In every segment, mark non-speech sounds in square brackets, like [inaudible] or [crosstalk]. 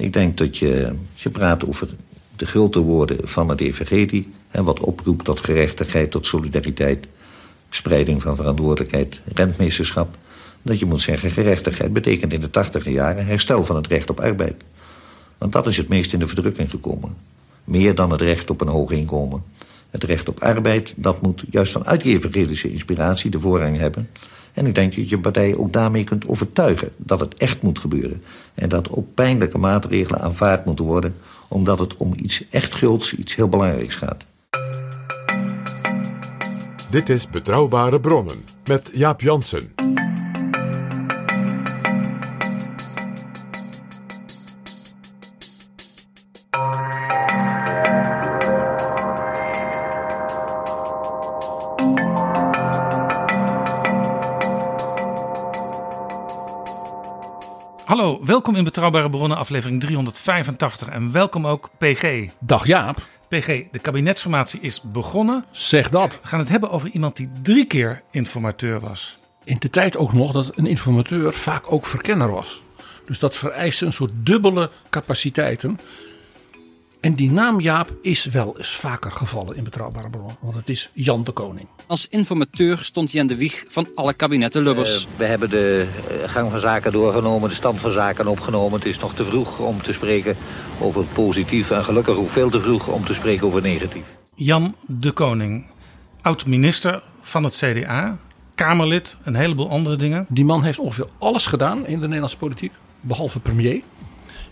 Ik denk dat je, je praat over de grote woorden van het evangelie... en wat oproept tot gerechtigheid, tot solidariteit... spreiding van verantwoordelijkheid, rentmeesterschap... dat je moet zeggen, gerechtigheid betekent in de tachtiger jaren... herstel van het recht op arbeid. Want dat is het meest in de verdrukking gekomen. Meer dan het recht op een hoog inkomen. Het recht op arbeid, dat moet juist vanuit die evangelische inspiratie de voorrang hebben... En ik denk dat je partij ook daarmee kunt overtuigen dat het echt moet gebeuren. En dat ook pijnlijke maatregelen aanvaard moeten worden... omdat het om iets echt gulds, iets heel belangrijks gaat. Dit is Betrouwbare Bronnen met Jaap Jansen. Welkom in Betrouwbare Bronnen, aflevering 385. En welkom ook PG. Dag Jaap, PG, de kabinetsformatie is begonnen. zeg dat. We gaan het hebben over iemand die drie keer informateur was. In de tijd ook nog dat een informateur vaak ook verkenner was. Dus dat vereiste een soort dubbele capaciteiten. En die naam Jaap is wel eens vaker gevallen in betrouwbare bronnen. Want het is Jan de Koning. Als informateur stond hij aan de wieg van alle kabinetten Lubbers. Eh, we hebben de eh, gang van zaken doorgenomen, de stand van zaken opgenomen. Het is nog te vroeg om te spreken over positief... en gelukkig ook veel te vroeg om te spreken over negatief. Jan de Koning, oud-minister van het CDA, Kamerlid, een heleboel andere dingen. Die man heeft ongeveer alles gedaan in de Nederlandse politiek. Behalve premier.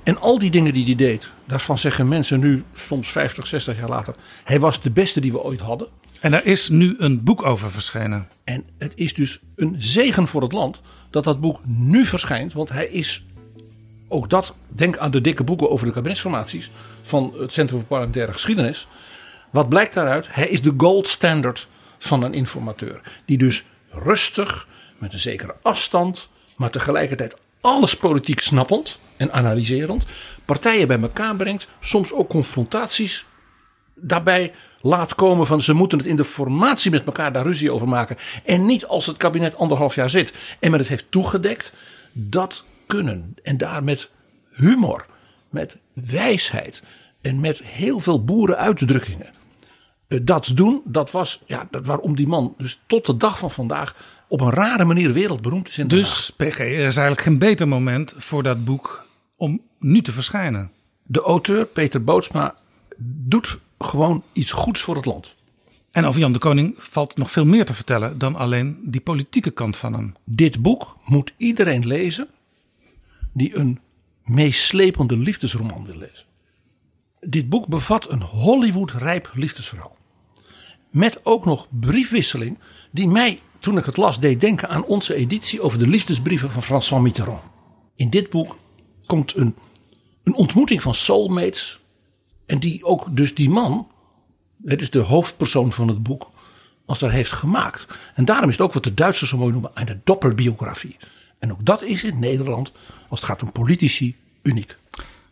En al die dingen die hij deed, daarvan zeggen mensen nu, soms 50, 60 jaar later. Hij was de beste die we ooit hadden. En daar is nu een boek over verschenen. En het is dus een zegen voor het land dat dat boek nu verschijnt. Want hij is, ook dat, denk aan de dikke boeken over de kabinetsformaties van het Centrum voor Parlementaire Geschiedenis. Wat blijkt daaruit? Hij is de gold standard van een informateur. Die dus rustig, met een zekere afstand, maar tegelijkertijd alles politiek snappend en analyserend, partijen bij elkaar brengt. Soms ook confrontaties daarbij laat komen van ze moeten het in de formatie met elkaar daar ruzie over maken. En niet als het kabinet anderhalf jaar zit en men het heeft toegedekt. Dat kunnen. En daar met humor, met wijsheid en met heel veel boerenuitdrukkingen. eh, Dat doen, dat was ja, dat waarom die man dus tot de dag van vandaag op een rare manier wereldberoemd is in. Dus PG, er is eigenlijk geen beter moment voor dat boek om nu te verschijnen. De auteur Peter Bootsma doet gewoon iets goeds voor het land. En over Jan de Koning valt nog veel meer te vertellen dan alleen die politieke kant van hem. Dit boek moet iedereen lezen die een meeslepende liefdesroman wil lezen. Dit boek bevat een Hollywood-rijp liefdesverhaal. Met ook nog briefwisseling die mij, toen ik het las, deed denken aan onze editie over de liefdesbrieven van François Mitterrand. In dit boek komt een, een ontmoeting van soulmates. En die ook dus die man, het is de hoofdpersoon van het boek, als daar heeft gemaakt. En daarom is het ook wat de Duitsers zo mooi noemen een doppelbiografie. En ook dat is in Nederland, als het gaat om politici, uniek.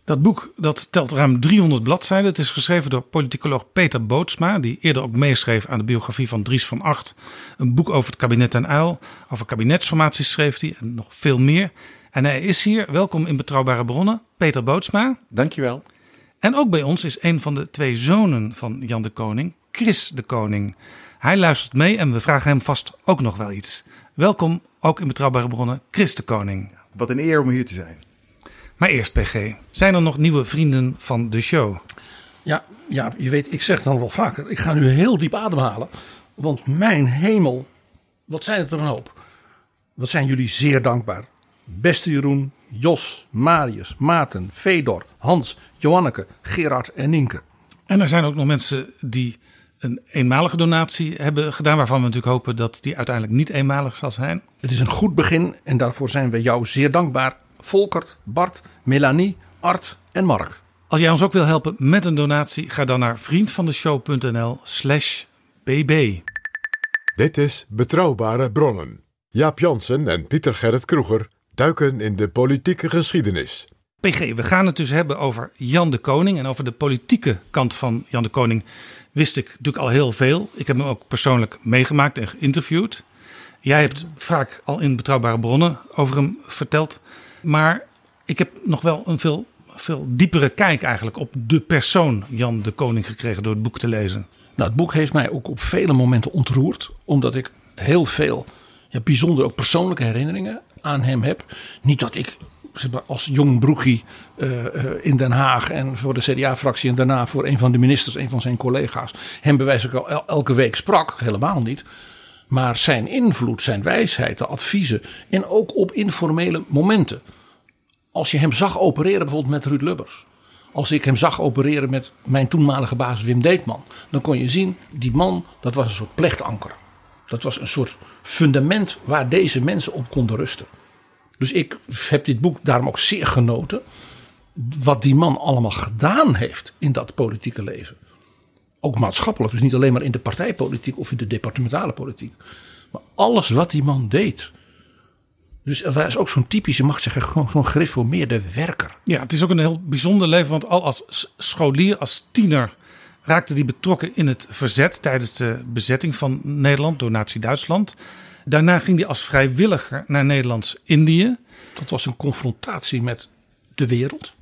Dat boek dat telt ruim 300 bladzijden. Het is geschreven door politicoloog Peter Bootsma, die eerder ook meeschreef aan de biografie van Dries van Acht. Een boek over het kabinet en uil. Over kabinetsformaties schreef hij en nog veel meer. En hij is hier, welkom in Betrouwbare Bronnen, Peter Bootsma. Dankjewel. En ook bij ons is een van de twee zonen van Jan de Koning, Chris de Koning. Hij luistert mee en we vragen hem vast ook nog wel iets. Welkom ook in Betrouwbare Bronnen, Chris de Koning. Wat een eer om hier te zijn. Maar eerst PG, zijn er nog nieuwe vrienden van de show? Ja, ja, je weet, ik zeg dan wel vaker, ik ga nu heel diep ademhalen. Want mijn hemel, wat zijn het er een hoop. Wat zijn jullie zeer dankbaar. Beste Jeroen, Jos, Marius, Maarten, Fedor, Hans, Joanneke, Gerard en Nienke. En er zijn ook nog mensen die een eenmalige donatie hebben gedaan, waarvan we natuurlijk hopen dat die uiteindelijk niet eenmalig zal zijn. Het is een goed begin en daarvoor zijn we jou zeer dankbaar. Volkert, Bart, Melanie, Art en Mark. Als jij ons ook wil helpen met een donatie, ga dan naar vriendvandeshow.nl/slash bb. Dit is Betrouwbare Bronnen. Jaap Jansen en Pieter Gerrit Kroeger duiken in de politieke geschiedenis. PG, we gaan het dus hebben over Jan de Koning. En over de politieke kant van Jan de Koning wist ik natuurlijk al heel veel. Ik heb hem ook persoonlijk meegemaakt en geïnterviewd. Jij hebt vaak al in betrouwbare bronnen over hem verteld. Maar ik heb nog wel een veel, veel diepere kijk eigenlijk op de persoon Jan de Koning gekregen door het boek te lezen. Nou, het boek heeft mij ook op vele momenten ontroerd. Omdat ik heel veel ja, bijzonder ook persoonlijke herinneringen aan hem heb. Niet dat ik als jong broekie uh, in Den Haag en voor de CDA-fractie en daarna voor een van de ministers, een van zijn collega's, hem bewijs ik al elke week sprak. Helemaal niet. Maar zijn invloed, zijn wijsheid, de adviezen en ook op informele momenten. Als je hem zag opereren bijvoorbeeld met Ruud Lubbers. Als ik hem zag opereren met mijn toenmalige baas Wim Deetman. Dan kon je zien, die man, dat was een soort plechtanker. Dat was een soort fundament waar deze mensen op konden rusten. Dus ik heb dit boek daarom ook zeer genoten. Wat die man allemaal gedaan heeft in dat politieke leven. Ook maatschappelijk, dus niet alleen maar in de partijpolitiek of in de departementale politiek. Maar alles wat die man deed. Dus hij is ook zo'n typische, mag zeggen, zo'n gereformeerde werker. Ja, het is ook een heel bijzonder leven, want al als scholier, als tiener raakte hij betrokken in het verzet tijdens de bezetting van Nederland door Nazi-Duitsland. Daarna ging hij als vrijwilliger naar Nederlands-Indië. Dat was een confrontatie met de wereld.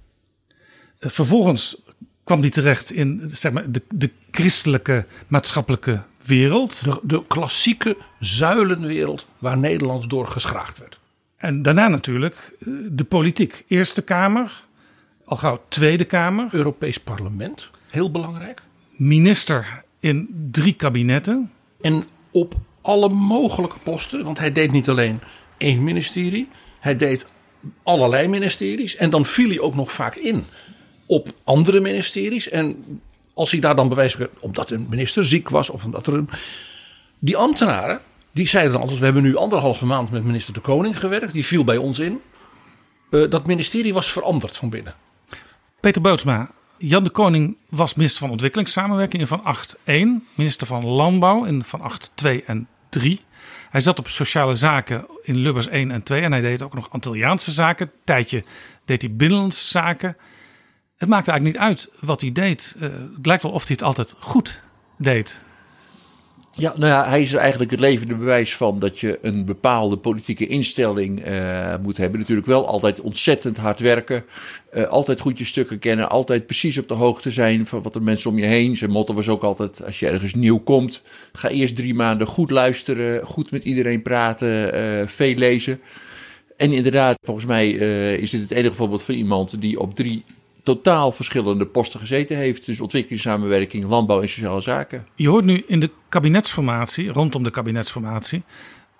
Eh, vervolgens kwam hij terecht in zeg maar, de, de christelijke maatschappelijke wereld. De, de klassieke zuilenwereld waar Nederland door geschraagd werd. En daarna natuurlijk eh, de politiek. Eerste Kamer, al gauw Tweede Kamer. Europees Parlement, heel belangrijk. Minister in drie kabinetten. En op alle mogelijke posten. Want hij deed niet alleen één ministerie. Hij deed allerlei ministeries. En dan viel hij ook nog vaak in op andere ministeries. En als hij daar dan bewijs omdat een minister ziek was of omdat er een. Die ambtenaren, die zeiden dan altijd: We hebben nu anderhalve maand met minister De Koning gewerkt. Die viel bij ons in. Uh, dat ministerie was veranderd van binnen. Peter Bootsma, Jan de Koning was minister van Ontwikkelingssamenwerking in van 8.1. Minister van Landbouw in van 8.2 en 3. Hij zat op sociale zaken in Lubbers 1 en 2. En hij deed ook nog Antilliaanse zaken. Een tijdje deed hij binnenlandse zaken. Het maakte eigenlijk niet uit wat hij deed. Uh, het lijkt wel of hij het altijd goed deed. Ja, nou ja, hij is er eigenlijk het levende bewijs van dat je een bepaalde politieke instelling uh, moet hebben. Natuurlijk wel altijd ontzettend hard werken. Uh, altijd goed je stukken kennen. Altijd precies op de hoogte zijn van wat er mensen om je heen. Zijn motto was ook altijd: als je ergens nieuw komt, ga eerst drie maanden goed luisteren. Goed met iedereen praten. Uh, veel lezen. En inderdaad, volgens mij is dit het enige voorbeeld van iemand die op drie totaal verschillende posten gezeten heeft. Dus ontwikkelingssamenwerking, landbouw en sociale zaken. Je hoort nu in de kabinetsformatie, rondom de kabinetsformatie.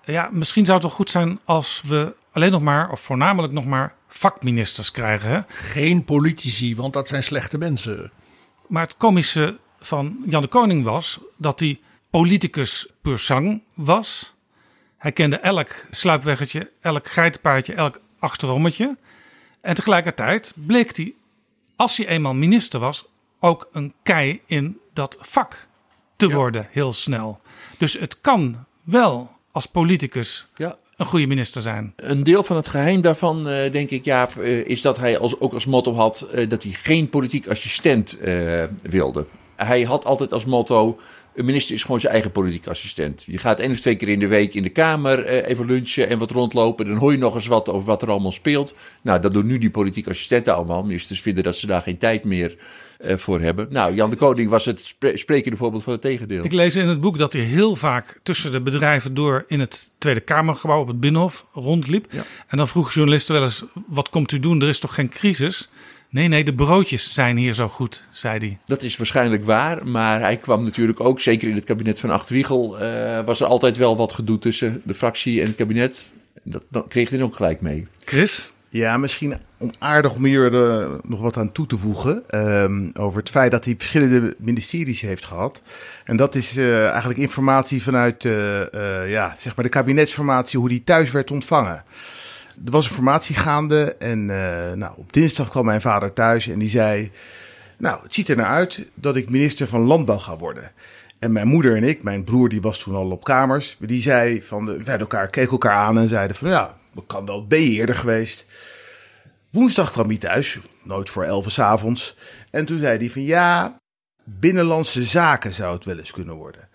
Ja, misschien zou het wel goed zijn als we alleen nog maar, of voornamelijk nog maar, vakministers krijgen. Hè? Geen politici, want dat zijn slechte mensen. Maar het komische van Jan de Koning was dat hij politicus pur sang was. Hij kende elk sluipweggetje, elk geitenpaardje, elk achterommetje. En tegelijkertijd bleek hij als hij eenmaal minister was, ook een kei in dat vak te worden heel snel. Dus het kan wel als politicus ja. een goede minister zijn. Een deel van het geheim daarvan, uh, denk ik, Jaap, uh, is dat hij als, ook als motto had uh, dat hij geen politiek assistent wilde. Hij had altijd als motto Een minister is gewoon zijn eigen politiek assistent. Je gaat één of twee keer in de week in de Kamer eh, even lunchen en wat rondlopen. Dan hoor je nog eens wat over wat er allemaal speelt. Nou, dat doen nu die politiek assistenten allemaal. Ministers vinden dat ze daar geen tijd meer eh, voor hebben. Nou, Jan de Koning was het spre sprekende voorbeeld van het tegendeel. Ik lees in het boek dat hij heel vaak tussen de bedrijven door in het Tweede Kamergebouw op het Binnenhof rondliep. En dan vroegen journalisten wel eens: wat komt u doen? Er is toch geen crisis? Nee, nee, de broodjes zijn hier zo goed, zei hij. Dat is waarschijnlijk waar, maar hij kwam natuurlijk ook, zeker in het kabinet van Acht Wiegel, uh, was er altijd wel wat gedoe tussen de fractie en het kabinet. Dat, dat kreeg hij ook gelijk mee. Chris? Ja, misschien aardig om hier uh, nog wat aan toe te voegen. Um, over het feit dat hij verschillende ministeries heeft gehad. En dat is uh, eigenlijk informatie vanuit ja, zeg maar de kabinetsformatie, hoe die thuis werd ontvangen. Er was een formatie gaande en uh, nou, op dinsdag kwam mijn vader thuis en die zei... Nou, het ziet er naar uit dat ik minister van Landbouw ga worden. En mijn moeder en ik, mijn broer die was toen al op kamers, die zei van, de, elkaar, keken elkaar aan en zeiden van, ja, kan wel, ben eerder geweest? Woensdag kwam hij thuis, nooit voor elf avonds. En toen zei hij van, ja, binnenlandse zaken zou het wel eens kunnen worden.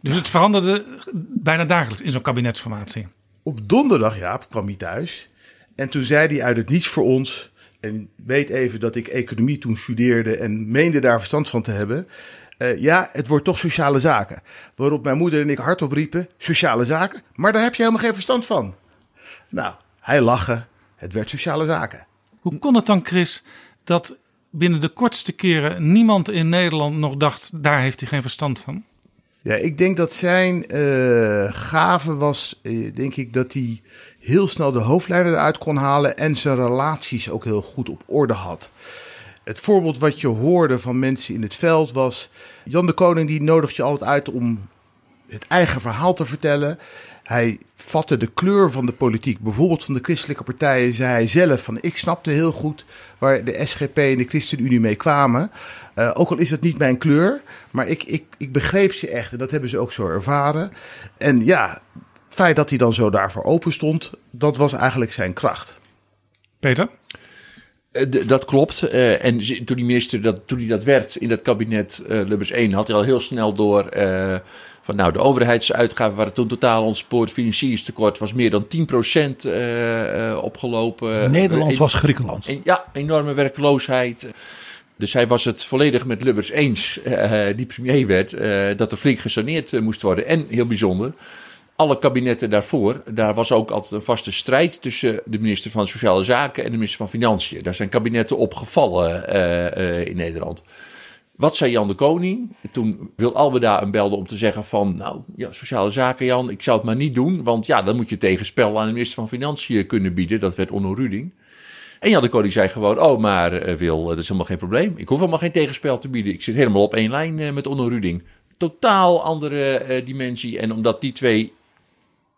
Dus het veranderde bijna dagelijks in zo'n kabinetsformatie? Op donderdag, Jaap, kwam hij thuis. En toen zei hij uit het niets voor ons. En weet even dat ik economie toen studeerde en meende daar verstand van te hebben. Uh, ja, het wordt toch sociale zaken. Waarop mijn moeder en ik hardop riepen: sociale zaken? Maar daar heb je helemaal geen verstand van. Nou, hij lachen. Het werd sociale zaken. Hoe kon het dan, Chris, dat binnen de kortste keren niemand in Nederland nog dacht: daar heeft hij geen verstand van? Ja, ik denk dat zijn uh, gave was, uh, denk ik, dat hij heel snel de hoofdleider eruit kon halen en zijn relaties ook heel goed op orde had. Het voorbeeld wat je hoorde van mensen in het veld was, Jan de Koning die nodigt je altijd uit om het eigen verhaal te vertellen. Hij vatte de kleur van de politiek, bijvoorbeeld van de christelijke partijen, zei hij zelf van ik snapte heel goed waar de SGP en de ChristenUnie mee kwamen. Uh, ook al is dat niet mijn kleur, maar ik, ik, ik begreep ze echt en dat hebben ze ook zo ervaren. En ja, het feit dat hij dan zo daarvoor open stond, dat was eigenlijk zijn kracht. Peter? Uh, dat klopt. Uh, en toen die minister dat, toen hij dat werd in dat kabinet Lubbers 1, had hij al heel snel door van nou, de overheidsuitgaven waren toen totaal ontspoord. Financieringstekort was meer dan 10% uh, uh, opgelopen. Nederland was Griekenland. En, ja, enorme werkloosheid. Dus hij was het volledig met Lubbers eens, uh, die premier werd, uh, dat er flink gesaneerd uh, moest worden. En heel bijzonder, alle kabinetten daarvoor, daar was ook altijd een vaste strijd tussen de minister van Sociale Zaken en de minister van Financiën. Daar zijn kabinetten opgevallen in Nederland. Wat zei Jan de Koning? Toen Wil Albeda hem belde om te zeggen van... nou, ja, sociale zaken Jan, ik zou het maar niet doen... want ja, dan moet je tegenspel aan de minister van Financiën kunnen bieden. Dat werd Onno Ruding. En Jan de Koning zei gewoon... oh, maar uh, Wil, dat is helemaal geen probleem. Ik hoef helemaal geen tegenspel te bieden. Ik zit helemaal op één lijn uh, met Onno Ruding. Totaal andere dimensie. En omdat die twee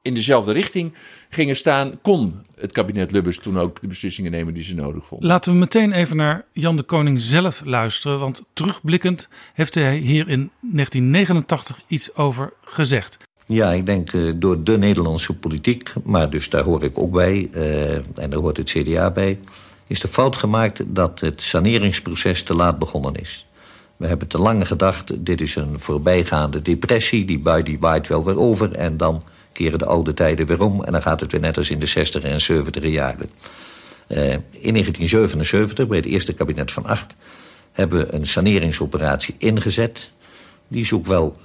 in dezelfde richting gingen staan, kon het kabinet Lubbers toen ook de beslissingen nemen die ze nodig vonden. Laten we meteen even naar Jan de Koning zelf luisteren, want terugblikkend heeft hij hier in 1989 iets over gezegd. Ja, ik denk uh, door de Nederlandse politiek, maar dus daar hoor ik ook bij, uh, en daar hoort het CDA bij, is de fout gemaakt dat het saneringsproces te laat begonnen is. We hebben te lang gedacht, dit is een voorbijgaande depressie, die bui die waait wel weer over en dan keren de oude tijden weer om... en dan gaat het weer net als in de 60 en 70 jaren. Uh, in 1977, bij het eerste kabinet van acht... hebben we een saneringsoperatie ingezet. Die is ook wel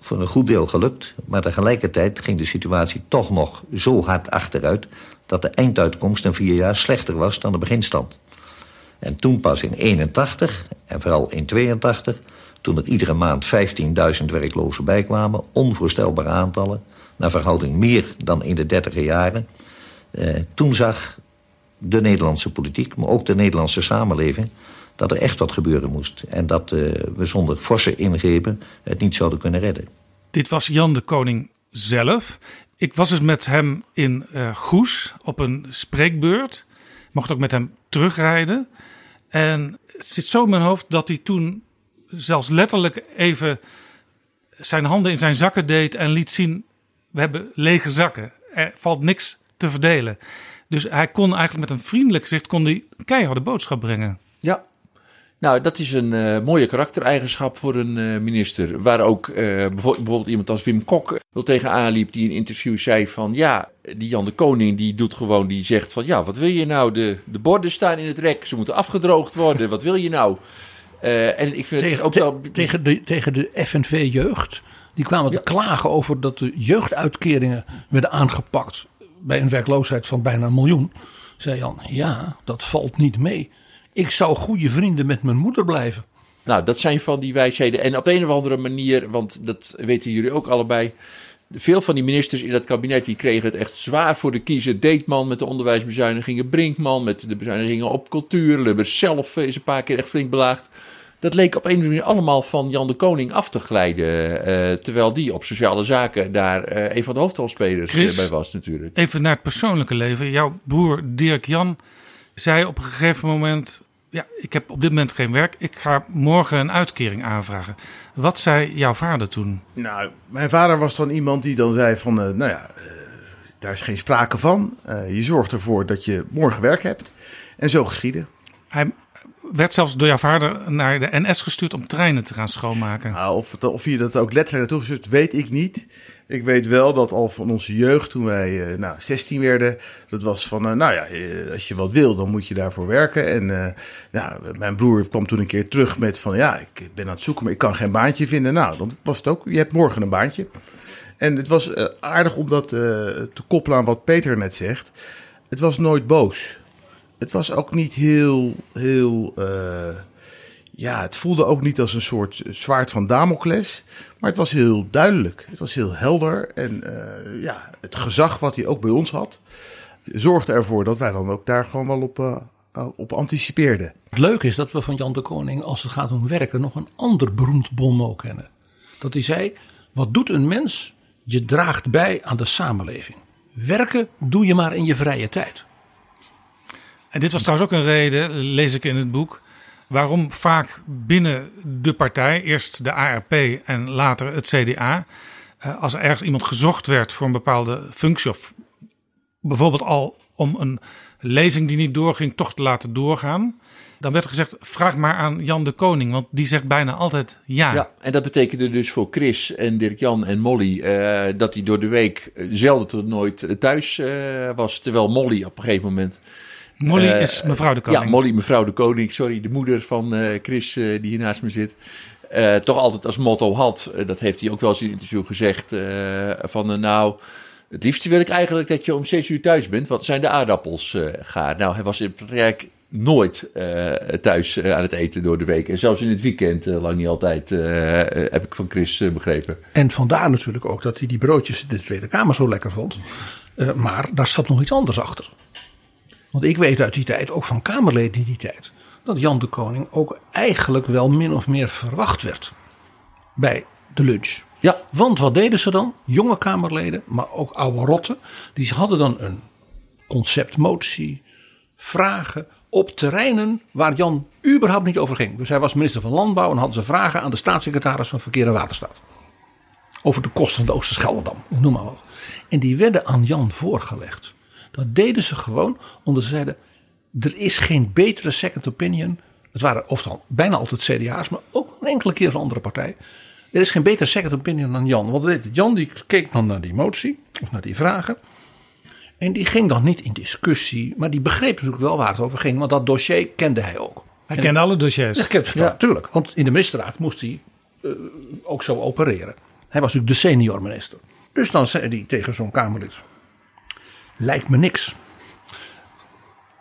voor een goed deel gelukt... maar tegelijkertijd ging de situatie toch nog zo hard achteruit... dat de einduitkomst in vier jaar slechter was dan de beginstand. En toen pas in 81 en vooral in 82... toen er iedere maand 15.000 werklozen bijkwamen... onvoorstelbare aantallen naar verhouding meer dan in de dertiger jaren. Uh, toen zag de Nederlandse politiek, maar ook de Nederlandse samenleving... dat er echt wat gebeuren moest. En dat uh, we zonder forse ingrepen het niet zouden kunnen redden. Dit was Jan de Koning zelf. Ik was eens met hem in uh, Goes op een spreekbeurt. Mocht ook met hem terugrijden. En het zit zo in mijn hoofd dat hij toen zelfs letterlijk even zijn handen in zijn zakken deed en liet zien we hebben lege zakken. Er valt niks te verdelen. Dus hij kon eigenlijk met een vriendelijk gezicht kon die keiharde boodschap brengen. Ja. Nou, dat is een uh, mooie karaktereigenschap voor een uh, minister. Waar ook uh, bijvoorbeeld iemand als Wim Kok wel tegenaan liep, die in een interview zei van ja, die Jan de Koning die doet gewoon, die zegt van ja, wat wil je nou? De, de borden staan in het rek, ze moeten afgedroogd worden, wat wil je nou? en ik vind tegen, het ook wel... Tegen de, tegen de FNV-jeugd, die kwamen te klagen over dat de jeugduitkeringen werden aangepakt bij een werkloosheid van bijna een miljoen. Zei Jan, ja, dat valt niet mee. Ik zou goede vrienden met mijn moeder blijven. Nou, dat zijn van die wijsheden. En op een of andere manier, want dat weten jullie ook allebei. Veel van die ministers in dat kabinet die kregen het echt zwaar voor de kiezer. Deetman met de onderwijsbezuinigingen, Brinkman met de bezuinigingen op cultuur. Lubbers zelf is een paar keer echt flink belaagd. Dat leek op een of andere manier allemaal van Jan de Koning af te glijden. Uh, terwijl die op sociale zaken daar uh, een van de hoofdrolspelers uh, bij was natuurlijk. Even naar het persoonlijke leven. Jouw broer Dirk Jan zei op een gegeven moment: Ja, ik heb op dit moment geen werk. Ik ga morgen een uitkering aanvragen. Wat zei jouw vader toen? Nou, mijn vader was dan iemand die dan zei: van, uh, Nou ja, uh, daar is geen sprake van. Uh, je zorgt ervoor dat je morgen werk hebt. En zo geschieden. Hij werd zelfs door jouw vader naar de NS gestuurd om treinen te gaan schoonmaken. Nou, of, of je dat ook letterlijk naartoe gestuurd, weet ik niet. Ik weet wel dat al van onze jeugd, toen wij uh, nou, 16 werden, dat was van, uh, nou ja, als je wat wil, dan moet je daarvoor werken. En nou, mijn broer kwam toen een keer terug met van, ja, ik ben aan het zoeken, maar ik kan geen baantje vinden. Nou, dan was het ook, je hebt morgen een baantje. En het was aardig om dat te koppelen aan wat Peter net zegt. Het was nooit boos. Het was ook niet heel, heel ja, het voelde ook niet als een soort zwaard van Damocles. Maar het was heel duidelijk. Het was heel helder. En uh, ja, het gezag wat hij ook bij ons had, zorgde ervoor dat wij dan ook daar gewoon wel op, uh, op anticipeerden. Het leuke is dat we van Jan de Koning, als het gaat om werken, nog een ander beroemd bonmot kennen. Dat hij zei: Wat doet een mens? Je draagt bij aan de samenleving. Werken doe je maar in je vrije tijd. En dit was trouwens ook een reden, lees ik in het boek waarom vaak binnen de partij, eerst de ARP en later het CDA, eh, als er ergens iemand gezocht werd voor een bepaalde functie, of bijvoorbeeld al om een lezing die niet doorging toch te laten doorgaan. Dan werd er gezegd: vraag maar aan Jan de Koning, want die zegt bijna altijd ja. Ja, en dat betekende dus voor Chris en Dirk-Jan en Molly uh, dat hij door de week zelden tot nooit thuis uh, was. Terwijl Molly op een gegeven moment Molly uh, is mevrouw de Koning. Ja, Molly mevrouw de Koning. Sorry, de moeder van uh, Chris uh, die hier naast me zit. toch altijd als motto had, dat heeft hij ook wel eens in een interview gezegd, van nou... Het liefst wil ik eigenlijk dat je om zes uur thuis bent, want zijn de aardappels gaar. Nou, hij was in praktijk nooit thuis aan het eten door de week. En zelfs in het weekend lang niet altijd, heb ik van Chris begrepen. En vandaar natuurlijk ook dat hij die broodjes in de Tweede Kamer zo lekker vond. maar daar zat nog iets anders achter. Want ik weet uit die tijd, ook van Kamerleden in die tijd, dat Jan de Koning ook eigenlijk wel min of meer verwacht werd bij de lunch. Ja. Want wat deden ze dan? Jonge Kamerleden, maar ook oude rotten, die hadden dan een conceptmotie, vragen op terreinen waar Jan überhaupt niet over ging. Dus hij was minister van Landbouw en hadden ze vragen aan de staatssecretaris van Verkeer en Waterstaat. Over de kosten van de Oosterscheldedam, noem maar wat. En die werden aan Jan voorgelegd. Dat deden ze gewoon omdat ze zeiden: er is geen betere second opinion. Het waren oftewel bijna altijd CDA's, maar ook een enkele keer van andere partijen. Er is geen betere second opinion dan Jan. Want weet Jan die keek dan naar die motie of naar die vragen. En die ging dan niet in discussie, maar die begreep natuurlijk wel waar het over ging. Want dat dossier kende hij ook. Hij kende alle dossiers. Ja, kende, ja, natuurlijk. Want in de ministerraad moest hij uh, ook zo opereren. Hij was natuurlijk de senior minister. Dus dan zei hij tegen zo'n Kamerlid: lijkt me niks.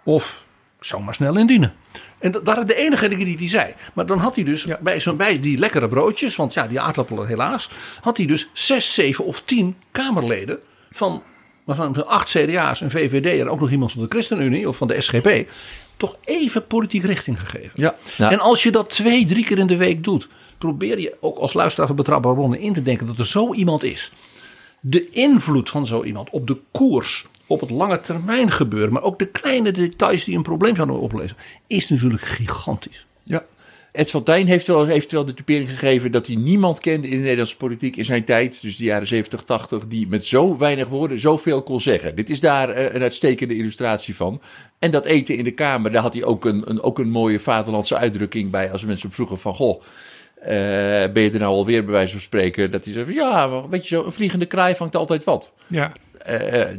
Of zou maar snel indienen. En dat waren de enige dingen die hij zei. Maar dan had hij dus bij, zo, bij die lekkere broodjes, want ja, die aardappelen helaas, had hij dus zes, zeven of tien Kamerleden van, van acht CDA's, een VVD en ook nog iemand van de ChristenUnie of van de SGP, toch even politiek richting gegeven. Ja, En als je dat twee, drie keer in de week doet, probeer je ook als luisteraar van Betrouwbare Bronnen in te denken dat er zo iemand is. De invloed van zo iemand op de koers op het lange termijn gebeuren, maar ook de kleine details die een probleem zouden opleveren, is natuurlijk gigantisch. Ja. Ed van Tijn heeft wel, heeft wel de typering gegeven dat hij niemand kende in de Nederlandse politiek in zijn tijd, dus de jaren 70, 80, die met zo weinig woorden zoveel kon zeggen. Dit is daar eh, een uitstekende illustratie van. En dat eten in de Kamer, daar had hij ook een, een, ook een mooie vaderlandse uitdrukking bij als mensen vroegen van, goh, uh, ben je er nou alweer bij wijze van spreken? Dat hij zei van, ja, maar weet je zo, een vliegende kraai vangt altijd wat. Ja.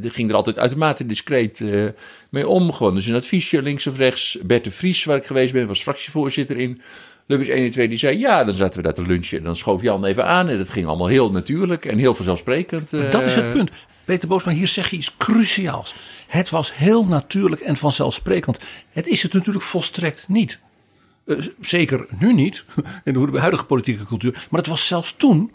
Die ging er altijd uitermate discreet uh, mee om. Gewoon dus een adviesje links of rechts. Bert de Vries, waar ik geweest ben, was fractievoorzitter in. Lubbers 1 en 2, die zei ja, dan zaten we daar te lunchen. En dan schoof Jan even aan. En dat ging allemaal heel natuurlijk en heel vanzelfsprekend. Dat is het punt. Peter Boosma, hier zeg je iets cruciaals. Het was heel natuurlijk en vanzelfsprekend. Het is het natuurlijk volstrekt niet. Uh, zeker nu niet, [laughs] in de huidige politieke cultuur. Maar het was zelfs toen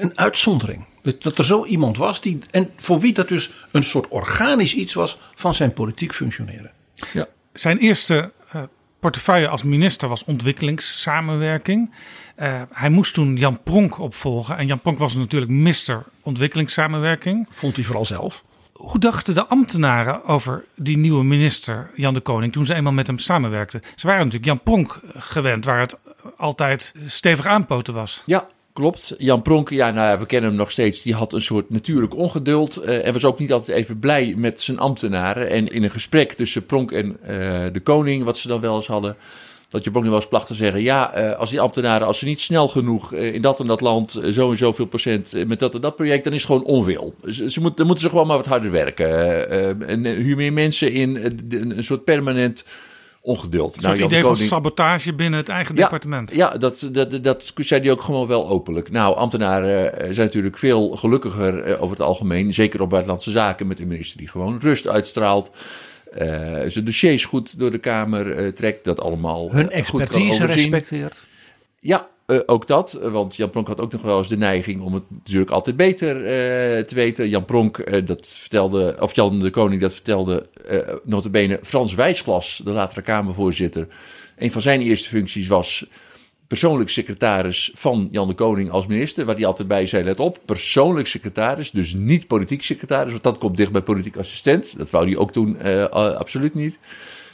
een uitzondering. Dat er zo iemand was die, en voor wie dat dus een soort organisch iets was van zijn politiek functioneren. Ja. Zijn eerste uh, portefeuille als minister was ontwikkelingssamenwerking. Uh, hij moest toen Jan Pronk opvolgen. En Jan Pronk was natuurlijk mister ontwikkelingssamenwerking. Vond hij vooral zelf. Hoe dachten de ambtenaren over die nieuwe minister, Jan de Koning, toen ze eenmaal met hem samenwerkten? Ze waren natuurlijk Jan Pronk gewend, waar het altijd stevig aanpoten was. Ja, Klopt. Jan Pronk, ja, nou ja, we kennen hem nog steeds. Die had een soort natuurlijk ongeduld. Uh, en was ook niet altijd even blij met zijn ambtenaren. En in een gesprek tussen Pronk en uh, de koning, wat ze dan wel eens hadden. Dat je Pronk nu wel eens placht te zeggen. Ja, uh, als die ambtenaren, als ze niet snel genoeg in dat en dat land. zo en zoveel procent met dat en dat project. dan is het gewoon onwil. Ze, ze dan moeten ze gewoon maar wat harder werken. en huur meer mensen in. een soort permanent ongeduld. Een soort nou, idee van sabotage binnen het eigen ja, departement. Ja, dat, dat, dat zei hij ook gewoon wel openlijk. Nou, ambtenaren zijn natuurlijk veel gelukkiger over het algemeen. Zeker op buitenlandse zaken met een minister die gewoon rust uitstraalt. Uh, zijn dossiers goed door de Kamer uh, trekt. Dat allemaal Hun expertise respecteert. Ja, uh, ook dat, want Jan Pronk had ook nog wel eens de neiging om het natuurlijk altijd beter uh, te weten. Jan Pronk, dat vertelde, of Jan de Koning, dat vertelde notabene Frans Wijsklas, de latere Kamervoorzitter. Een van zijn eerste functies was persoonlijk secretaris van Jan de Koning als minister. Waar hij altijd bij zei, let op, persoonlijk secretaris, dus niet politiek secretaris. Want dat komt dicht bij politiek assistent. Dat wou hij ook toen absoluut niet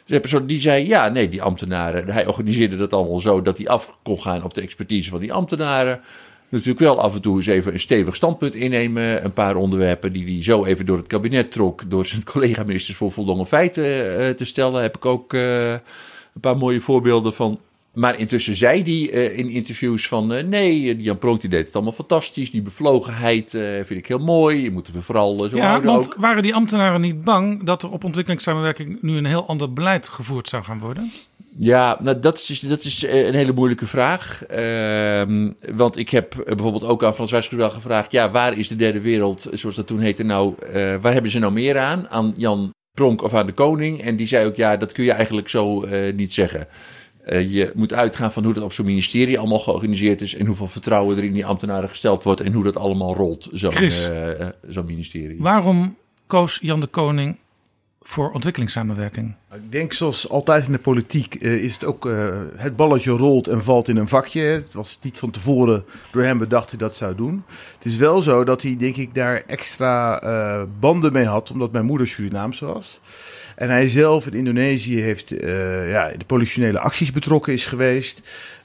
persoon die zei, ja, nee, die ambtenaren, hij organiseerde dat allemaal zo dat hij af kon gaan op de expertise van die ambtenaren. Natuurlijk wel af en toe eens even een stevig standpunt innemen. Een paar onderwerpen die hij zo even door het kabinet trok, door zijn [laughs] collega-ministers voor voldongen feiten uh, te stellen. Heb ik ook uh, een paar mooie voorbeelden van. Maar intussen zei hij uh, in interviews van uh, nee, Jan Pronk die deed het allemaal fantastisch. Die bevlogenheid uh, vind ik heel mooi. Je moeten we vooral zo ja, houden want ook. waren die ambtenaren niet bang dat er op ontwikkelingssamenwerking nu een heel ander beleid gevoerd zou gaan worden? Ja, nou, dat is, dat is een hele moeilijke vraag. Uh, want ik heb bijvoorbeeld ook aan Frans Wijskers wel gevraagd... ja, waar is de derde wereld, zoals dat toen heette nou... waar hebben ze nou meer aan? Aan Jan Pronk of aan de koning? En die zei ook, ja, dat kun je eigenlijk zo niet zeggen. Uh, je moet uitgaan van hoe dat op zo'n ministerie allemaal georganiseerd is. En hoeveel vertrouwen er in die ambtenaren gesteld wordt. En hoe dat allemaal rolt, zo'n uh, zo ministerie. Waarom koos Jan de Koning voor ontwikkelingssamenwerking? Ik denk zoals altijd in de politiek uh, is het ook het balletje rolt en valt in een vakje. Het was niet van tevoren door hem bedacht hij dat zou doen. Het is wel zo dat hij denk ik daar extra banden mee had, omdat mijn moeder Surinaamse was. En hij zelf in Indonesië heeft uh, ja, de politionele acties betrokken is geweest.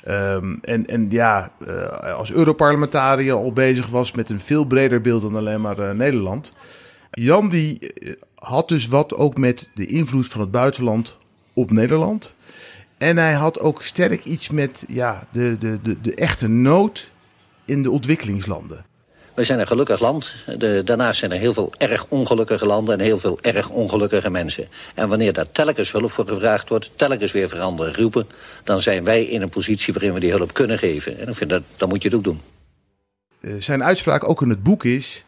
Um, en, en ja, uh, als Europarlementariër al bezig was met een veel breder beeld dan alleen maar uh, Nederland. Jan die had dus wat ook met de invloed van het buitenland op Nederland. En hij had ook sterk iets met ja, de, de, de, de echte nood in de ontwikkelingslanden. We zijn een gelukkig land. De, daarnaast zijn er heel veel erg ongelukkige landen... en heel veel erg ongelukkige mensen. En wanneer daar telkens hulp voor gevraagd wordt... telkens weer veranderen roepen... dan zijn wij in een positie waarin we die hulp kunnen geven. En ik vind dat, dan moet je het ook doen. Zijn uitspraak ook in het boek is...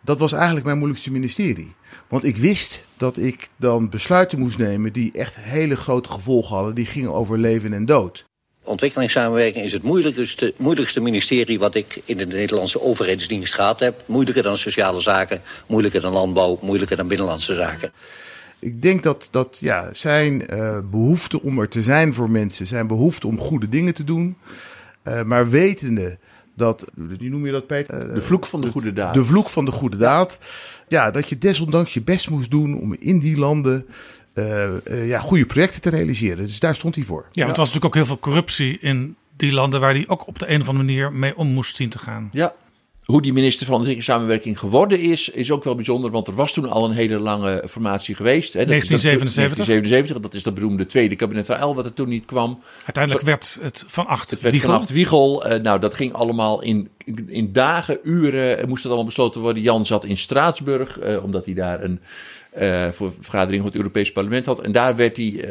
dat was eigenlijk mijn moeilijkste ministerie. Want ik wist dat ik dan besluiten moest nemen... die echt hele grote gevolgen hadden. Die gingen over leven en dood ontwikkelingssamenwerking is het moeilijkste, moeilijkste ministerie wat ik in de Nederlandse overheidsdienst gehad heb. Moeilijker dan sociale zaken, moeilijker dan landbouw, moeilijker dan binnenlandse zaken. Ik denk dat, dat ja, zijn uh, behoefte om er te zijn voor mensen, zijn behoefte om goede dingen te doen, uh, maar wetende dat, hoe noem je dat Peter? Uh, de vloek van de goede daad. De vloek van de goede daad. Ja, dat je desondanks je best moest doen om in die landen eh, eh, ja, goede projecten te realiseren. Dus daar stond hij voor. Ja, want er was natuurlijk ook heel veel corruptie in die landen waar hij ook op de een of andere manier mee om moest zien te gaan. Ja, hoe die minister van Ontwikkelingssamenwerking geworden is, is ook wel bijzonder. Want er was toen al een hele lange formatie geweest. Hè. Dat 1977. Is dat, 1977, dat is dat beroemde tweede kabinet van El, wat er toen niet kwam. Uiteindelijk werd het van acht Het werd Wiegel. van acht Wiegel. Uh, nou, dat ging allemaal in, in dagen, uren, moest dat allemaal besloten worden. Jan zat in Straatsburg, uh, omdat hij daar een uh, voor vergadering van het Europees Parlement had. En daar werd hij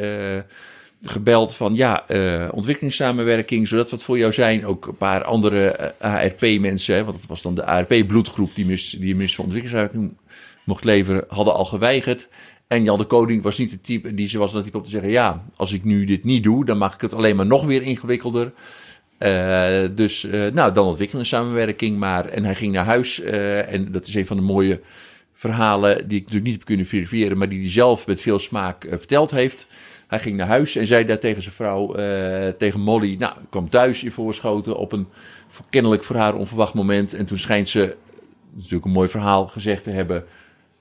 gebeld van ja, uh, ontwikkelingssamenwerking, zodat wat voor jou zijn. Ook een paar andere ARP-mensen, want dat was dan de ARP-bloedgroep die, mis, die minister van Ontwikkelingssamenwerking mocht leveren, hadden al geweigerd. En Jan de Koning was niet de type, die was dat type om te zeggen: ja, als ik nu dit niet doe, dan maak ik het alleen maar nog weer ingewikkelder. Dus nou, dan ontwikkelingssamenwerking maar. En hij ging naar huis en dat is een van de mooie verhalen die ik natuurlijk niet heb kunnen verifiëren, maar die hij zelf met veel smaak verteld heeft. Hij ging naar huis en zei daar tegen zijn vrouw, uh, tegen Molly, nou, kwam thuis in voorschoten op een kennelijk voor haar onverwacht moment. En toen schijnt ze, natuurlijk een mooi verhaal, gezegd te hebben,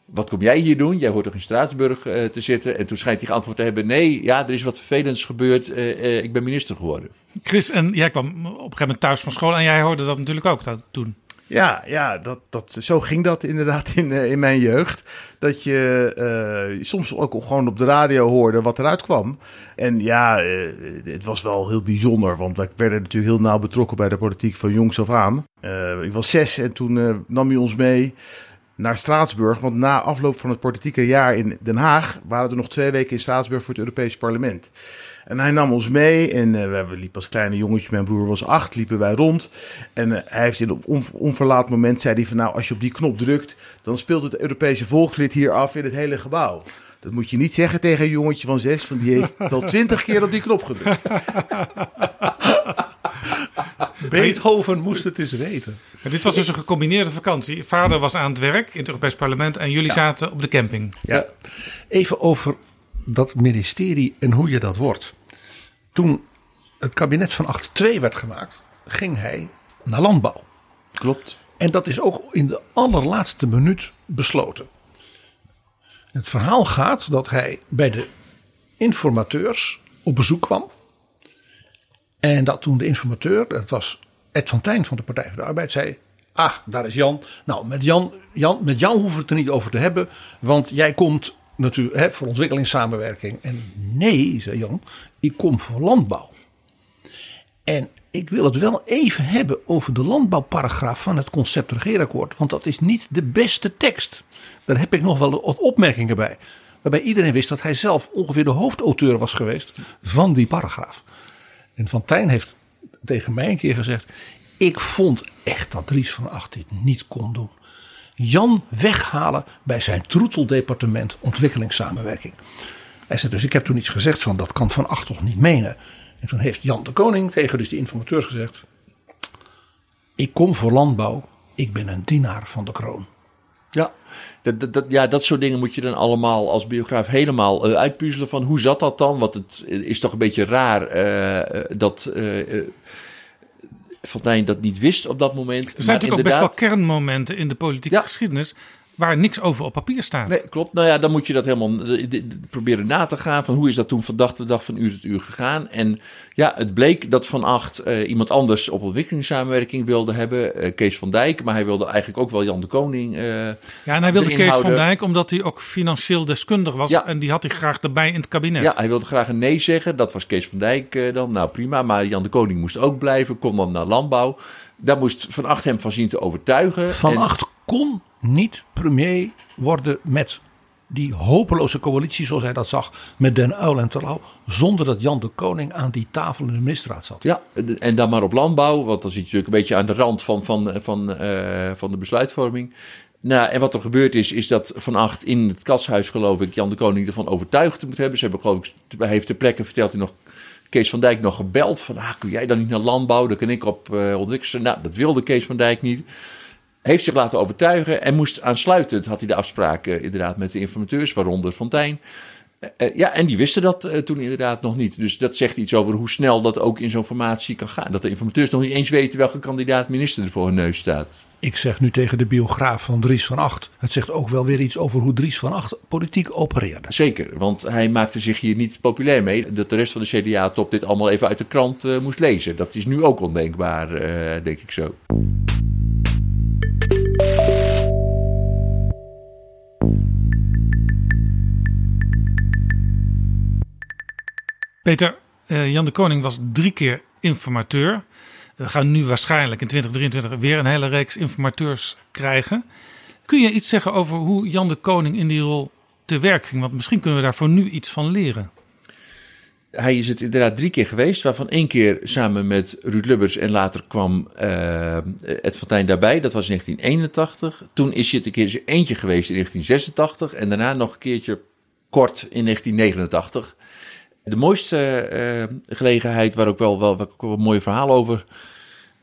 wat kom jij hier doen? Jij hoort toch in Straatsburg uh, te zitten? En toen schijnt hij geantwoord te hebben, nee, ja, er is wat vervelends gebeurd, ik ben minister geworden. Chris, en jij kwam op een gegeven moment thuis van school en jij hoorde dat natuurlijk ook toen. Ja, ja dat, dat, zo ging dat inderdaad in, uh, in mijn jeugd. Dat je uh, soms ook gewoon op de radio hoorde wat eruit kwam. En ja, uh, het was wel heel bijzonder, want wij werden natuurlijk heel nauw betrokken bij de politiek van jongs af aan. ik was zes en toen nam hij ons mee naar Straatsburg. Want na afloop van het politieke jaar in Den Haag waren er nog twee weken in Straatsburg voor het Europese parlement. En hij nam ons mee en uh, we liepen als kleine jongetje, mijn broer was acht, liepen wij rond. En uh, hij heeft in een on onverlaat moment, zei hij van nou, als je op die knop drukt, dan speelt het Europese volkslied hier af in het hele gebouw. Dat moet je niet zeggen tegen een jongetje van zes, van die heeft [laughs] wel twintig keer op die knop gedrukt. [laughs] [laughs] Beethoven moest het eens weten. Maar dit was dus een gecombineerde vakantie. Vader was aan het werk in het Europees Parlement en jullie ja. zaten op de camping. Ja. Even over dat ministerie en hoe je dat wordt. Toen het kabinet van 8-2 werd gemaakt, ging hij naar landbouw. Klopt. En dat is ook in de allerlaatste minuut besloten. Het verhaal gaat dat hij bij de informateurs op bezoek kwam. En dat toen de informateur, dat was Ed van Tijn van de Partij voor de Arbeid, zei: Ah, daar is Jan. Nou, met Jan, Jan, met Jan hoeven we het er niet over te hebben, want jij komt natuurlijk hè, voor ontwikkelingssamenwerking. En nee, zei Jan, ik kom voor landbouw. En ik wil het wel even hebben over de landbouwparagraaf van het concept regeerakkoord. Want dat is niet de beste tekst. Daar heb ik nog wel wat opmerkingen bij. Waarbij iedereen wist dat hij zelf ongeveer de hoofdauteur was geweest van die paragraaf. En Van Tijn heeft tegen mij een keer gezegd. Ik vond echt dat Dries van Acht dit niet kon doen. Jan weghalen bij zijn troeteldepartement ontwikkelingssamenwerking. Hij zei dus, ik heb toen iets gezegd van dat kan Van Acht toch niet menen. En toen heeft Jan de Koning tegen dus die informateurs gezegd. Ik kom voor landbouw, ik ben een dienaar van de kroon. Ja, dat, dat, ja, dat soort dingen moet je dan allemaal als biograaf helemaal uh, uitpuzzelen van hoe zat dat dan? Want het is toch een beetje raar uh, dat uh, Fontijn dat niet wist op dat moment. Er zijn natuurlijk ook best wel kernmomenten in de politieke ja. geschiedenis waar niks over op papier staat. Nee, klopt. Nou ja, dan moet je dat helemaal proberen na te gaan. Van hoe is dat toen van dag tot dag, van uur tot uur gegaan? En ja, het bleek dat Van Acht uh, iemand anders op ontwikkelingssamenwerking wilde hebben. Uh, Kees van Dijk, maar hij wilde eigenlijk ook wel Jan de Koning. Uh, ja, en hij wilde Kees van Dijk omdat hij ook financieel deskundig was. Ja. En die had hij graag erbij in het kabinet. Ja, hij wilde graag een nee zeggen. Dat was Kees van Dijk dan. Nou prima, maar Jan de Koning moest ook blijven. Kom dan naar landbouw. Daar moest Van Acht hem van zien te overtuigen. Van en... Acht kon niet premier worden met die hopeloze coalitie zoals hij dat zag met Den Uyl en Terlouw, zonder dat Jan de Koning aan die tafel in de ministerraad zat. Ja, en dan maar op landbouw, want dan zit je natuurlijk een beetje aan de rand van, van, van, uh, van de besluitvorming. Nou, en wat er gebeurd is, is dat Van Acht in het katshuis, geloof ik, Jan de Koning ervan overtuigd moet hebben. Ze hebben, geloof ik, hij heeft ter plekke verteld hij nog Kees van Dijk nog gebeld van, ah, kun jij dan niet naar landbouw? Dan kan ik op uh, ontwikkelen. Nou, dat wilde Kees van Dijk niet heeft zich laten overtuigen en moest aansluitend, had hij de afspraken inderdaad met de informateurs, waaronder Fontijn. Uh, ja, en die wisten dat toen inderdaad nog niet. Dus dat zegt iets over hoe snel dat ook in zo'n formatie kan gaan. Dat de informateurs nog niet eens weten welke kandidaat minister er voor hun neus staat. Ik zeg nu tegen de biograaf van Dries van Acht. Het zegt ook wel weer iets over hoe Dries van Acht politiek opereerde. Zeker, want hij maakte zich hier niet populair mee. Dat de rest van de CDA-top dit allemaal even uit de krant uh, moest lezen. Dat is nu ook ondenkbaar, denk ik zo. Peter, uh, Jan de Koning was drie keer informateur. We gaan nu waarschijnlijk in 2023 weer een hele reeks informateurs krijgen. Kun je iets zeggen over hoe Jan de Koning in die rol te werk ging? Want misschien kunnen we daar voor nu iets van leren. Hij is het inderdaad drie keer geweest, waarvan één keer samen met Ruud Lubbers en later kwam uh, Ed Fontijn daarbij. Dat was in 1981. Toen is hij het een keer eentje geweest in 1986 en daarna nog een keertje kort in 1989. De mooiste uh, gelegenheid, waar ook wel, wel, wel een mooi verhaal over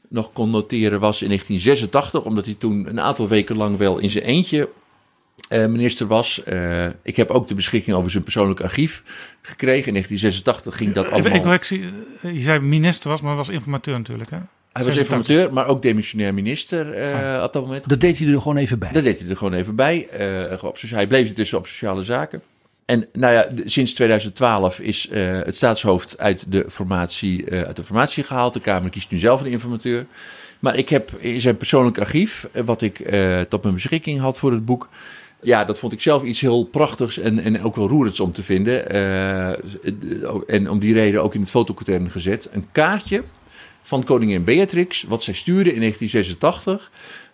nog kon noteren, was in 1986, omdat hij toen een aantal weken lang wel in zijn eentje uh, minister was. Uh, ik heb ook de beschikking over zijn persoonlijk archief gekregen. In 1986 ging dat allemaal... Even correctie, je zei minister was, maar was informateur natuurlijk, hè? Hij was informateur, maar ook demissionair minister uh, op dat moment. Dat deed hij er gewoon even bij? Dat deed hij er gewoon even bij. op, hij bleef intussen op sociale zaken. En nou ja, sinds 2012 is uh, het staatshoofd uit de, formatie, uh, uit de formatie gehaald. De Kamer kiest nu zelf een informateur. Maar ik heb in zijn persoonlijk archief, uh, wat ik tot mijn beschikking had voor het boek. Ja, dat vond ik zelf iets heel prachtigs en, en ook wel roerends om te vinden. en om die reden ook in het fotokatern gezet. Een kaartje van koningin Beatrix, wat zij stuurde in 1986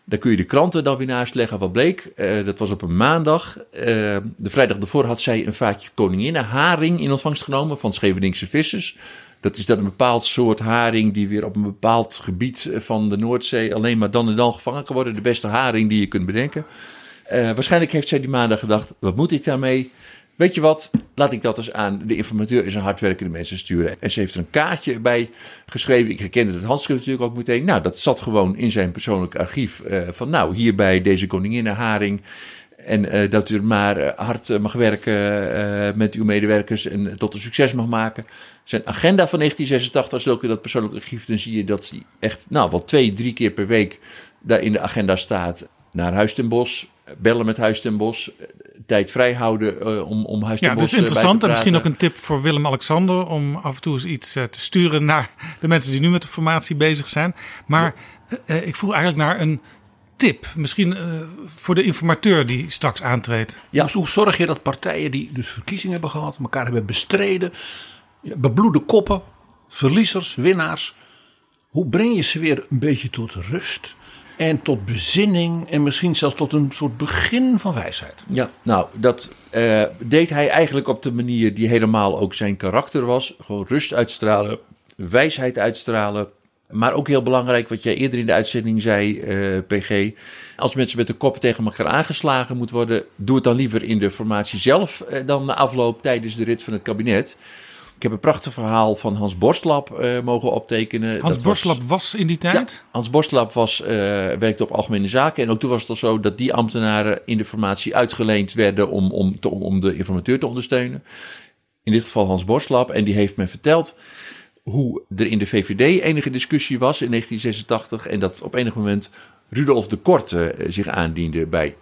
daar kun je de kranten dan weer naast leggen. Wat bleek, uh, dat was op een maandag. Uh, de vrijdag ervoor had zij een vaatje koninginnen haring in ontvangst genomen van Scheveningse vissers. Dat is dan een bepaald soort haring die weer op een bepaald gebied van de Noordzee alleen maar dan en dan gevangen kan worden. De beste haring die je kunt bedenken. Waarschijnlijk heeft zij die maandag gedacht, wat moet ik daarmee? Weet je wat, laat ik dat eens aan de informateur en zijn hardwerkende mensen sturen. En ze heeft er een kaartje bij geschreven. Ik herkende het handschrift natuurlijk ook meteen. Nou, dat zat gewoon in zijn persoonlijk archief. Uh, van nou, hierbij deze koninginnen Haring. En uh, dat u maar uh, hard mag werken met uw medewerkers en tot een succes mag maken. Zijn agenda van 1986, als ook in dat persoonlijk archief, dan zie je dat hij echt, nou, wel twee, drie keer per week daar in de agenda staat. Naar Huis ten Bos, bellen met Huis ten Bos, tijd vrijhouden uh, om, om Huis ja, Bos Ja, dat is interessant. En misschien ook een tip voor Willem-Alexander om af en toe eens iets uh, te sturen naar de mensen die nu met de formatie bezig zijn. Maar ja. uh, ik vroeg eigenlijk naar een tip, misschien voor de informateur die straks aantreedt. Ja, dus hoe zorg je dat partijen die dus verkiezingen hebben gehad, elkaar hebben bestreden, bebloede koppen, verliezers, winnaars, hoe breng je ze weer een beetje tot rust? En tot bezinning en misschien zelfs tot een soort begin van wijsheid. Ja, nou, dat uh, deed hij eigenlijk op de manier die helemaal ook zijn karakter was. Gewoon rust uitstralen, wijsheid uitstralen. Maar ook heel belangrijk, wat jij eerder in de uitzending zei, uh, PG. Als mensen met de koppen tegen elkaar aangeslagen moeten worden, doe het dan liever in de formatie zelf uh, dan na afloop tijdens de rit van het kabinet. Ik heb een prachtig verhaal van Hans Borstlap uh, mogen optekenen. Hans dat Borstlap was, was, in die tijd? Ja, Hans Borstlap was, uh, werkte op Algemene Zaken. En ook toen was het al zo dat die ambtenaren in de formatie uitgeleend werden om, om, te, om de informateur te ondersteunen. In dit geval Hans Borstlap. En die heeft me verteld hoe er in de VVD enige discussie was in 1986. En dat op enig moment Rudolf de Korte uh, zich aandiende bij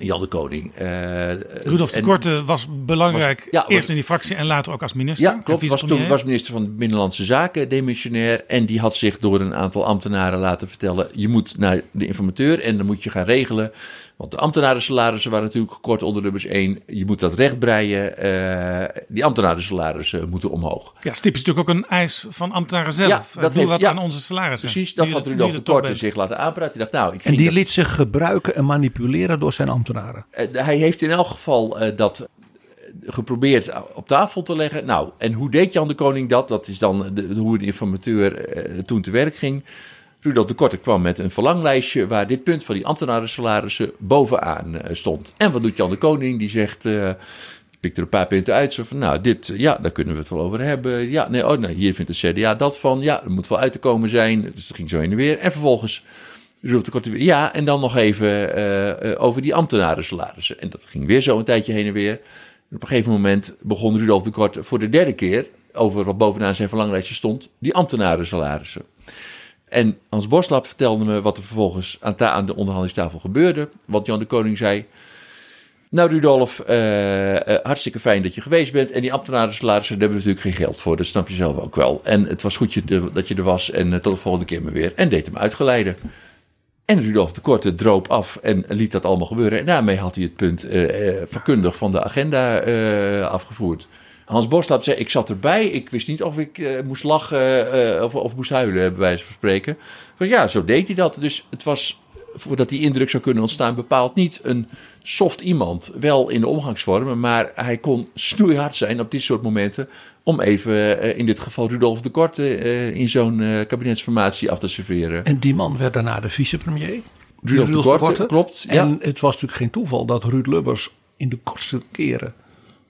Jan de Koning. Uh, Rudolf de Korte was belangrijk, was, ja, eerst in die fractie en later ook als minister. Ja, klopt. Was toen was minister van Binnenlandse Zaken, demissionair. En die had zich door een aantal ambtenaren laten vertellen... je moet naar de informateur en dan moet je gaan regelen... Want de ambtenarensalarissen waren natuurlijk gekort onder Lubbers 1. Je moet dat rechtbreien. Uh, die ambtenarensalarissen moeten omhoog. Ja, Stip is natuurlijk ook een eis van ambtenaren zelf. Ja, dat Doe heeft, wat ja, aan onze salarissen. Precies, dat had Rudolf de Korte zich laten aanpraten. Die dacht, nou, ik en die dat... liet zich gebruiken en manipuleren door zijn ambtenaren. Uh, hij heeft in elk geval uh, dat geprobeerd op tafel te leggen. Nou, en hoe deed Jan de Koning dat? Dat is dan de, hoe de informateur toen te werk ging. Rudolf de Korte kwam met een verlanglijstje waar dit punt van die ambtenarensalarissen bovenaan uh, stond. En wat doet Jan de Koning? Die zegt, uh, pikt er een paar punten uit. Zo van, nou, dit, ja, daar kunnen we het wel over hebben. Ja, nee, oh, nee, hier vindt de CDA dat van. Ja, er moet wel uit te komen zijn. Dus dat ging zo heen en weer. En vervolgens Rudolf de Korte weer, ja, en dan nog even uh, over die ambtenarensalarissen. En dat ging weer zo een tijdje heen en weer. Op een gegeven moment begon Rudolf de Kort voor de derde keer, over wat bovenaan zijn verlanglijstje stond, die ambtenarensalarissen. En Hans Boslap vertelde me wat er vervolgens aan, aan de onderhandelingstafel gebeurde. Wat Jan de Koning zei. Nou, Rudolf, uh, hartstikke fijn dat je geweest bent. En die ambtenarensalarissen, daar hebben we natuurlijk geen geld voor. Dat snap je zelf ook wel. En het was goed je, dat je er was. En tot de volgende keer maar weer. En deed hem uitgeleiden. En Rudolf de Korte droop af en liet dat allemaal gebeuren. En daarmee had hij het punt vakkundig van de agenda afgevoerd. Hans Boslap zei, ik zat erbij. Ik wist niet of ik uh, moest lachen of, of moest huilen, bij wijze van spreken. Maar ja, zo deed hij dat. Dus het was, voordat die indruk zou kunnen ontstaan, bepaald niet een soft iemand. Wel in de omgangsvormen, maar hij kon snoeihard zijn op dit soort momenten om even uh, in dit geval Rudolf de Korte in zo'n kabinetsformatie af te serveren. En die man werd daarna de vicepremier. Rudolf, Rudolf de, Korte, de Korte, klopt. En ja. het was natuurlijk geen toeval dat Ruud Lubbers in de kortste keren,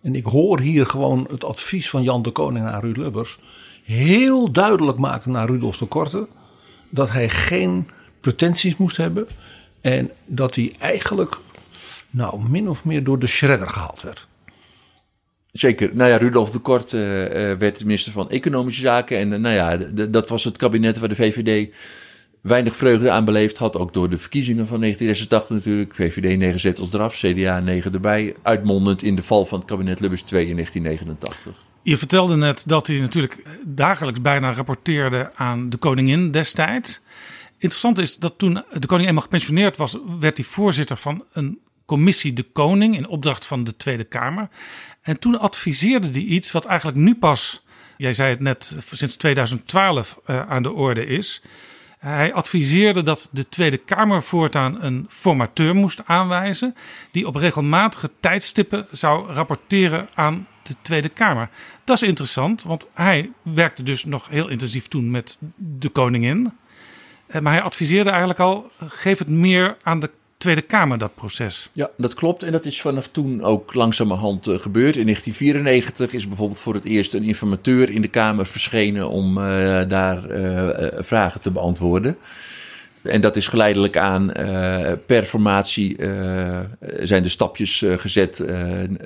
en ik hoor hier gewoon het advies van Jan de Koning aan Ruud Lubbers, heel duidelijk maakte naar Rudolf de Korte dat hij geen pretenties moest hebben en dat hij eigenlijk nou min of meer door de shredder gehaald werd. Zeker. Nou ja, Rudolf de Kort uh, werd minister van Economische Zaken. En uh, nou ja, dat was het kabinet waar de VVD weinig vreugde aan beleefd had. Ook door de verkiezingen van 1986 natuurlijk. VVD 9 zetels eraf, CDA 9 erbij. Uitmondend in de val van het kabinet Lubbers 2 in 1989. Je vertelde net dat hij natuurlijk dagelijks bijna rapporteerde aan de koningin destijds. Interessant is dat toen de koning eenmaal gepensioneerd was, werd hij voorzitter van een commissie De Koning in opdracht van de Tweede Kamer. En toen adviseerde hij iets wat eigenlijk nu pas, jij zei het net, sinds 2012 uh, aan de orde is. Hij adviseerde dat de Tweede Kamer voortaan een formateur moest aanwijzen. die op regelmatige tijdstippen zou rapporteren aan de Tweede Kamer. Dat is interessant, want hij werkte dus nog heel intensief toen met de koningin. Maar hij adviseerde eigenlijk al: geef het meer aan de Tweede Kamer, dat proces. Ja, dat klopt. En dat is vanaf toen ook langzamerhand uh, gebeurd. In 1994 is bijvoorbeeld voor het eerst een informateur in de Kamer verschenen om uh, daar uh, vragen te beantwoorden. En dat is geleidelijk aan per formatie zijn de stapjes gezet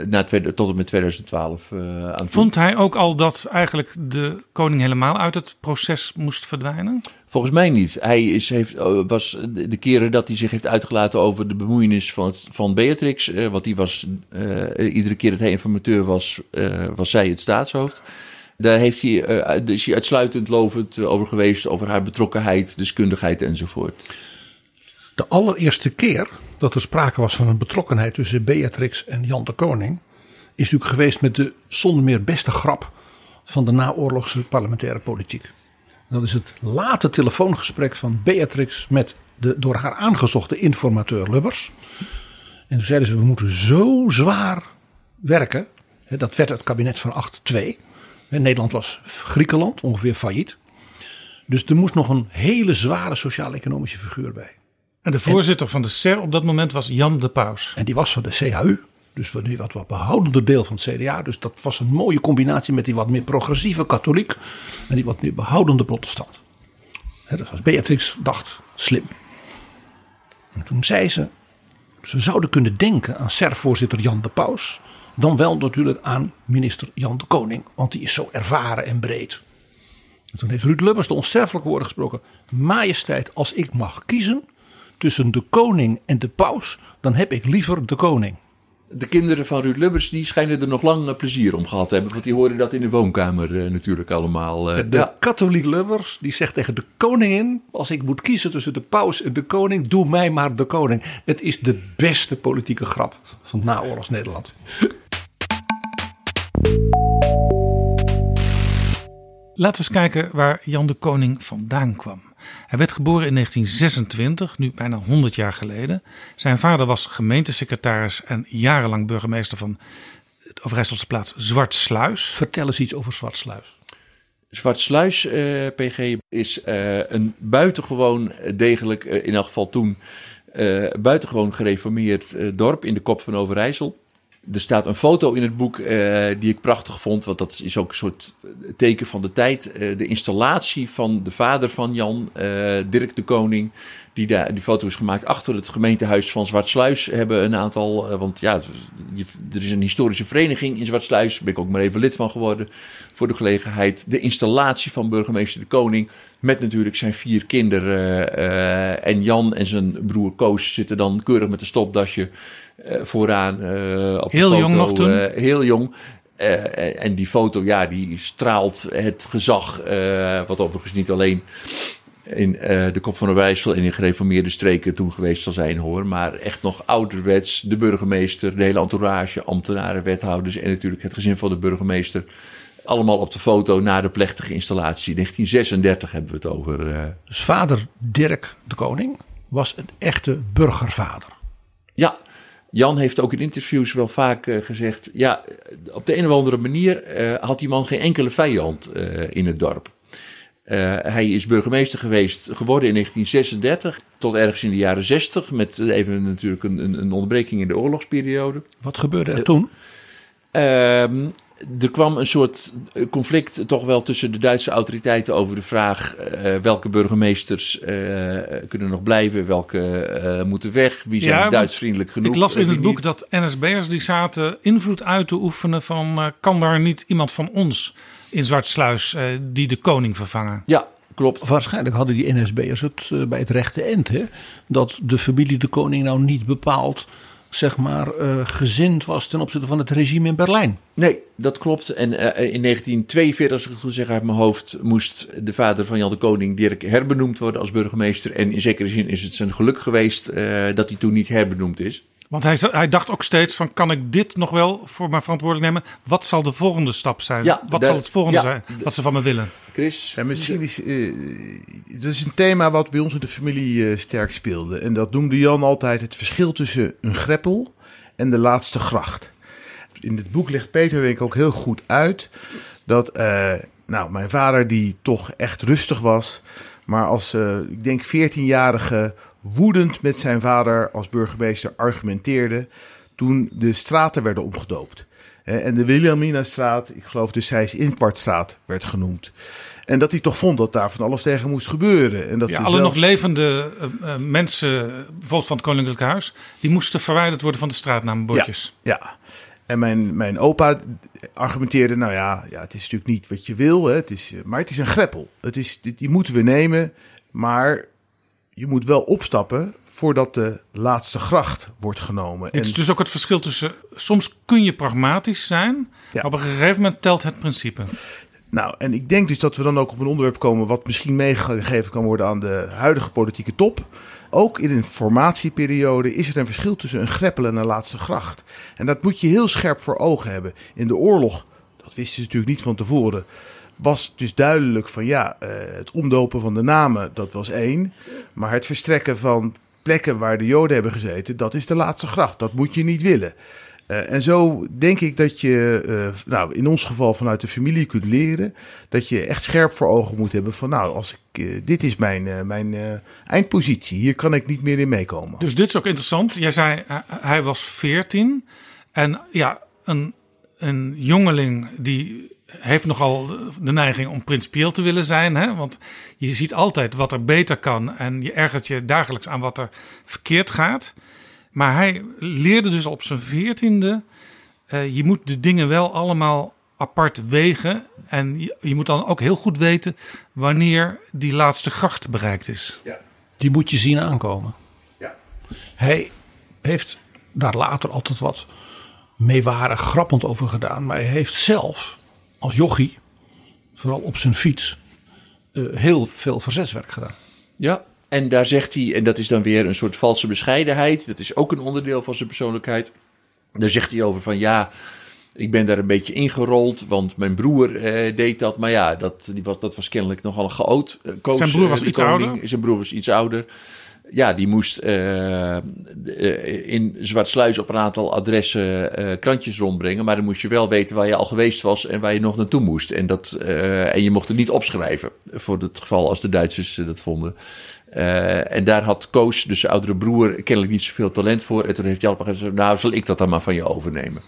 na tot en met 2012 aan Vond hij ook al dat eigenlijk de koning helemaal uit het proces moest verdwijnen? Volgens mij niet. Hij is, heeft, was de keren dat hij zich heeft uitgelaten over de bemoeienis van, het, van Beatrix. Uh, want die was uh, iedere keer dat hij informateur was, uh, was zij het staatshoofd. Daar heeft hij, is hij uitsluitend lovend over geweest, over haar betrokkenheid, deskundigheid enzovoort. De allereerste keer dat er sprake was van een betrokkenheid tussen Beatrix en Jan de Koning, is natuurlijk geweest met de zonder meer beste grap van de naoorlogse parlementaire politiek. Dat is het late telefoongesprek van Beatrix met de door haar aangezochte informateur Lubbers. En toen zeiden ze: We moeten zo zwaar werken. Dat werd het kabinet van 8-2. Nederland was Griekenland, ongeveer failliet. Dus er moest nog een hele zware sociaal-economische figuur bij. En de voorzitter en, van de SER op dat moment was Jan de Paus. En die was van de CHU. Dus nu wat, wat behoudender deel van het CDA. Dus dat was een mooie combinatie met die wat meer progressieve katholiek. En die wat meer behoudende protestant. He, dat was Beatrix dacht slim. En toen zei ze. Ze zouden kunnen denken aan SER-voorzitter Jan de Paus. Dan wel natuurlijk aan minister Jan de Koning. Want die is zo ervaren en breed. En toen heeft Ruud Lubbers de onsterfelijke woorden gesproken. Majesteit, als ik mag kiezen tussen de koning en de paus. Dan heb ik liever de koning de kinderen van Ruud Lubbers die schijnen er nog lang plezier om gehad te hebben. Want die horen dat in de woonkamer uh, natuurlijk allemaal. Uh, de ja. katholiek Lubbers die zegt tegen de koningin: Als ik moet kiezen tussen de paus en de koning, doe mij maar de koning. Het is de beste politieke grap van naoorlogs Nederland. Laten we eens kijken waar Jan de Koning vandaan kwam. Hij werd geboren in 1926, nu bijna 100 jaar geleden. Zijn vader was gemeentesecretaris en jarenlang burgemeester van de Overijsselse plaats Zwartsluis. Vertel eens iets over Zwartsluis. Zwartsluis, uh, PG, is uh, een buitengewoon degelijk, uh, in elk geval toen, buitengewoon gereformeerd dorp in de kop van Overijssel. Er staat een foto in het boek eh, die ik prachtig vond, want dat is ook een soort teken van de tijd. Eh, de installatie van de vader van Jan, eh, Dirk de Koning, die, daar, die foto is gemaakt achter het gemeentehuis van Zwartsluis. Hebben een aantal, want ja, er is een historische vereniging in Zwartsluis, daar ben ik ook maar even lid van geworden voor de gelegenheid. De installatie van burgemeester de Koning, met natuurlijk zijn vier kinderen. en Jan en zijn broer Koos zitten dan keurig met een stopdasje vooraan eh, op Heel de foto. jong nog toen? eh, heel jong. Eh, en die foto, ja, die straalt het gezag, eh, wat overigens niet alleen in eh, de Kop van de Wijssel en in gereformeerde streken toen geweest zal zijn hoor. Maar echt nog ouderwets, de burgemeester, de hele entourage, ambtenaren, wethouders en natuurlijk het gezin van de burgemeester. Allemaal op de foto na de plechtige installatie. 1936 hebben we het over. eh. Dus vader Dirk de Koning was een echte burgervader. Ja, Jan heeft ook in interviews wel vaak eh, gezegd... ja, op de een of andere manier eh, had die man geen enkele vijand eh, in het dorp. Hij is burgemeester geweest, geworden in 1936 tot ergens in de jaren 60... met even natuurlijk een, een, een onderbreking in de oorlogsperiode. Wat gebeurde er toen? Er kwam een soort eh, conflict toch wel tussen de Duitse autoriteiten over de vraag eh, welke burgemeesters eh, kunnen nog blijven, welke eh, moeten weg, wie zijn Ja, want Duitsvriendelijk genoeg. Ik las in het boek niet. dat NSB'ers die zaten invloed uit te oefenen van... kan daar niet iemand van ons in Zwartsluis eh, die de koning vervangen? Ja, klopt. Waarschijnlijk hadden die NSB'ers het bij het rechte eind. Hè? Dat de familie de koning nou niet bepaald zeg maar, eh, gezind was ten opzichte van het regime in Berlijn. Nee, dat klopt. En eh, in 1942, als ik het goed zeg uit mijn hoofd, moest de vader van Jan de Koning, Dirk, herbenoemd worden als burgemeester. En in zekere zin is het zijn geluk geweest eh, dat hij toen niet herbenoemd is. Want hij, hij dacht ook steeds van, kan ik dit nog wel voor mijn verantwoordelijk nemen? Wat zal de volgende stap zijn? Ja, Wat zal het volgende ja. zijn wat ze van me willen? Chris? Ja, misschien is dat is een thema wat bij ons in de familie eh, sterk speelde. En dat noemde Jan altijd het verschil tussen een greppel en de laatste gracht. In het boek legt Peter denk ik ook heel goed uit dat eh, nou, mijn vader die toch echt rustig was, maar als eh, ik denk 14-jarige woedend met zijn vader als burgemeester argumenteerde toen de straten werden omgedoopt. En de Wilhelminastraat, ik geloof de Seys Inkwartstraat, werd genoemd. En dat hij toch vond dat daar van alles tegen moest gebeuren. En dat Ja, ze alle zelfs- nog levende eh, eh, mensen, bijvoorbeeld van het Koninklijk Huis, die moesten verwijderd worden van de straatnaambordjes. Ja, ja. En mijn, mijn opa argumenteerde, nou ja, ja, het is natuurlijk niet wat je wil, hè, het is, eh, maar het is een greppel. Het is, die moeten we nemen, maar je moet wel opstappen voordat de laatste gracht wordt genomen. Dit is dus ook het verschil tussen, soms kun je pragmatisch zijn, maar op een gegeven moment telt het principe. Nou, en ik denk dus dat we dan ook op een onderwerp komen wat misschien meegegeven kan worden aan de huidige politieke top. Ook in een formatieperiode is er een verschil tussen een greppel en een laatste gracht. En dat moet je heel scherp voor ogen hebben. In de oorlog, dat wisten ze natuurlijk niet van tevoren, was dus duidelijk van ja, eh, het omdopen van de namen, dat was één. Maar het verstrekken van plekken waar de Joden hebben gezeten, dat is de laatste gracht. Dat moet je niet willen. Eh, en zo denk ik dat je, eh, nou, in ons geval vanuit de familie kunt leren dat je echt scherp voor ogen moet hebben van, nou, als ik, dit is mijn, mijn eindpositie, hier kan ik niet meer in meekomen. Dus dit is ook interessant. Jij zei, hij was 14. En ja, een, een jongeling die heeft nogal de neiging om principieel te willen zijn. Hè? Want je ziet altijd wat er beter kan. En je ergert je dagelijks aan wat er verkeerd gaat. Maar hij leerde dus op zijn veertiende... eh, je moet de dingen wel allemaal apart wegen. En je, je moet dan ook heel goed weten... wanneer die laatste gracht bereikt is. Die moet je zien aankomen. Ja. Hij heeft daar later altijd wat meewarig grappend over gedaan. Maar hij heeft zelf als jochie, vooral op zijn fiets, eh, heel veel verzetswerk gedaan. Ja, en daar zegt hij, en dat is dan weer een soort valse bescheidenheid. Dat is ook een onderdeel van zijn persoonlijkheid. Daar zegt hij over van ja, Ik ben daar een beetje ingerold, want mijn broer eh, deed dat. Maar ja, dat, die was, dat was kennelijk nogal een geoot. Uh, Koos, Zijn broer was uh, iets koning. ouder? Zijn broer was iets ouder. Ja, die moest uh, in Zwartsluis op een aantal adressen uh, krantjes rondbrengen. Maar dan moest je wel weten waar je al geweest was en waar je nog naartoe moest. En, dat, uh, en je mocht het niet opschrijven, voor het geval als de Duitsers dat vonden. en daar had Koos, dus zijn oudere broer, kennelijk niet zoveel talent voor. En toen heeft Jan gezegd, nou zal ik dat dan maar van je overnemen.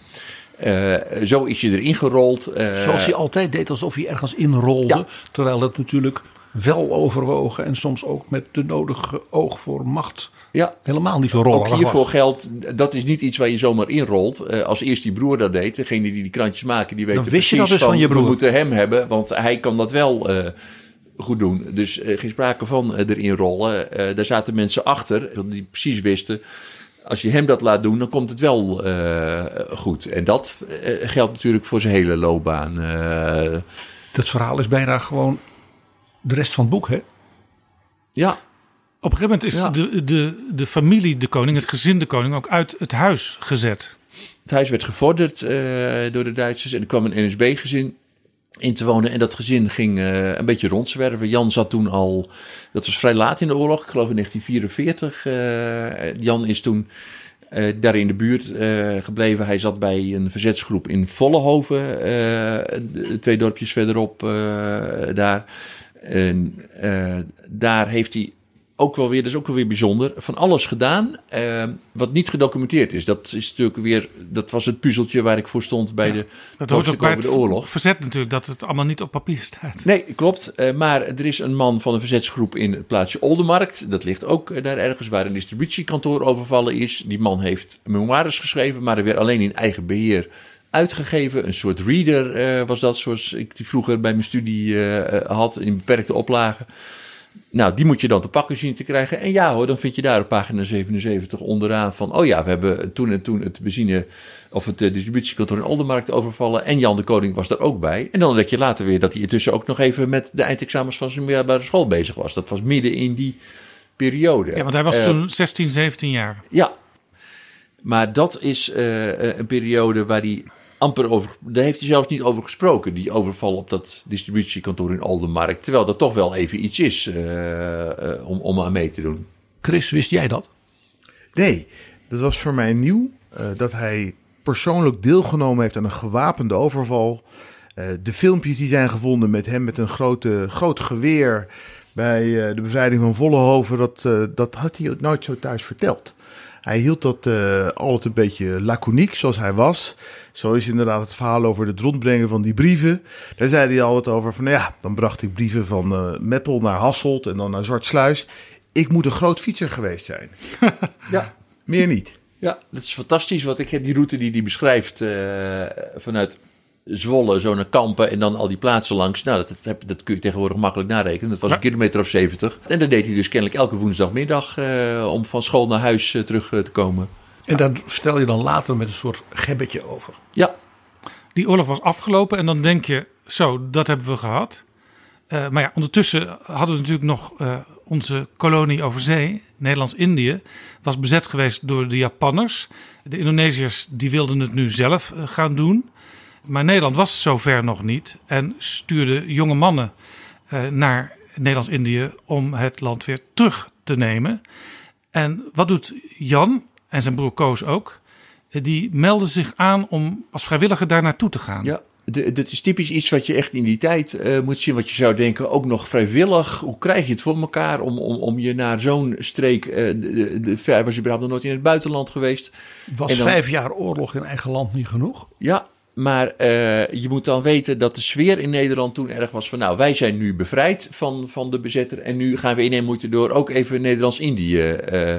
zo is je erin gerold. Zoals hij altijd deed, alsof hij ergens inrolde. Ja. Terwijl het natuurlijk wel overwogen en soms ook met de nodige oog voor macht ja. helemaal niet zo rollig Ook hiervoor was. geldt, dat is niet iets waar je zomaar inrolt. Uh, als eerst die broer dat deed, degene die die krantjes maken, die weten wist je precies dat dus van je broer. we moeten hem hebben, want hij kan dat wel uh, goed doen. Dus uh, geen sprake van erin rollen. daar zaten mensen achter die precies wisten als je hem dat laat doen, dan komt het wel goed. En dat geldt natuurlijk voor zijn hele loopbaan. Dat verhaal is bijna gewoon de rest van het boek, hè? Ja. Op een gegeven moment is Ja. de, de, de familie de koning, het gezin de koning, ook uit het huis gezet. Het huis werd gevorderd uh, door de Duitsers en er kwam een NSB-gezin in te wonen. En dat gezin ging uh, een beetje rondzwerven. Jan zat toen al, dat was vrij laat in de oorlog, ik geloof in 1944. Uh, Jan is toen uh, daar in de buurt gebleven. Hij zat bij een verzetsgroep in Vollehoven, twee dorpjes verderop daar. En daar heeft hij ook wel weer, dat is ook wel weer bijzonder, van alles gedaan uh, wat niet gedocumenteerd is. Dat is natuurlijk weer, dat was het puzzeltje waar ik voor stond bij ja, de dat hoort ook bij over de oorlog. Verzet natuurlijk, dat het allemaal niet op papier staat. Nee, klopt. Uh, maar er is een man van een verzetsgroep in het plaatsje Oldermarkt. Dat ligt ook uh, daar ergens waar een distributiekantoor overvallen is. Die man heeft memoires geschreven, maar er weer alleen in eigen beheer uitgegeven. Een soort reader was dat, zoals ik die vroeger bij mijn studie had, in beperkte oplagen. Nou, die moet je dan te pakken zien te krijgen. En ja hoor, dan vind je daar op pagina 77 onderaan van... oh ja, we hebben toen en toen het benzine... of het distributiekantoor in Oldermarkt overvallen... en Jan de Koning was daar ook bij. En dan ontdek je later weer dat hij intussen ook nog even... met de eindexamens van zijn middelbare school bezig was. Dat was midden in die periode. Ja, want hij was uh, toen 16, 17 jaar. Ja, maar dat is uh, een periode waar hij amper over. Daar heeft hij zelfs niet over gesproken, die overval op dat distributiekantoor in Oldenmarkt. Terwijl dat toch wel even iets is uh, uh, om, om aan mee te doen. Chris, wist jij dat? Nee, dat was voor mij nieuw. Uh, dat hij persoonlijk deelgenomen heeft aan een gewapende overval. de filmpjes die zijn gevonden met hem met een grote, groot geweer bij de bevrijding van Vollenhoven, dat, dat had hij nooit zo thuis verteld. Hij hield dat uh, altijd een beetje laconiek, zoals hij was. Zo is inderdaad het verhaal over het rondbrengen van die brieven. Daar zei hij altijd over van, ja, dan bracht ik brieven van uh, Meppel naar Hasselt en dan naar Zwartsluis. Ik moet een groot fietser geweest zijn. [laughs] ja. Meer niet. Ja, dat is fantastisch. Wat ik die route die hij beschrijft uh, vanuit Zwolle, zo naar Kampen en dan al die plaatsen langs. Nou, dat, dat, dat kun je tegenwoordig makkelijk narekenen. Dat was een kilometer of 70. En dat deed hij dus kennelijk elke woensdagmiddag uh, om van school naar huis uh, terug uh, te komen. En daar vertel je dan later met een soort gebbetje over. Ja. Die oorlog was afgelopen en dan denk je, zo, dat hebben we gehad. Uh, maar ja, ondertussen hadden we natuurlijk nog uh, onze kolonie over zee, Nederlands-Indië, was bezet geweest door de Japanners. De Indonesiërs die wilden het nu zelf uh, gaan doen. Maar Nederland was zover nog niet en stuurde jonge mannen uh, naar Nederlands-Indië om het land weer terug te nemen. En wat doet Jan en zijn broer Koos ook? Die melden zich aan om als vrijwilliger daar naartoe te gaan. Ja, dit is typisch iets wat je echt in die tijd uh, moet zien. Wat je zou denken, ook nog vrijwillig. Hoe krijg je het voor elkaar om, om, om je naar zo'n streek... Uh, de, de, was je überhaupt nog nooit in het buitenland geweest. Was dan, vijf jaar oorlog in eigen land niet genoeg? Ja, maar uh, je moet dan weten dat de sfeer in Nederland toen erg was van... nou, wij zijn nu bevrijd van, van de bezetter... en nu gaan we in en moeten door ook even Nederlands-Indië uh,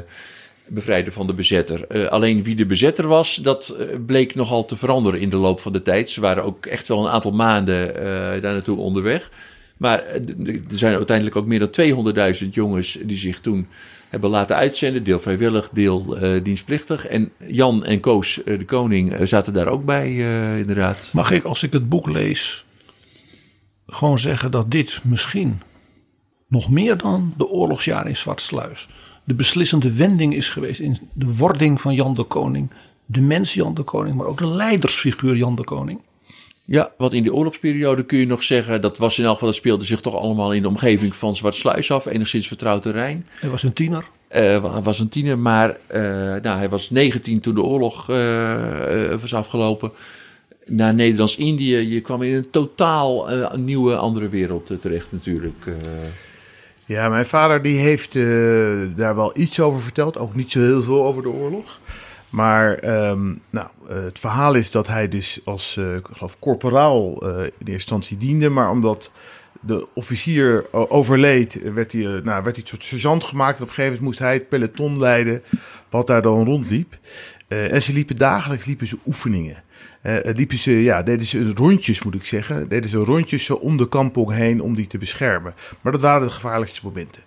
bevrijden van de bezetter. Uh, alleen wie de bezetter was, dat bleek nogal te veranderen in de loop van de tijd. Ze waren ook echt wel een aantal maanden daar naartoe onderweg. Maar er zijn uiteindelijk ook meer dan 200.000 jongens die zich toen hebben laten uitzenden. Deel vrijwillig, deel uh, dienstplichtig. En Jan en Koos, uh, de koning, uh, zaten daar ook bij, inderdaad. Mag ik, als ik het boek lees, gewoon zeggen dat dit misschien nog meer dan de oorlogsjaren in Zwartsluis... de beslissende wending is geweest in de wording van Jan de Koning de mens Jan de Koning, maar ook de leidersfiguur Jan de Koning. Ja, want in de oorlogsperiode kun je nog zeggen, dat was in elk geval, dat speelde zich toch allemaal in de omgeving van Zwartsluis af, enigszins vertrouwd terrein. Hij was een tiener. Uh, hij was een tiener, maar uh, nou, hij was 19 toen de oorlog uh, was afgelopen. Naar Nederlands-Indië, je kwam in een totaal nieuwe, andere wereld terecht natuurlijk. Ja, mijn vader die heeft daar wel iets over verteld, ook niet zo heel veel over de oorlog. Maar um, nou, het verhaal is dat hij dus als, uh, ik geloof, corporaal uh, in eerste instantie diende. Maar omdat de officier overleed, werd hij, uh, nou, werd hij een soort sergeant gemaakt. Op een gegeven moment moest hij het peloton leiden wat daar dan rondliep. en ze liepen dagelijks liepen ze oefeningen. liepen ze, ja, deden ze rondjes, moet ik zeggen. Deden ze rondjes zo om de kampong heen om die te beschermen. Maar dat waren de gevaarlijkste momenten.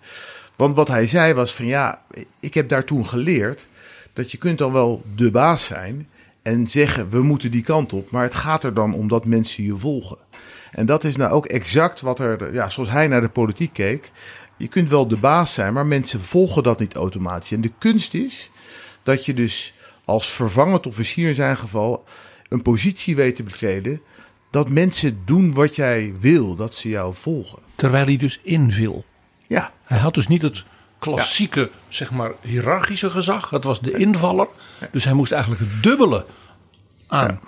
Want wat hij zei was van ja, ik heb daar toen geleerd dat je kunt dan wel de baas zijn en zeggen we moeten die kant op, maar het gaat er dan om dat mensen je volgen. En dat is nou ook exact wat er, ja, zoals hij naar de politiek keek. Je kunt wel de baas zijn, maar mensen volgen dat niet automatisch. En de kunst is dat je dus als vervangend officier in zijn geval een positie weet te bekleden. Dat mensen doen wat jij wil, dat ze jou volgen. Terwijl hij dus invil. Ja. Hij had dus niet het klassieke, zeg maar, hiërarchische gezag. Dat was de invaller. Dus hij moest eigenlijk het dubbele aan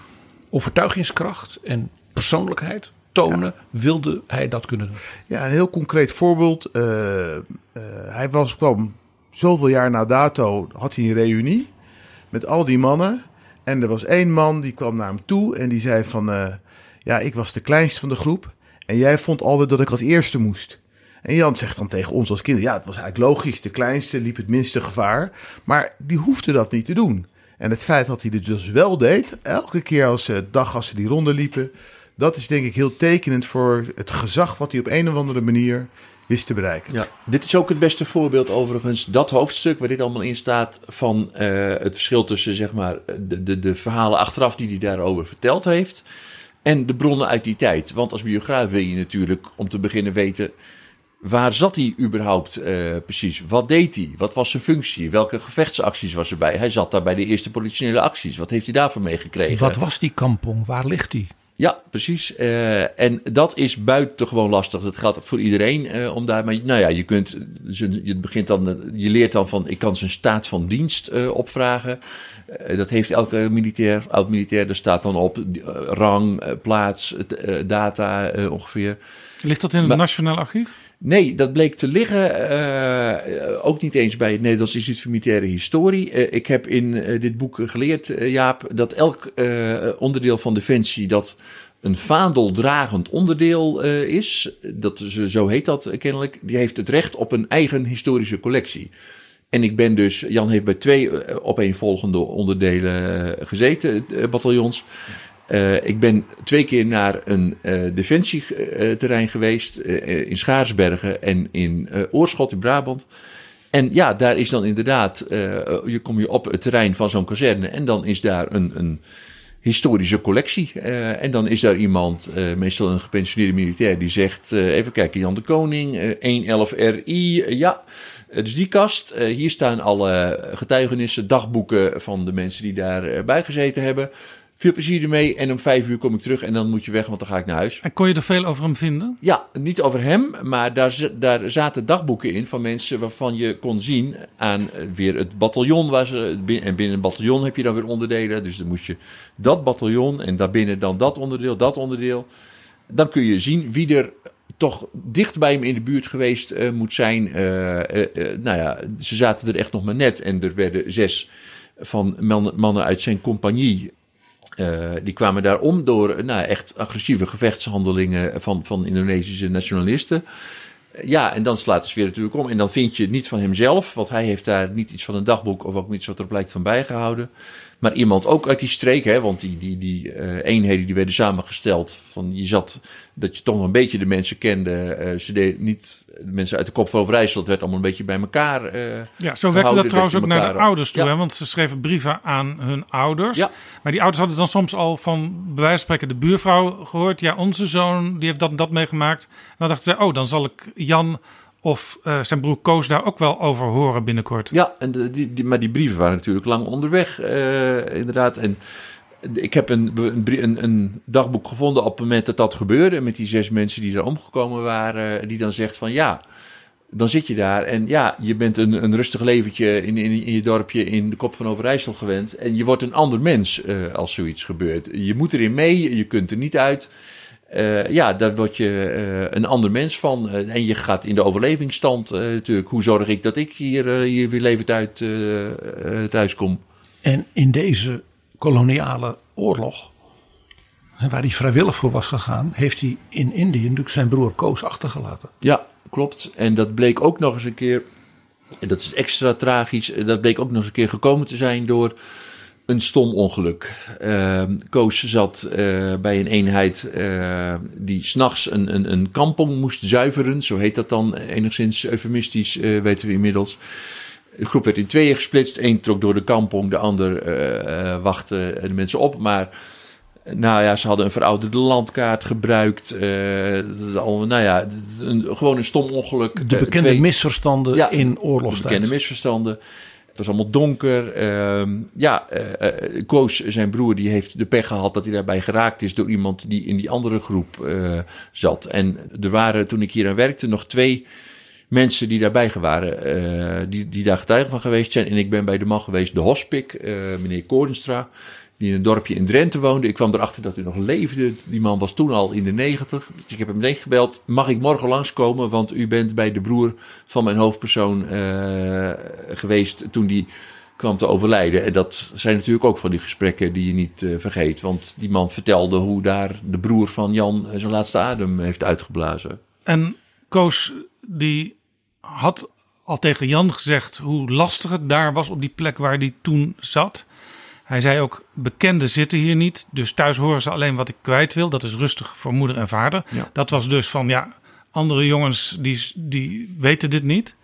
overtuigingskracht en persoonlijkheid tonen. Wilde hij dat kunnen doen? Ja, een heel concreet voorbeeld. Uh, uh, hij was, kwam zoveel jaar na dato, had hij een reunie met al die mannen. En er was één man die kwam naar hem toe en die zei van... Uh, ja, ik was de kleinste van de groep. En jij vond altijd dat ik als eerste moest. En Jan zegt dan tegen ons als kinderen: ja, het was eigenlijk logisch. De kleinste liep het minste gevaar. Maar die hoefde dat niet te doen. En het feit dat hij dit dus wel deed, elke keer als ze dag als ze die ronde liepen, dat is denk ik heel tekenend voor het gezag wat hij op een of andere manier wist te bereiken. Ja, dit is ook het beste voorbeeld overigens, dat hoofdstuk waar dit allemaal in staat, van uh, het verschil tussen zeg maar de, de, de verhalen achteraf die hij daarover verteld heeft en de bronnen uit die tijd. Want als biograaf wil je natuurlijk om te beginnen weten Waar zat hij überhaupt uh, precies? Wat deed hij? Wat was zijn functie? Welke gevechtsacties was erbij? Hij zat daar bij de eerste politionele acties. Wat heeft hij daarvoor meegekregen? Wat was die kampong? Waar ligt die? Ja, precies. Uh, en dat is buitengewoon lastig. Dat gaat voor iedereen uh, om daar. Maar nou ja, je kunt. Je, begint dan, je leert dan van. Ik kan zijn staat van dienst uh, opvragen. dat heeft elke militair, oud-militair. Er staat dan op rang, plaats, data ongeveer. Ligt dat in het maar, Nationaal Archief? Nee, dat bleek te liggen. Uh, ook niet eens bij het Nederlands Instituut voor Militaire Historie. Uh, ik heb in uh, dit boek geleerd, Jaap, dat elk onderdeel van Defensie dat een vaandeldragend onderdeel is, dat, zo heet dat kennelijk, die heeft het recht op een eigen historische collectie. En ik ben dus, Jan heeft bij twee opeenvolgende onderdelen gezeten, bataljons. Uh, ik ben twee keer naar een uh, defensieterrein geweest uh, in Schaarsbergen en in Oorschot in Brabant. En ja, daar is dan inderdaad, je kom je op het terrein van zo'n kazerne en dan is daar een, een historische collectie. en dan is daar iemand, meestal een gepensioneerde militair, die zegt, even kijken, Jan de Koning, 111 RI, ja... Dus die kast, hier staan alle getuigenissen, dagboeken van de mensen die daarbij gezeten hebben. Veel plezier ermee. En om vijf uur kom ik terug en dan moet je weg, want dan ga ik naar huis. En kon je er veel over hem vinden? Ja, niet over hem, maar daar, daar zaten dagboeken in van mensen waarvan je kon zien aan eh, weer het bataljon. Waar ze, en binnen een bataljon heb je dan weer onderdelen. Dus dan moest je dat bataljon en daarbinnen dan dat onderdeel, dat onderdeel. Dan kun je zien wie er toch dicht bij hem in de buurt geweest uh, moet zijn. Uh, nou ja, ze zaten er echt nog maar net en er werden zes van mannen uit zijn compagnie uh, die kwamen daar om door nou, echt agressieve gevechtshandelingen van, van Indonesische nationalisten. Ja, en dan slaat de sfeer natuurlijk om. En dan vind je niet van hemzelf, want hij heeft daar niet iets van een dagboek of ook iets wat er blijkt van bijgehouden. Maar iemand ook uit die streek, hè, want die, die, die eenheden die werden samengesteld. Van je zat dat je toch nog een beetje de mensen kende. Uh, ze deden niet de mensen uit de kop van Overijssel. Werd allemaal een beetje bij elkaar. Uh, ja, zo werkte dat trouwens ook naar de ouders toe. Hè, want ze schreven brieven aan hun ouders. Ja. Maar die ouders hadden dan soms al van bij wijze van spreken de buurvrouw gehoord. Ja, onze zoon die heeft dat en dat meegemaakt. En dan dachten ze, oh, dan zal ik Jan of uh, zijn broer Koos daar ook wel over horen binnenkort. Ja, en de, die, die, maar die brieven waren natuurlijk lang onderweg, uh, inderdaad. En ik heb een, een, een, dagboek gevonden op het moment dat dat gebeurde. Met die zes mensen die er omgekomen waren. Die dan zegt van ja, dan zit je daar. En ja, je bent een, een rustig leventje in, in, in je dorpje in de kop van Overijssel gewend. En je wordt een ander mens uh, als zoiets gebeurt. Je moet erin mee, je kunt er niet uit. Uh, ja, daar word je een ander mens van. en je gaat in de overlevingsstand natuurlijk. Hoe zorg ik dat ik hier, hier weer levend uit thuis kom? En in deze koloniale oorlog, waar hij vrijwillig voor was gegaan, heeft hij in Indië natuurlijk zijn broer Koos achtergelaten. Ja, klopt. En dat bleek ook nog eens een keer, en dat is extra tragisch, dat bleek ook nog eens een keer gekomen te zijn door een stom ongeluk. Uh, Koos zat uh, bij een eenheid uh, die s'nachts een, een, een kampong moest zuiveren. Zo heet dat dan enigszins eufemistisch, uh, weten we inmiddels. De groep werd in tweeën gesplitst. Eén trok door de kampong, de ander wachtte de mensen op. Maar nou ja, ze hadden een verouderde landkaart gebruikt. Uh, al, nou ja, een, gewoon een stom ongeluk. De bekende twee... misverstanden ja, in oorlogstijd. De bekende misverstanden. Het was allemaal donker. Uh, ja, uh, Koos, zijn broer, die heeft de pech gehad dat hij daarbij geraakt is door iemand die in die andere groep zat. En er waren, toen ik hier aan werkte, nog twee mensen die daarbij waren, die, die daar getuige van geweest zijn. En ik ben bij de man geweest, de hospik, meneer Koordenstra die in een dorpje in Drenthe woonde. Ik kwam erachter dat hij nog leefde. Die man was toen al in de negentig. Dus ik heb hem meteen gebeld. Mag ik morgen langskomen? Want u bent bij de broer van mijn hoofdpersoon uh, geweest toen die kwam te overlijden. En dat zijn natuurlijk ook van die gesprekken die je niet vergeet. Want die man vertelde hoe daar de broer van Jan zijn laatste adem heeft uitgeblazen. En Koos, die had al tegen Jan gezegd hoe lastig het daar was op die plek waar hij toen zat. Hij zei ook: bekenden zitten hier niet, dus thuis horen ze alleen wat ik kwijt wil. Dat is rustig voor moeder en vader. Dat was dus van ja, andere jongens die, die weten dit niet.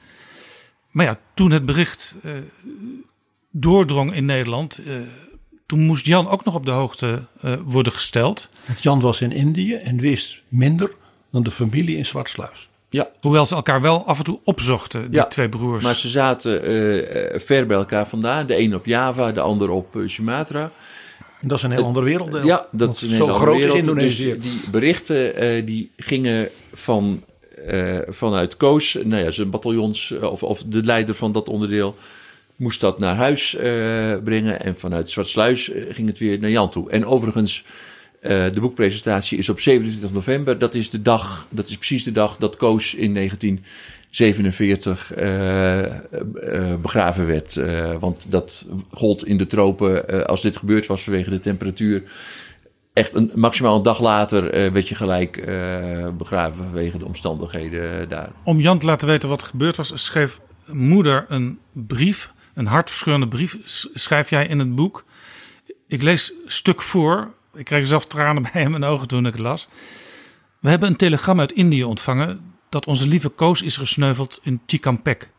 Maar ja, toen het bericht uh, doordrong in Nederland, uh, toen moest Jan ook nog op de hoogte uh, worden gesteld. Jan was in Indië en wist minder dan de familie in Zwartsluis. Ja. Hoewel ze elkaar wel af en toe opzochten, die ja, twee broers. Maar ze zaten uh, ver bij elkaar vandaan. De een op Java, de ander op uh, Sumatra. En dat is een heel andere wereld. Ja, dat is een heel andere wereld. Is Indonesië. Dus die berichten uh, die gingen van, vanuit Koos, nou ja, zijn bataljons, of, of de leider van dat onderdeel, moest dat naar huis brengen. En vanuit Zwartsluis ging het weer naar Jan toe. En overigens uh, de boekpresentatie is op 27 november. Dat is de dag, dat is precies de dag dat Koos in 1947 uh, uh, begraven werd. Want dat gold in de tropen, als dit gebeurd was vanwege de temperatuur. Echt een, maximaal een dag later werd je gelijk begraven vanwege de omstandigheden daar. Om Jan te laten weten wat er gebeurd was, schreef moeder een brief, een hartverscheurende brief, schrijf jij in het boek. Ik lees stuk voor ik kreeg zelf tranen [laughs] bij in ogen toen ik het las. We hebben een telegram uit Indië ontvangen dat onze lieve Koos is gesneuveld in Chikampek.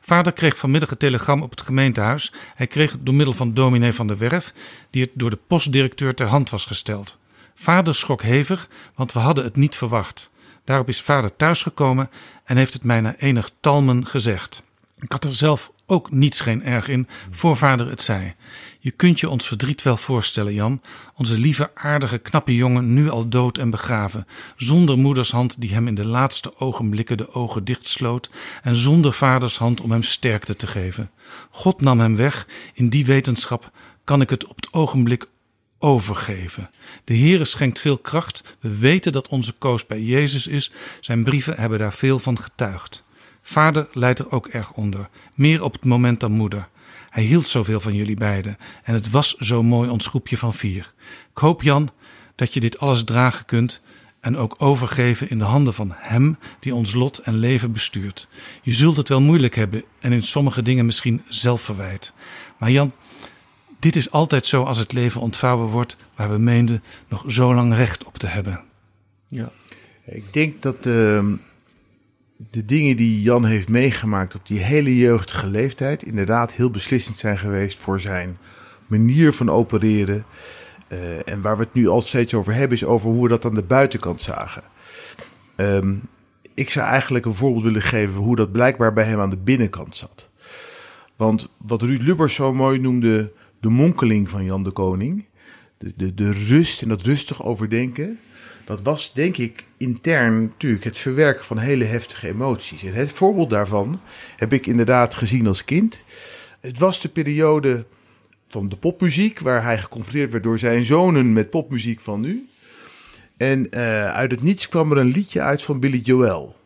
Vader kreeg vanmiddag een telegram op het gemeentehuis. Hij kreeg het door middel van dominee van der Werf, die het door de postdirecteur ter hand was gesteld. Vader schrok hevig, want we hadden het niet verwacht. Daarop is vader thuisgekomen en heeft het mij na enig talmen gezegd. Ik had er zelf ook niets geen erg in, voor vader het zei. Je kunt je ons verdriet wel voorstellen, Jan. Onze lieve, aardige, knappe jongen, nu al dood en begraven. Zonder moeders hand die hem in de laatste ogenblikken de ogen dichtsloot. En zonder vaders hand om hem sterkte te geven. God nam hem weg. In die wetenschap kan ik het op het ogenblik overgeven. De Heere schenkt veel kracht. We weten dat onze koos bij Jezus is. Zijn brieven hebben daar veel van getuigd. Vader leidt er ook erg onder, meer op het moment dan moeder. Hij hield zoveel van jullie beiden en het was zo mooi ons groepje van vier. Ik hoop, Jan, dat je dit alles dragen kunt en ook overgeven in de handen van Hem die ons lot en leven bestuurt. Je zult het wel moeilijk hebben en in sommige dingen misschien zelf verwijt. Maar Jan, dit is altijd zo als het leven ontvouwen wordt waar we meenden nog zo lang recht op te hebben. Ja. Ik denk dat uh, de dingen die Jan heeft meegemaakt op die hele jeugdige leeftijd inderdaad heel beslissend zijn geweest voor zijn manier van opereren. Uh, en waar we het nu al steeds over hebben, is over hoe we dat aan de buitenkant zagen. Um, ik zou eigenlijk een voorbeeld willen geven hoe dat blijkbaar bij hem aan de binnenkant zat. Want wat Ruud Lubbers zo mooi noemde de monkeling van Jan de Koning, de, de rust en dat rustig overdenken, dat was denk ik intern natuurlijk het verwerken van hele heftige emoties. En het voorbeeld daarvan heb ik inderdaad gezien als kind. Het was de periode van de popmuziek, waar hij geconfronteerd werd door zijn zonen met popmuziek van nu. En uh, uit het niets kwam er een liedje uit van Billy Joel.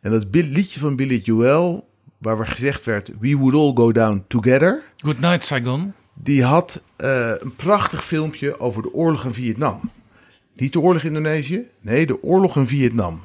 En dat liedje van Billy Joel, waar we gezegd werd: We would all go down together. Good night, Saigon. Die had uh, een prachtig filmpje over de oorlog in Vietnam. Niet de oorlog in Indonesië, nee, de oorlog in Vietnam.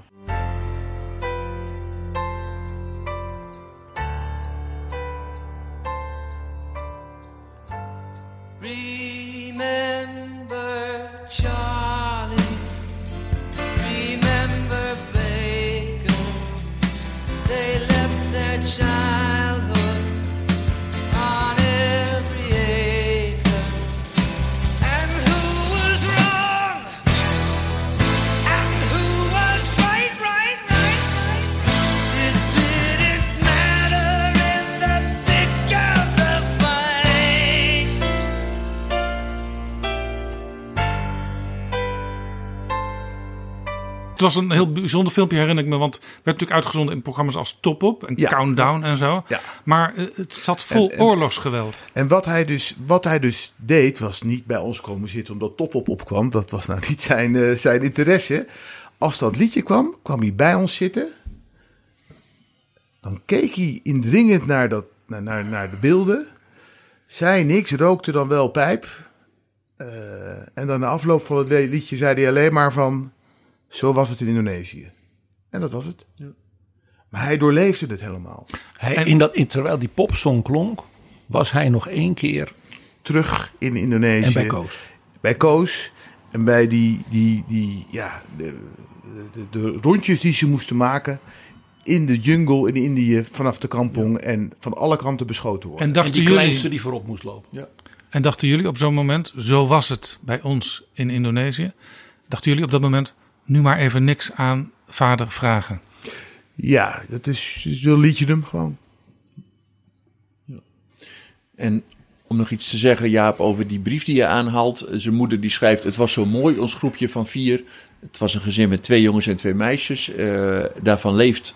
Was een heel bijzonder filmpje, herinner ik me. Want werd natuurlijk uitgezonden in programma's als Top Op en Countdown en zo. Ja. Maar eh, het zat vol oorlogsgeweld. En wat hij, dus, wat hij dus deed, was niet bij ons komen zitten omdat Top Op opkwam. Dat was nou niet zijn, uh, zijn interesse. Als dat liedje kwam, kwam hij bij ons zitten. Dan keek hij indringend naar, dat, naar, naar, naar de beelden. Zei niks, rookte dan wel pijp. Uh, en dan de afloop van het liedje zei hij alleen maar van... Zo was het in Indonesië. En dat was het. Ja. Maar hij doorleefde het helemaal. Hij, in dat, in, terwijl die popsong klonk, was hij nog één keer terug in Indonesië. En bij Koos. Bij Koos. En bij die, die, die ja, de, de, de, rondjes die ze moesten maken in de jungle in Indië vanaf de kampong en van alle kanten beschoten worden. En, dachten en die jullie, kleinste die voorop moest lopen. Ja. En dachten jullie op zo'n moment, zo was het bij ons in Indonesië, dachten jullie op dat moment, nu maar even niks aan vader vragen. Ja, dat is, zo liedje hem gewoon. Ja. En om nog iets te zeggen, Jaap, over die brief die je aanhaalt. Zijn moeder die schrijft, het was zo mooi, ons groepje van vier. Het was een gezin met twee jongens en twee meisjes. Uh, daarvan leeft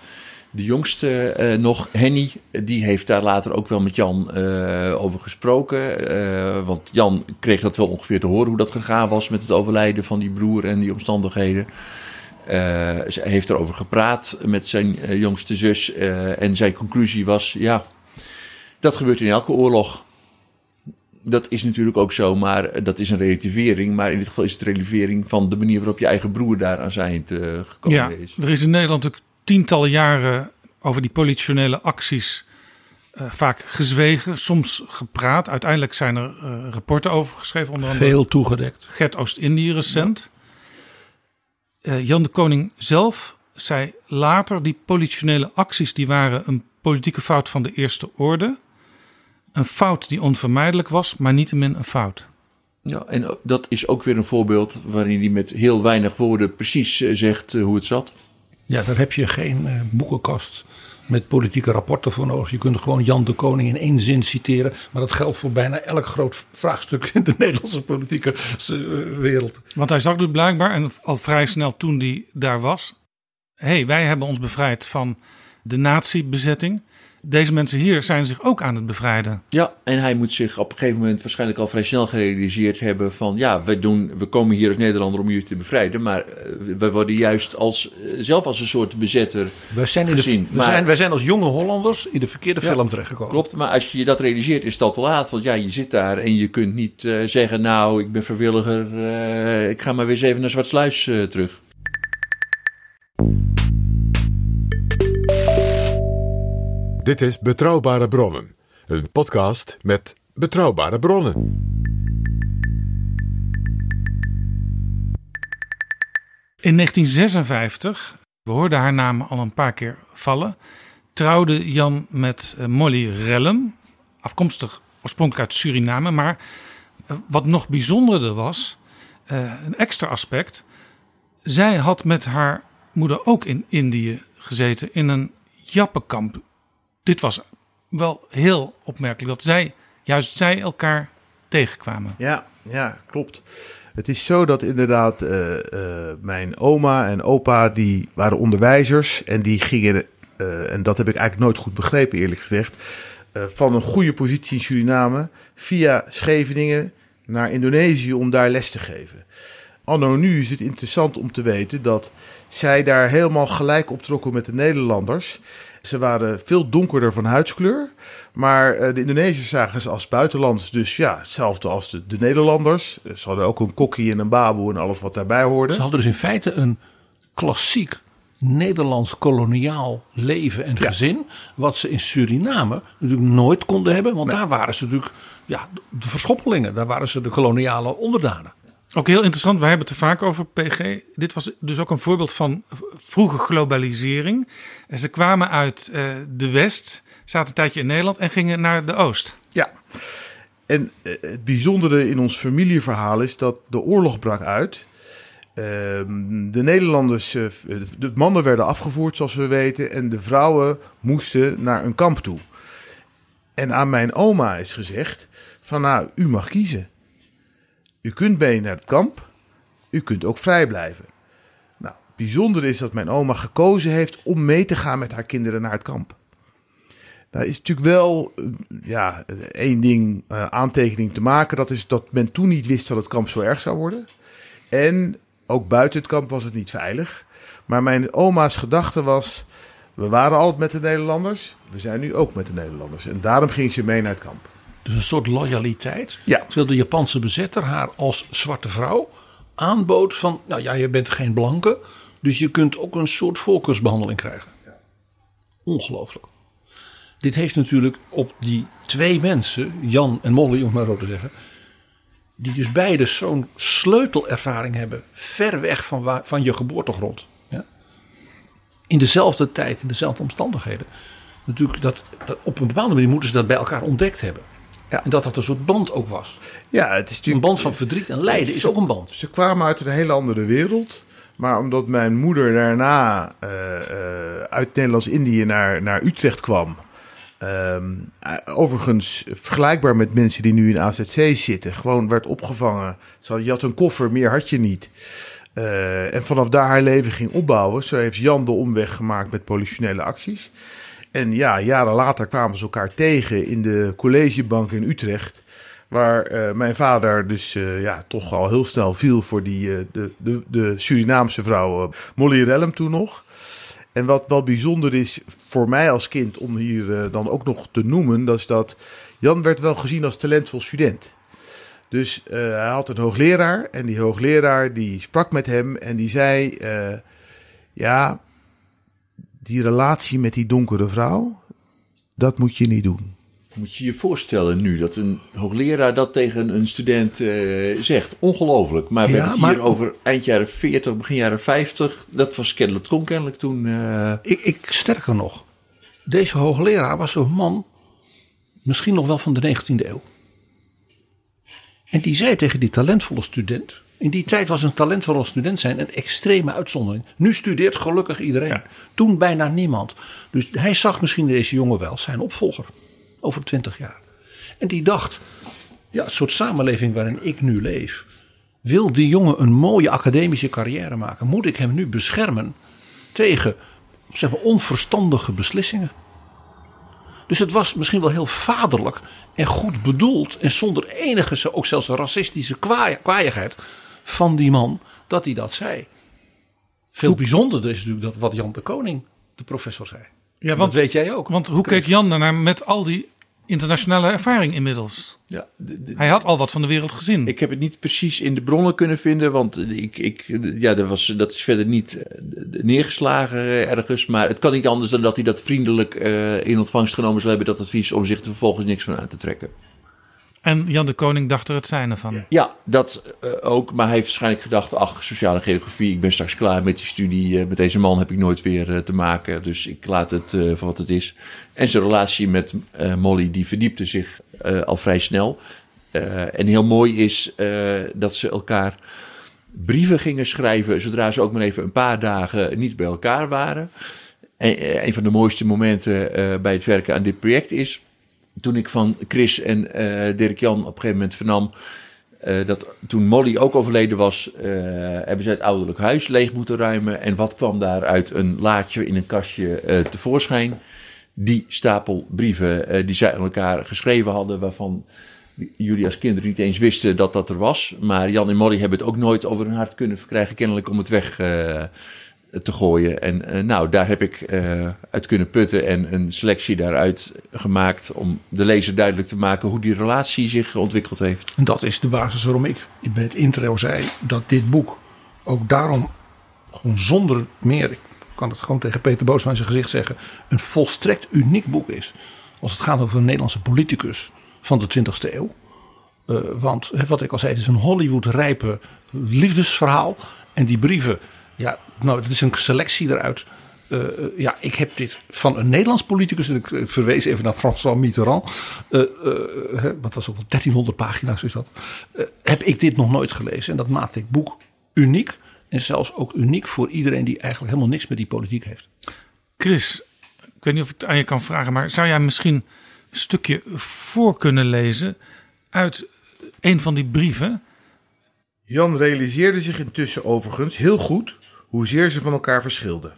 de jongste uh, nog, Henny. Die heeft daar later ook wel met Jan uh, over gesproken. want Jan kreeg dat wel ongeveer te horen hoe dat gegaan was met het overlijden van die broer en die omstandigheden. ze heeft erover gepraat met zijn jongste zus. en zijn conclusie was: ja, dat gebeurt in elke oorlog dat is natuurlijk ook zo, maar dat is een relativering. Maar in dit geval is het relativering van de manier waarop je eigen broer daar aan zijn gekomen ja, is. Er is in Nederland natuurlijk tientallen jaren over die politionele acties uh, vaak gezwegen, soms gepraat. Uiteindelijk zijn er uh, rapporten over geschreven. Onder andere Veel toegedekt. Gert Oost-Indië recent. Ja. Jan de Koning zelf zei later... die politionele acties die waren een politieke fout van de eerste orde een fout die onvermijdelijk was, maar niettemin een fout. Ja, en dat is ook weer een voorbeeld waarin hij met heel weinig woorden precies eh, zegt eh, hoe het zat. Ja, daar heb je geen uh, boekenkast met politieke rapporten voor nodig. Je kunt gewoon Jan de Koning in één zin citeren. Maar dat geldt voor bijna elk groot vraagstuk in de Nederlandse politieke wereld. Want hij zag dus blijkbaar, en al vrij snel toen hij daar was... hey, wij hebben ons bevrijd van de nazi-bezetting deze mensen hier zijn zich ook aan het bevrijden. Ja, en hij moet zich op een gegeven moment waarschijnlijk al vrij snel gerealiseerd hebben van ja, we, doen, we komen hier als Nederlander om jullie te bevrijden, maar eh, we worden juist als, eh, zelf als een soort bezetter wij zijn gezien. De, we zijn, wij zijn als jonge Hollanders in de verkeerde ja, film terechtgekomen. Klopt, maar als je je dat realiseert is al te laat, want ja, je zit daar en je kunt niet uh, zeggen nou, ik ben vrijwilliger, uh, ik ga maar weer eens even naar Zwartsluis uh, terug. Dit is Betrouwbare Bronnen, een podcast met betrouwbare bronnen. In 1956, we hoorden haar naam al een paar keer vallen, trouwde Jan met Molly Rellem, afkomstig oorspronkelijk uit Suriname. Maar wat nog bijzonderder was, een extra aspect, zij had met haar moeder ook in Indië gezeten in een jappenkamp. Dit was wel heel opmerkelijk dat zij, juist zij elkaar tegenkwamen. Ja, ja, klopt. Het is zo dat inderdaad uh, uh, mijn oma en opa die waren onderwijzers en die gingen, uh, en dat heb ik eigenlijk nooit goed begrepen eerlijk gezegd, van een goede positie in Suriname via Scheveningen naar Indonesië om daar les te geven. Anno nu is het interessant om te weten dat zij daar helemaal gelijk optrokken met de Nederlanders. Ze waren veel donkerder van huidskleur. Maar de Indonesiërs zagen ze als buitenlands. Dus ja, hetzelfde als de, de Nederlanders. Ze hadden ook een kokkie en een baboe en alles wat daarbij hoorde. Ze hadden dus in feite een klassiek Nederlands koloniaal leven en gezin. Wat ze in Suriname natuurlijk nooit konden hebben. Want daar waren ze natuurlijk ja, de verschoppelingen. Daar waren ze de koloniale onderdanen. Ook heel interessant, wij hebben het er vaak over, PG. Dit was dus ook een voorbeeld van vroege globalisering. Ze kwamen uit uh, de West, zaten een tijdje in Nederland en gingen naar de Oost. Ja, en uh, het bijzondere in ons familieverhaal is dat de oorlog brak uit. Uh, de Nederlanders, uh, de mannen werden afgevoerd zoals we weten. En de vrouwen moesten naar een kamp toe. En aan mijn oma is gezegd van nou, u mag kiezen. U kunt mee naar het kamp. U kunt ook vrij blijven. Bijzonder is dat mijn oma gekozen heeft om mee te gaan met haar kinderen naar het kamp. Nou is natuurlijk wel ja, één ding uh, aantekening te maken. Dat is dat men toen niet wist dat het kamp zo erg zou worden. En ook buiten het kamp was het niet veilig. Maar mijn oma's gedachte was... we waren altijd met de Nederlanders. We zijn nu ook met de Nederlanders. En daarom ging ze mee naar het kamp. Dus een soort loyaliteit. Ja. Terwijl de Japanse bezetter haar als zwarte vrouw aanbood van... nou ja, je bent geen blanke, dus je kunt ook een soort voorkeursbehandeling krijgen. Ongelooflijk. Dit heeft natuurlijk op die twee mensen, Jan en Molly om maar zo te zeggen... die dus beide zo'n sleutelervaring hebben, ver weg van, waar, van je geboortegrond. Ja? In dezelfde tijd, in dezelfde omstandigheden. Natuurlijk, dat, dat, op een bepaalde manier moeten ze dat bij elkaar ontdekt hebben. Ja. En dat dat een soort band ook was. Ja, het is natuurlijk... Een band van verdriet en lijden is ook een band. Ze kwamen uit een hele andere wereld. Maar omdat mijn moeder daarna uh, uh, uit Nederlands-Indië naar, naar Utrecht kwam. Um, overigens vergelijkbaar met mensen die nu in AZC zitten. Gewoon werd opgevangen. Je had een koffer, meer had je niet. En vanaf daar haar leven ging opbouwen. Zo heeft Jan de omweg gemaakt met politionele acties. En ja, jaren later kwamen ze elkaar tegen in de collegebank in Utrecht. Waar uh, mijn vader dus uh, ja, toch al heel snel viel voor die, uh, de, de, de Surinaamse vrouw Molly Rellem toen nog. En wat wel bijzonder is voor mij als kind om hier dan ook nog te noemen, dat is dat Jan werd wel gezien als talentvol student. Dus hij had een hoogleraar en die hoogleraar die sprak met hem en die zei, ja, die relatie met die donkere vrouw, dat moet je niet doen. Moet je je voorstellen nu dat een hoogleraar dat tegen een student uh, zegt. Ongelooflijk. Maar we ja, hebben het hier over eind jaren 40, begin jaren 50. Dat was kennelijk, kon kennelijk toen. Uh... Ik, ik, sterker nog, deze hoogleraar was een man, misschien nog wel van de 19e eeuw. En die zei tegen die talentvolle student. In die tijd was een talentvolle student zijn een extreme uitzondering. Nu studeert gelukkig iedereen. Ja. Toen bijna niemand. Dus hij zag misschien deze jongen wel zijn opvolger. Over twintig jaar. En die dacht, ja, het soort samenleving waarin ik nu leef. Wil die jongen een mooie academische carrière maken? Moet ik hem nu beschermen tegen zeg maar, onverstandige beslissingen? Dus het was misschien wel heel vaderlijk en goed bedoeld. En zonder enige, ook zelfs racistische kwaaiigheid van die man dat hij dat zei. Veel bijzonderder is natuurlijk dat wat Jan de Koning, de professor, zei. Ja, want, dat weet jij ook. Want hoe keek Jan daarnaar met al die internationale ervaring inmiddels? Ja, de, de, Hij had al wat van de wereld gezien. Ik heb het niet precies in de bronnen kunnen vinden, want ik, ik, ja, dat, was, dat is verder niet neergeslagen ergens. Maar het kan niet anders dan dat hij dat vriendelijk uh, in ontvangst genomen zal hebben, dat advies, om zich er vervolgens niks van uit te trekken. En Jan de Koning dacht er het zijne van. Ja, dat uh, ook. Maar hij heeft waarschijnlijk gedacht: ach, sociale geografie, ik ben straks klaar met die studie. Uh, met deze man heb ik nooit weer uh, te maken. Dus ik laat het voor wat het is. En zijn relatie met Molly, die verdiepte zich al vrij snel. en heel mooi is dat ze elkaar brieven gingen schrijven. zodra ze ook maar even een paar dagen niet bij elkaar waren. een, een van de mooiste momenten bij het werken aan dit project is. Toen ik van Chris en uh, Dirk Jan op een gegeven moment vernam. Uh, dat toen Molly ook overleden was, hebben ze het ouderlijk huis leeg moeten ruimen. En wat kwam daaruit? Een laadje in een kastje tevoorschijn. Die stapel brieven die zij aan elkaar geschreven hadden, waarvan jullie als kinderen niet eens wisten dat dat er was. Maar Jan en Molly hebben het ook nooit over hun hart kunnen verkrijgen, kennelijk om het weg te gooien. En uh, nou, daar heb ik uh, uit kunnen putten en een selectie daaruit gemaakt om de lezer duidelijk te maken hoe die relatie zich ontwikkeld heeft. En dat is de basis waarom ik bij het intro zei dat dit boek ook daarom gewoon zonder meer, ik kan het gewoon tegen Peter Boosma in zijn gezicht zeggen, een volstrekt uniek boek is. Als het gaat over een Nederlandse politicus van de 20e eeuw. Uh, want wat ik al zei, het is een Hollywood-rijpe liefdesverhaal. En die brieven, ja, nou, het is een selectie eruit. Uh, ja, ik heb dit van een Nederlands politicus, en ik, verwees even naar François Mitterrand, uh, wat was ook wel 1300 pagina's is dat, heb ik dit nog nooit gelezen. En dat maakt dit boek uniek en zelfs ook uniek voor iedereen die eigenlijk helemaal niks met die politiek heeft. Chris, ik weet niet of ik het aan je kan vragen, maar zou jij misschien stukje voor kunnen lezen uit een van die brieven. Jan realiseerde zich intussen overigens heel goed hoezeer ze van elkaar verschilden.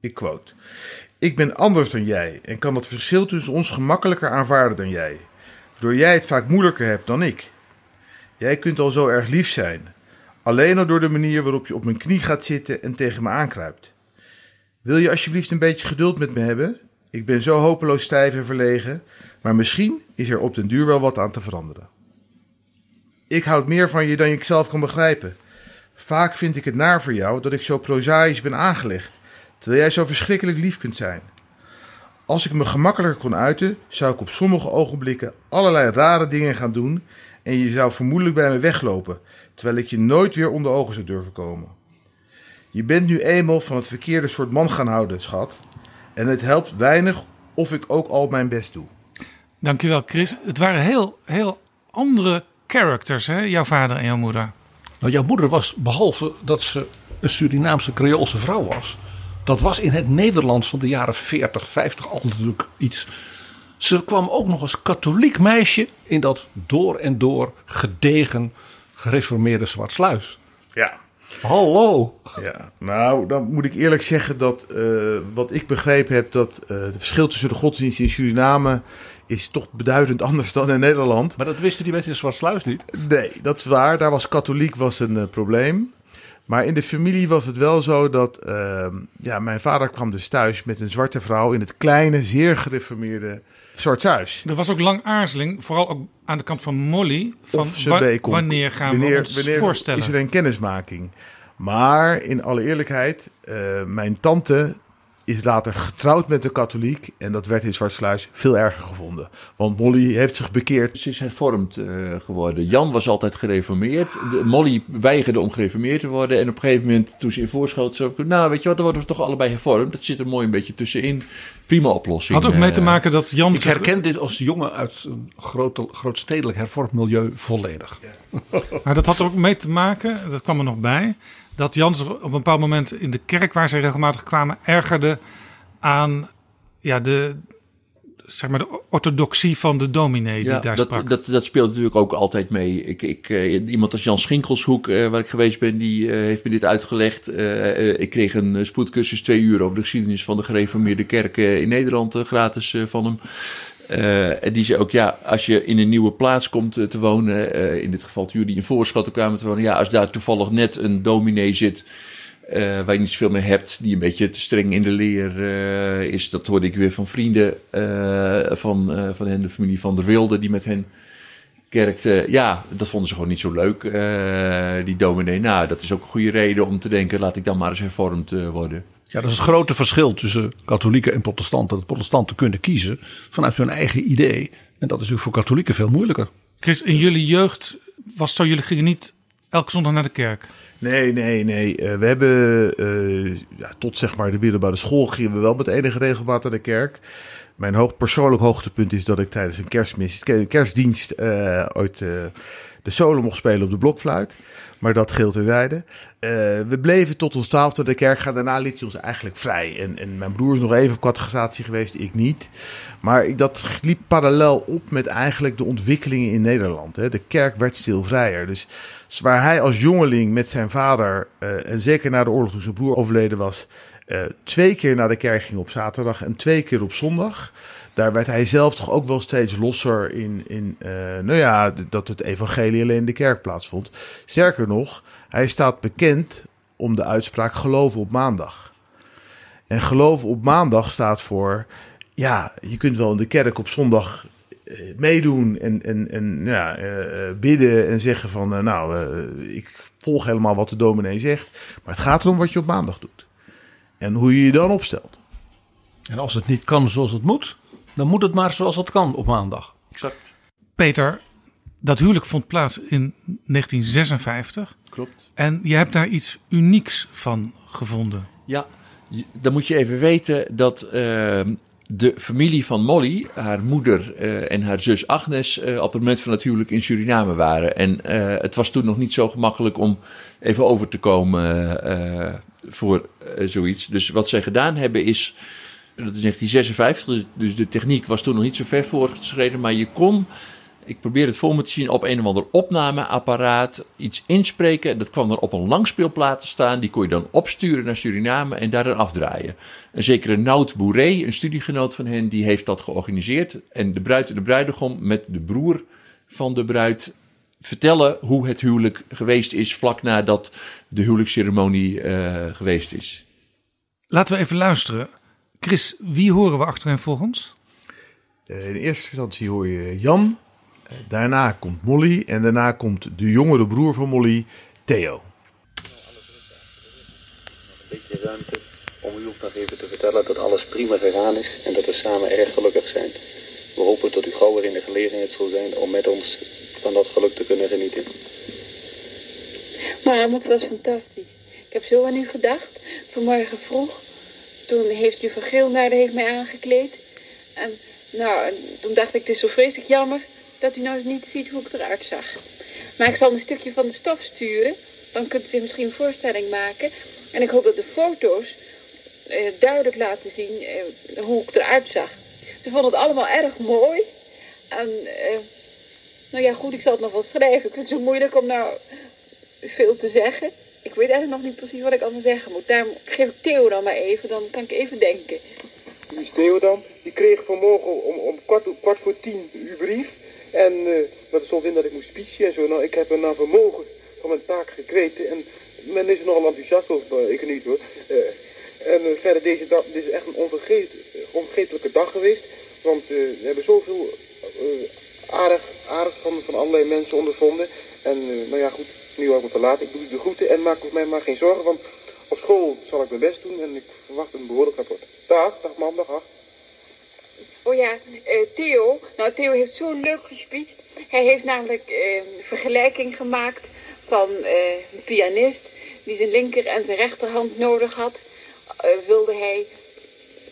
Ik quote: Ik ben anders dan jij en kan het verschil tussen ons gemakkelijker aanvaarden dan jij, waardoor jij het vaak moeilijker hebt dan ik. Jij kunt al zo erg lief zijn, alleen al door de manier waarop je op mijn knie gaat zitten en tegen me aankruipt. Wil je alsjeblieft een beetje geduld met me hebben? Ik ben zo hopeloos stijf en verlegen, maar misschien is er op den duur wel wat aan te veranderen. Ik houd meer van je dan ik zelf kan begrijpen. Vaak vind ik het naar voor jou dat ik zo prozaïs ben aangelegd, terwijl jij zo verschrikkelijk lief kunt zijn. Als ik me gemakkelijker kon uiten, zou ik op sommige ogenblikken allerlei rare dingen gaan doen en je zou vermoedelijk bij me weglopen, terwijl ik je nooit weer onder ogen zou durven komen. Je bent nu eenmaal van het verkeerde soort man gaan houden, schat. En het helpt weinig of ik ook al mijn best doe. Dankjewel, Chris. Het waren heel, heel andere characters, hè? jouw vader en jouw moeder. Nou, jouw moeder was, behalve dat ze een Surinaamse Creoolse vrouw was, dat was in het Nederlands van de jaren 40, 50 al natuurlijk iets. Ze kwam ook nog als katholiek meisje in dat door en door gedegen gereformeerde Zwartsluis. Ja, Hallo. Ja, nou, dan moet ik eerlijk zeggen dat uh, wat ik begrepen heb, dat uh, de verschil tussen de godsdienst in Suriname is toch beduidend [laughs] anders dan in Nederland. Maar dat wisten die mensen in Zwartsluis niet? Nee, dat is waar. Daar was katholiek was een uh, probleem. Maar in de familie was het wel zo dat ja, mijn vader kwam dus thuis met een zwarte vrouw in het kleine, zeer gereformeerde Zwartshuis. Er was ook lang aarzeling, vooral ook aan de kant van Molly. Van wa wanneer gaan wanneer, we ons wanneer voorstellen? Is er een kennismaking? Maar in alle eerlijkheid, uh, mijn tante is later getrouwd met de katholiek. En dat werd in Zwartsluis veel erger gevonden. Want Molly heeft zich bekeerd. Ze is hervormd uh, geworden. Jan was altijd gereformeerd. De, Molly weigerde om gereformeerd te worden. En op een gegeven moment, toen ze in voorschoot, zei nou weet je wat, dan worden we toch allebei hervormd. Dat zit er mooi een beetje tussenin. Prima oplossing. Had ook mee te eh, maken dat Jan... Ik herken dit als jongen uit een groot, grootstedelijk hervormd milieu volledig. Ja. maar dat had er ook mee te maken, dat kwam er nog bij dat Jan zich op een bepaald moment in de kerk waar zij regelmatig kwamen ergerde aan ja, de, zeg maar de orthodoxie van de dominee die ja, daar dat, sprak. Dat, dat speelt natuurlijk ook altijd mee. Ik, ik, uh, iemand als Jan Schinkelshoek, uh, waar ik geweest ben, die uh, heeft me dit uitgelegd. ik kreeg een spoedcursus twee uur over de geschiedenis van de gereformeerde kerken in Nederland gratis van hem. Uh, en die zei ook, ja, als je in een nieuwe plaats komt uh, te wonen, uh, in dit geval jullie in Voorschotten kwamen te wonen, ja, als daar toevallig net een dominee zit waar je niet zoveel mee hebt, die een beetje te streng in de leer is, dat hoorde ik weer van vrienden van, van hen, de familie van der Wilde, die met hen kerkte. Ja, dat vonden ze gewoon niet zo leuk, die dominee. Nou, dat is ook een goede reden om te denken, laat ik dan maar eens hervormd worden. Ja, dat is het grote verschil tussen katholieken en protestanten. Dat protestanten kunnen kiezen vanuit hun eigen idee. En dat is natuurlijk voor katholieken veel moeilijker. Chris, in jullie jeugd was zo, jullie gingen niet elke zondag naar de kerk? Nee, nee, nee. Uh, we hebben uh, ja, tot zeg maar de middelbare school gingen we wel met enige regelmaat naar de kerk. Mijn hoog, persoonlijk hoogtepunt is dat ik tijdens een kerstmis, kerstdienst uh, ooit de solo mocht spelen op de blokfluit. Maar dat geldt terzijde. Uh, we bleven tot ons twaalfde de kerk gaan. Daarna liet hij ons eigenlijk vrij. En, en mijn broer is nog even op catechisatie geweest, ik niet. Maar ik, dat liep parallel op met eigenlijk de ontwikkelingen in Nederland. Hè. De kerk werd stil vrijer. Dus waar hij als jongeling met zijn vader, uh, en zeker na de oorlog toen zijn broer overleden was... Uh, twee keer naar de kerk ging op zaterdag en twee keer op zondag daar werd hij zelf toch ook wel steeds losser in, in uh, nou ja, dat het evangelie alleen in de kerk plaatsvond. Sterker nog, hij staat bekend om de uitspraak geloven op maandag. En geloven op maandag staat voor, ja, je kunt wel in de kerk op zondag uh, meedoen en, en, en ja, uh, bidden en zeggen van, nou, ik volg helemaal wat de dominee zegt. Maar het gaat erom wat je op maandag doet. En hoe je je dan opstelt. En als het niet kan zoals het moet, dan moet het maar zoals het kan op maandag. Exact. Peter, dat huwelijk vond plaats in 1956. Klopt. En je hebt daar iets unieks van gevonden. Ja, dan moet je even weten dat uh, de familie van Molly, haar moeder uh, en haar zus Agnes, uh, op het moment van het huwelijk in Suriname waren. En het was toen nog niet zo gemakkelijk om even over te komen voor zoiets. Dus wat zij gedaan hebben is dat is 1956, dus, dus de techniek was toen nog niet zo ver voorgeschreden. Maar je kon, ik probeer het voor me te zien, op een of ander opnameapparaat iets inspreken. Dat kwam dan op een langspeelplaat te staan. Die kon je dan opsturen naar Suriname en daar dan afdraaien. Een zekere Nout Bourré, een studiegenoot van hen, die heeft dat georganiseerd. En de bruid en de bruidegom met de broer van de bruid vertellen hoe het huwelijk geweest is vlak nadat de huwelijksceremonie uh, geweest is. Laten we even luisteren Chris, wie horen we achterin volgens? Uh, in eerste instantie hoor je Jan. Uh, daarna komt Molly. En daarna komt de jongere broer van Molly, Theo. Een beetje ruimte om u ook nog even te vertellen dat alles prima gegaan is. En dat we samen erg gelukkig zijn. We hopen dat u gauw weer in de gelegenheid zal zijn om met ons van dat geluk te kunnen genieten. Maar het was fantastisch. Ik heb zo aan u gedacht. Vanmorgen vroeg toen heeft juffrouw Geelnaarde heeft mij aangekleed. En nou, toen dacht ik, het is zo vreselijk jammer dat u nou eens niet ziet hoe ik eruit zag. Maar ik zal een stukje van de stof sturen. Dan kunt u zich misschien een voorstelling maken. En ik hoop dat de foto's eh, duidelijk laten zien eh, hoe ik eruit zag. Ze vonden het allemaal erg mooi. En eh, nou ja, goed, ik zal het nog wel schrijven. Ik vind het zo moeilijk om nou veel te zeggen. Ik weet eigenlijk nog niet precies wat ik allemaal zeggen moet. Daarom geef ik Theo dan maar even, dan kan ik even denken. Dus Theo dan, die kreeg vanmorgen om, om kwart, voor tien uw brief. En uh, dat stond in dat ik moest speechen en zo. Nou, ik heb er naar vermogen van mijn taak gekreten. En men is er nogal enthousiast over, ik niet hoor. Uh, en uh, verder, deze dag, dit is echt een onvergetelijke dag geweest. Want we hebben zoveel aardig, aardig van, van allerlei mensen ondervonden. En nou ja, goed, nu al te laat. Ik doe de groeten en maak mij maar geen zorgen, want op school zal ik mijn best doen en ik verwacht een behoorlijk rapport. Dag, dag man, dag. Oh ja, uh, Theo. Nou, Theo heeft zo leuk gespeecht. Hij heeft namelijk een vergelijking gemaakt van uh, een pianist die zijn linker en zijn rechterhand nodig had. wilde hij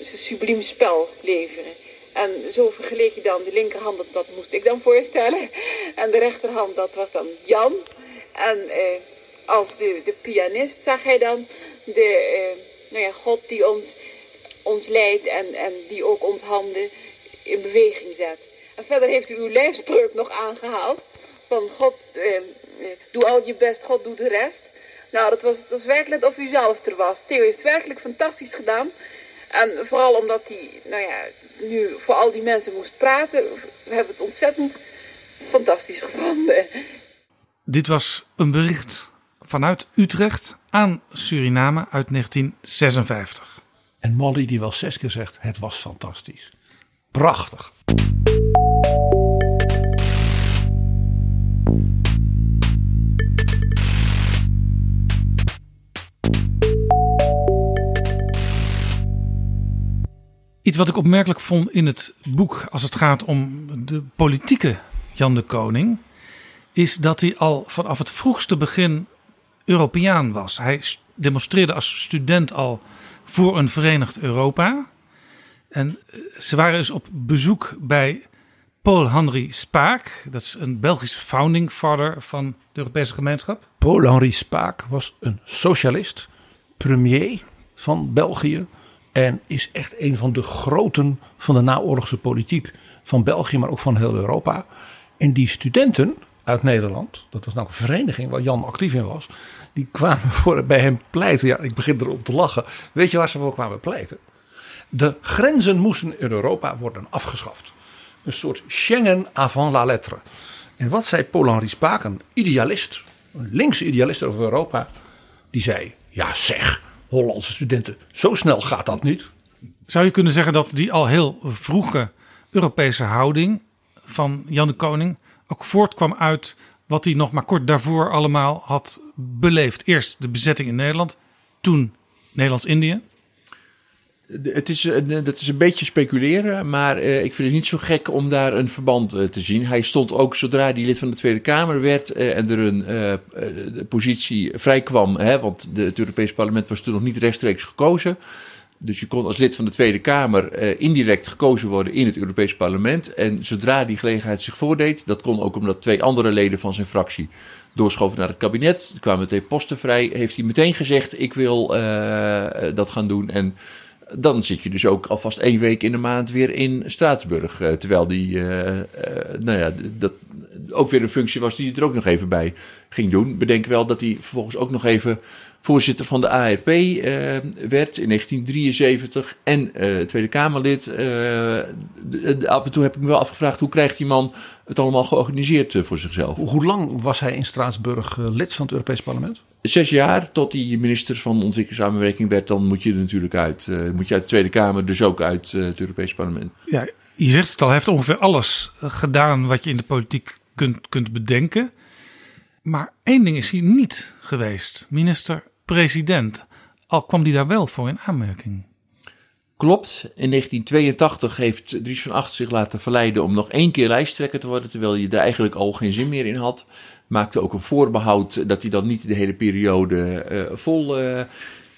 zijn subliem spel leveren. En zo vergeleek je dan de linkerhand, dat moest ik dan voorstellen. En de rechterhand, dat was dan Jan. En eh, als de, de pianist zag hij dan de, eh, nou ja, God die ons, ons leidt en, en die ook ons handen in beweging zet. En verder heeft u uw lijfspreuk nog aangehaald. Van God, eh, doe al je best, God doet de rest. Nou, dat was, dat was werkelijk of u zelf er was. Theo heeft werkelijk fantastisch gedaan. En vooral omdat hij, nou ja, nu voor al die mensen moest praten. We hebben het ontzettend fantastisch gevonden. Dit was een bericht vanuit Utrecht aan Suriname uit 1956. En Molly die wel zes keer zegt, het was fantastisch. Prachtig. Iets wat ik opmerkelijk vond in het boek als het gaat om de politieke Jan de Koning is dat hij al vanaf het vroegste begin Europeaan was. Hij demonstreerde als student al voor een verenigd Europa. En eh, ze waren dus op bezoek bij Paul-Henri Spaak. Dat is een Belgisch founding father van de Europese gemeenschap. Paul-Henri Spaak was een socialist, premier van België. En is echt een van de groten van de naoorlogse politiek van België, maar ook van heel Europa. En die studenten uit Nederland, dat was nou een vereniging waar Jan actief in was, die kwamen voor, bij hem pleiten. Ja, ik begin erop te lachen. Weet je waar ze voor kwamen pleiten? De grenzen moesten in Europa worden afgeschaft. Een soort Schengen avant la lettre. En wat zei Paul-Henri Spaak, een idealist, een linkse idealist over Europa, die zei: Ja, zeg, Hollandse studenten, zo snel gaat dat niet. Zou je kunnen zeggen dat die al heel vroege Europese houding van Jan de Koning ook voortkwam uit wat hij nog maar kort daarvoor allemaal had beleefd? Eerst de bezetting in Nederland, toen Nederlands-Indië. Het is, eh, dat is een beetje speculeren, maar uh, ik vind het niet zo gek om daar een verband uh, te zien. Hij stond ook zodra hij lid van de Tweede Kamer werd en er een positie vrij kwam, hè, want het Europees Parlement was toen nog niet rechtstreeks gekozen. Dus je kon als lid van de Tweede Kamer indirect gekozen worden in het Europees Parlement. En zodra die gelegenheid zich voordeed, dat kon ook omdat twee andere leden van zijn fractie doorschoven naar het kabinet. Kwamen meteen posten vrij. Heeft hij meteen gezegd: Ik wil dat gaan doen. En dan zit je dus ook alvast één week in de maand weer in Straatsburg. Uh, terwijl die, nou ja, dat ook weer een functie was die hij er ook nog even bij ging doen. Bedenk wel dat hij vervolgens ook nog even voorzitter van de ARP werd in 1973 en Tweede Kamerlid. af en toe heb ik me wel afgevraagd hoe krijgt die man het allemaal georganiseerd voor zichzelf. Hoe lang was hij in Straatsburg lid van het Europees Parlement? zes jaar tot hij minister van ontwikkelingssamenwerking werd, dan moet je er natuurlijk uit. Uh, moet je uit de Tweede Kamer, dus ook uit uh, het Europees Parlement. Ja, je zegt het al, hij heeft ongeveer alles eh, gedaan wat je in de politiek kunt, kunt bedenken. Maar één ding is hij niet geweest: minister-president. Al kwam hij daar wel voor in aanmerking. Klopt. In 1982 heeft Dries van Acht zich laten verleiden om nog één keer lijsttrekker te worden, terwijl je er eigenlijk al geen zin meer in had maakte ook een voorbehoud dat hij dan niet de hele periode uh, vol uh,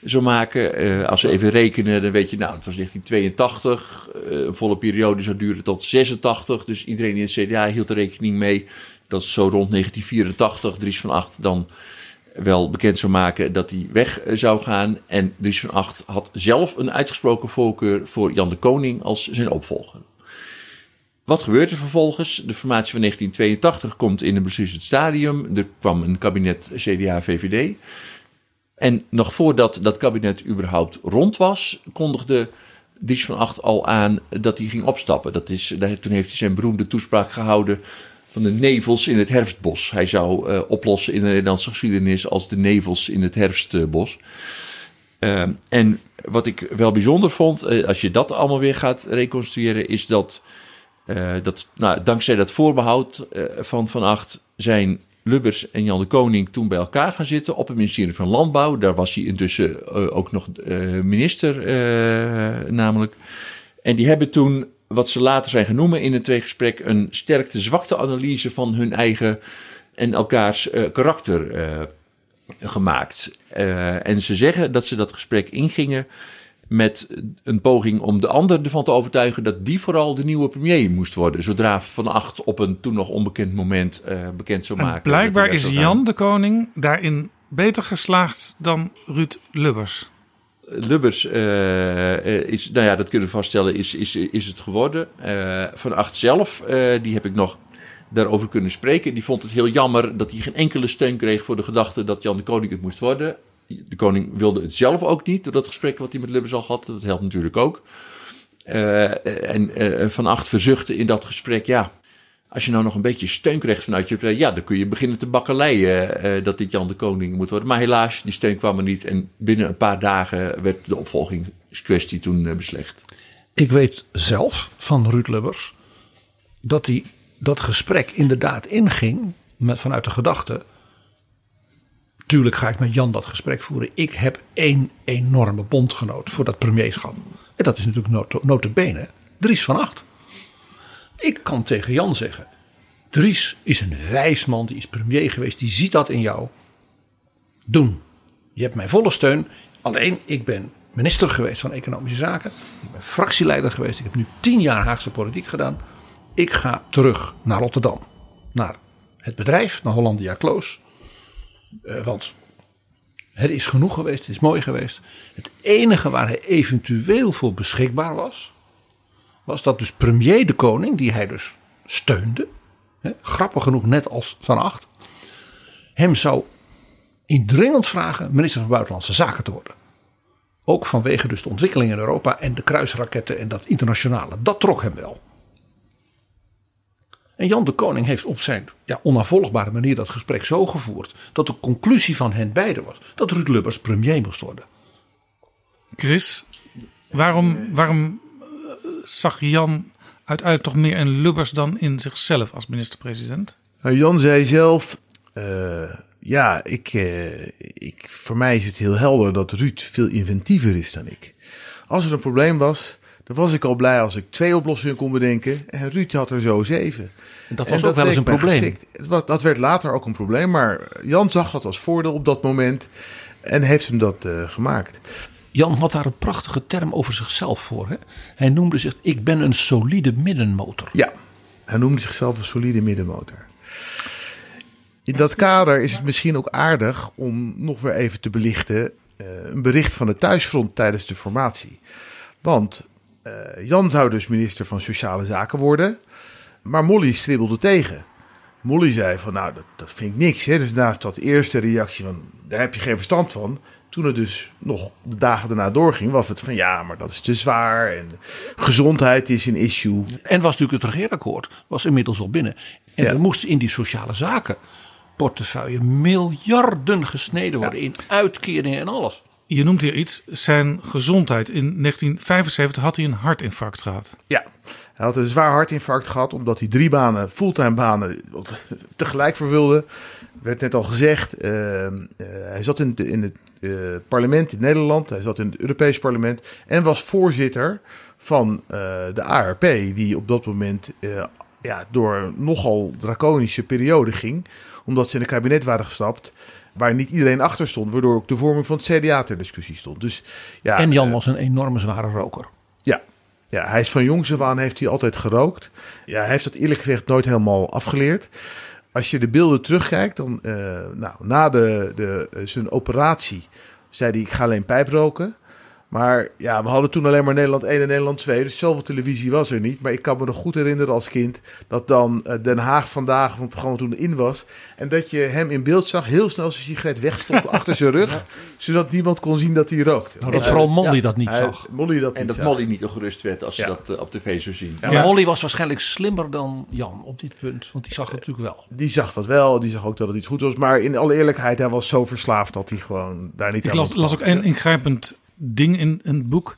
zou maken. Uh, als we even rekenen, dan weet je, nou, het was 1982. een volle periode zou duren tot 86. Dus iedereen in het CDA hield er rekening mee dat zo rond 1984 Dries van Acht dan wel bekend zou maken dat hij weg zou gaan. En Dries van Acht had zelf een uitgesproken voorkeur voor Jan de Koning als zijn opvolger. Wat gebeurt er vervolgens? De formatie van 1982 komt in een beslissend stadium. Er kwam een kabinet CDA-VVD. En nog voordat dat kabinet überhaupt rond was, kondigde Dries van Acht al aan dat hij ging opstappen. Dat is, toen heeft hij zijn beroemde toespraak gehouden van de nevels in het herfstbos. Hij zou uh, oplossen in de Nederlandse geschiedenis als de nevels in het herfstbos. Uh, en wat ik wel bijzonder vond, uh, als je dat allemaal weer gaat reconstrueren, is dat dat, nou, dankzij dat voorbehoud van Van Acht zijn Lubbers en Jan de Koning toen bij elkaar gaan zitten op het ministerie van Landbouw. Daar was hij intussen ook nog minister, namelijk. En die hebben toen, wat ze later zijn genoemd in het tweegesprek, een sterkte-zwakte-analyse van hun eigen en elkaars karakter gemaakt. en ze zeggen dat ze dat gesprek ingingen met een poging om de ander ervan te overtuigen dat die vooral de nieuwe premier moest worden. Zodra Van Acht op een toen nog onbekend moment bekend zou maken. En blijkbaar is Jan de Koning daarin beter geslaagd dan Ruud Lubbers. Lubbers uh, is, nou ja, dat kunnen we vaststellen, is, is, is het geworden. Uh, van Acht zelf, die heb ik nog daarover kunnen spreken. Die vond het heel jammer dat hij geen enkele steun kreeg voor de gedachte dat Jan de Koning het moest worden de koning wilde het zelf ook niet, door dat gesprek wat hij met Lubbers al had. Dat helpt natuurlijk ook. En Van Acht verzuchtte in dat gesprek, ja, als je nou nog een beetje steun krijgt vanuit je ja, dan kun je beginnen te bakkeleien uh, dat dit Jan de Koning moet worden. Maar helaas, die steun kwam er niet en binnen een paar dagen werd de opvolgingskwestie toen beslecht. Ik weet zelf van Ruud Lubbers dat hij dat gesprek inderdaad inging met, vanuit de gedachte Tuurlijk ga ik met Jan dat gesprek voeren. Ik heb één enorme bondgenoot voor dat premierschap. En dat is natuurlijk not bene Dries van Acht. Ik kan tegen Jan zeggen. Dries is een wijs man, die is premier geweest, die ziet dat in jou. Doen. Je hebt mijn volle steun. Alleen, ik ben minister geweest van Economische Zaken. Ik ben fractieleider geweest. Ik heb nu tien jaar Haagse politiek gedaan. ik ga terug naar Rotterdam. Naar het bedrijf, naar Hollandia Kloos. Uh, want het is genoeg geweest, het is mooi geweest. Het enige waar hij eventueel voor beschikbaar was, was dat dus premier de koning, die hij dus steunde, hè, grappig genoeg net als Van Acht, hem zou indringend vragen minister van Buitenlandse Zaken te worden. Ook vanwege dus de ontwikkeling in Europa en de kruisraketten en dat internationale. Dat trok hem wel. En Jan de Koning heeft op zijn ja, onafvolgbare manier dat gesprek zo gevoerd. dat de conclusie van hen beiden was dat Ruud Lubbers premier moest worden. Chris, waarom, waarom zag Jan uiteindelijk toch meer in Lubbers dan in zichzelf als minister-president? Nou, Jan zei zelf. Uh, ja, ik, uh, ik, voor mij is het heel helder dat Ruud veel inventiever is dan ik. Als er een probleem was, dan was ik al blij als ik twee oplossingen kon bedenken. En Ruud had er zo zeven. En dat was ook wel eens een probleem. Dat werd later ook een probleem. Maar Jan zag dat als voordeel op dat moment. En heeft hem dat uh, gemaakt. Jan had daar een prachtige term over zichzelf voor. Hè? Hij noemde zich: Ik ben een solide middenmotor. Ja, hij noemde zichzelf een solide middenmotor. In dat kader is het misschien ook aardig om nog weer even te belichten. Uh, een bericht van het thuisfront tijdens de formatie. Want uh, Jan zou dus minister van Sociale Zaken worden. Maar Molly stribbelde tegen. Molly zei van nou, dat, dat vind ik niks. Hè? Dus naast dat eerste reactie van daar heb je geen verstand van. Toen het dus nog de dagen daarna doorging, was het van ja, maar dat is te zwaar. En gezondheid is een issue. En was natuurlijk het regeerakkoord, was inmiddels al binnen. En er moesten in die sociale zaken portefeuille miljarden gesneden worden in uitkeringen en alles. Je noemt hier iets, zijn gezondheid. In 1975 had hij een hartinfarct gehad. Ja, hij had een zwaar hartinfarct gehad omdat hij drie banen, fulltime banen, tegelijk vervulde. Werd net al gezegd, uh, uh, hij zat in, in het uh, parlement in Nederland, hij zat in het Europees parlement en was voorzitter van de ARP, die op dat moment ja, door een nogal draconische periode ging, omdat ze in het kabinet waren gestapt waar niet iedereen achter stond, waardoor ook de vorming van het CDA ter discussie stond. Dus, ja, en Jan was een enorme zware roker. Ja, ja, hij is van jongs af aan heeft hij altijd gerookt. Ja, hij heeft dat eerlijk gezegd nooit helemaal afgeleerd. Als je de beelden terugkijkt, dan uh, nou, na de, de, zijn operatie zei hij: Ik ga alleen pijp roken. Maar ja, we hadden toen alleen maar Nederland 1 en Nederland 2. Dus zoveel televisie was er niet. Maar ik kan me nog goed herinneren als kind dat dan uh, Den Haag vandaag van het programma toen in was. En dat je hem in beeld zag heel snel zijn sigaret wegstoppen [laughs] achter zijn rug. Zodat niemand kon zien dat hij rookte. Nou, dat vooral Molly dat niet zag. Molly dat en dat Molly niet gerust werd als ze dat uh, op tv zou zien. Ja, Molly was waarschijnlijk slimmer dan Jan op dit punt. Want die zag het natuurlijk wel. Die zag dat wel. Die zag ook dat het iets goed was. Maar in alle eerlijkheid, hij was zo verslaafd dat hij gewoon daar niet ik las, las ook een ingrijpend ding in, in het boek.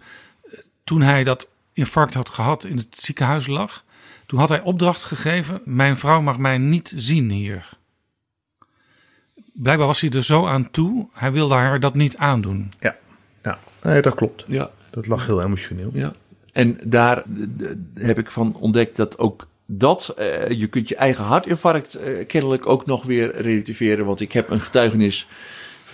Toen hij dat infarct had gehad in het ziekenhuis lag. Toen had hij opdracht gegeven: Mijn vrouw mag mij niet zien hier. Blijkbaar was hij er zo aan toe. Hij wilde haar dat niet aandoen. Ja, ja. Nee, dat klopt. Ja. Dat lag heel emotioneel. Ja. En daar heb ik van ontdekt dat ook dat, uh, je kunt je eigen hartinfarct uh, kennelijk ook nog weer relativeren. Want ik heb een getuigenis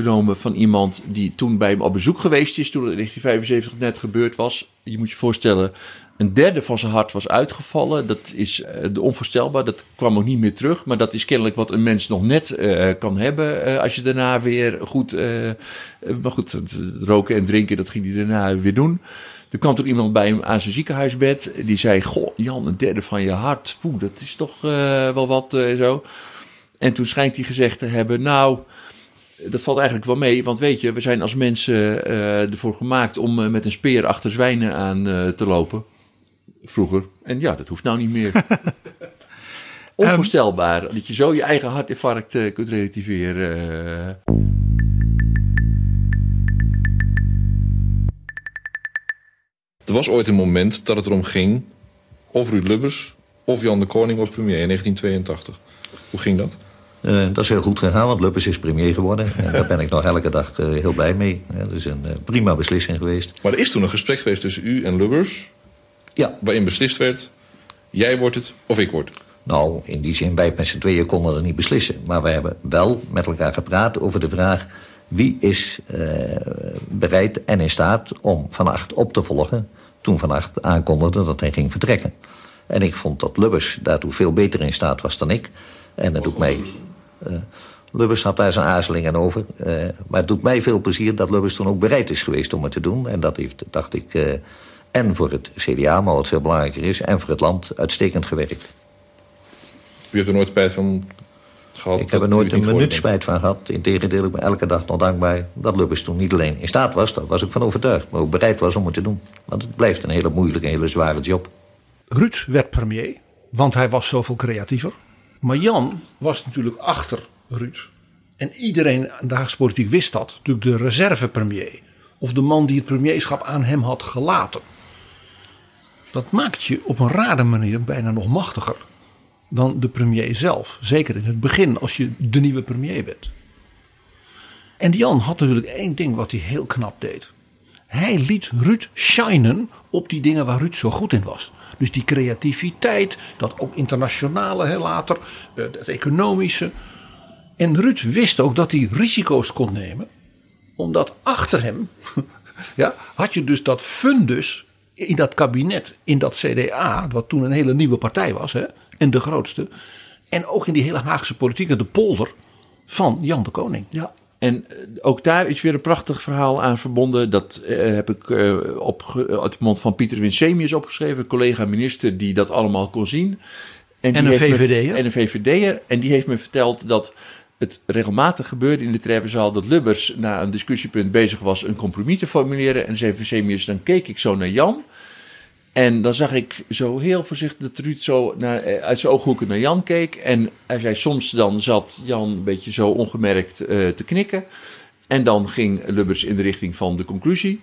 vernomen van iemand die toen bij hem op bezoek geweest is, toen het in 1975 net gebeurd was. Je moet je voorstellen, een derde van zijn hart was uitgevallen. Dat is uh, onvoorstelbaar, dat kwam ook niet meer terug. Maar dat is kennelijk wat een mens nog net uh, kan hebben uh, als je daarna weer goed... maar goed, roken en drinken, dat ging hij daarna weer doen. Er kwam toen iemand bij hem aan zijn ziekenhuisbed. Die zei, goh, Jan, een derde van je hart. Poeh, dat is toch wel wat zo. En toen schijnt hij gezegd te hebben, nou dat valt eigenlijk wel mee, want weet je, we zijn als mensen uh, ervoor gemaakt om uh, met een speer achter zwijnen aan uh, te lopen. Vroeger. En ja, dat hoeft nou niet meer. [laughs] Onvoorstelbaar dat je zo je eigen hartinfarct kunt relativeren. Er was ooit een moment dat het erom ging of Ruud Lubbers of Jan de Koning wordt premier in 1982. Hoe ging dat? Uh, dat is heel goed gegaan, want Lubbers is premier geworden. En daar ben ik nog elke dag uh, heel blij mee. Dat is een prima beslissing geweest. Maar er is toen een gesprek geweest tussen u en Lubbers... Ja. waarin beslist werd, jij wordt het of ik word het. Nou, in die zin, wij met z'n tweeën konden er niet beslissen. Maar we hebben wel met elkaar gepraat over de vraag... wie is bereid en in staat om Van Acht op te volgen... toen Van Acht aankondigde dat hij ging vertrekken. En ik vond dat Lubbers daartoe veel beter in staat was dan ik. En dat doet mij... Uh, Lubbers had daar zijn aarzelingen over. Uh, maar het doet mij veel plezier dat Lubbers toen ook bereid is geweest om het te doen. En dat heeft, dacht ik, uh, en voor het CDA, maar wat veel belangrijker is... en voor het land uitstekend gewerkt. U hebt er nooit spijt van gehad? Ik heb er nooit een minuut spijt van gehad. Integendeel, ik ben elke dag nog dankbaar dat Lubbers toen niet alleen in staat was... daar was ik van overtuigd, maar ook bereid was om het te doen. Want het blijft een hele moeilijke, hele zware job. Ruud werd premier, want hij was zoveel creatiever. Maar Jan was natuurlijk achter Ruud. En iedereen in de Haagse politiek wist dat. Natuurlijk de reserve-premier. Of de man die het premierschap aan hem had gelaten. Dat maakt je op een rare manier bijna nog machtiger dan de premier zelf. Zeker in het begin als je de nieuwe premier bent. En Jan had natuurlijk één ding wat hij heel knap deed. Hij liet Ruud shinen op die dingen waar Ruud zo goed in was. Dus die creativiteit, dat ook internationale hè, later, eh, het economische. En Ruud wist ook dat hij risico's kon nemen. Omdat achter hem [laughs] ja, had je dus dat fundus in dat kabinet, in dat CDA, wat toen een hele nieuwe partij was hè, en de grootste. En ook in die hele Haagse politiek, de polder van Jan de Koning. Ja. En eh, ook daar is weer een prachtig verhaal aan verbonden. Dat uh, heb ik uh, op, uit de mond van Pieter Winsemius opgeschreven, collega-minister die dat allemaal kon zien. En, en een VVD'er. En een VVD'er. En die heeft me verteld dat het regelmatig gebeurde in de treffenzaal dat Lubbers na een discussiepunt bezig was een compromis te formuleren. En zei Winsemius, dan keek ik zo naar Jan. En dan zag ik zo heel voorzichtig dat Ruud zo naar, uit zijn ooghoeken naar Jan keek. En hij zei soms dan zat Jan een beetje zo ongemerkt uh, te knikken. En dan ging Lubbers in de richting van de conclusie.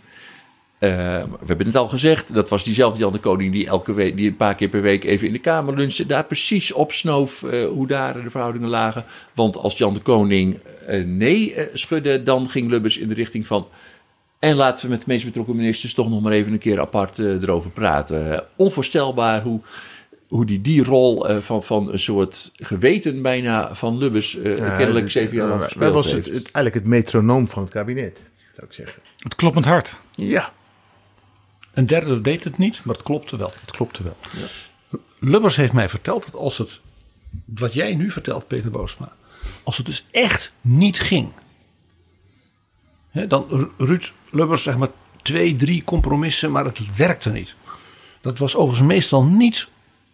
Uh, we hebben het al gezegd, dat was diezelfde Jan de Koning die elke week, die een paar keer per week even in de Kamer lunchte. Daar precies opsnoof uh, hoe daar de verhoudingen lagen. Want als Jan de Koning nee schudde, dan ging Lubbers in de richting van en laten we met de meest betrokken ministers toch nog maar even een keer apart uh, erover praten. onvoorstelbaar hoe, hoe die die rol uh, van, van een soort geweten bijna van Lubbers uh, ja, kennelijk zeven jaar lang gespeeld was heeft. Het, het, eigenlijk het metronoom van het kabinet, zou ik zeggen. Het kloppend hart. Ja. Een derde deed het niet, maar het klopte wel. Het klopte wel. Ja. Lubbers heeft mij verteld dat als het, wat jij nu vertelt Peter Boosma, als het dus echt niet ging dan Ruud Lubbers, zeg maar twee, drie compromissen, maar het werkte niet. Dat was overigens meestal niet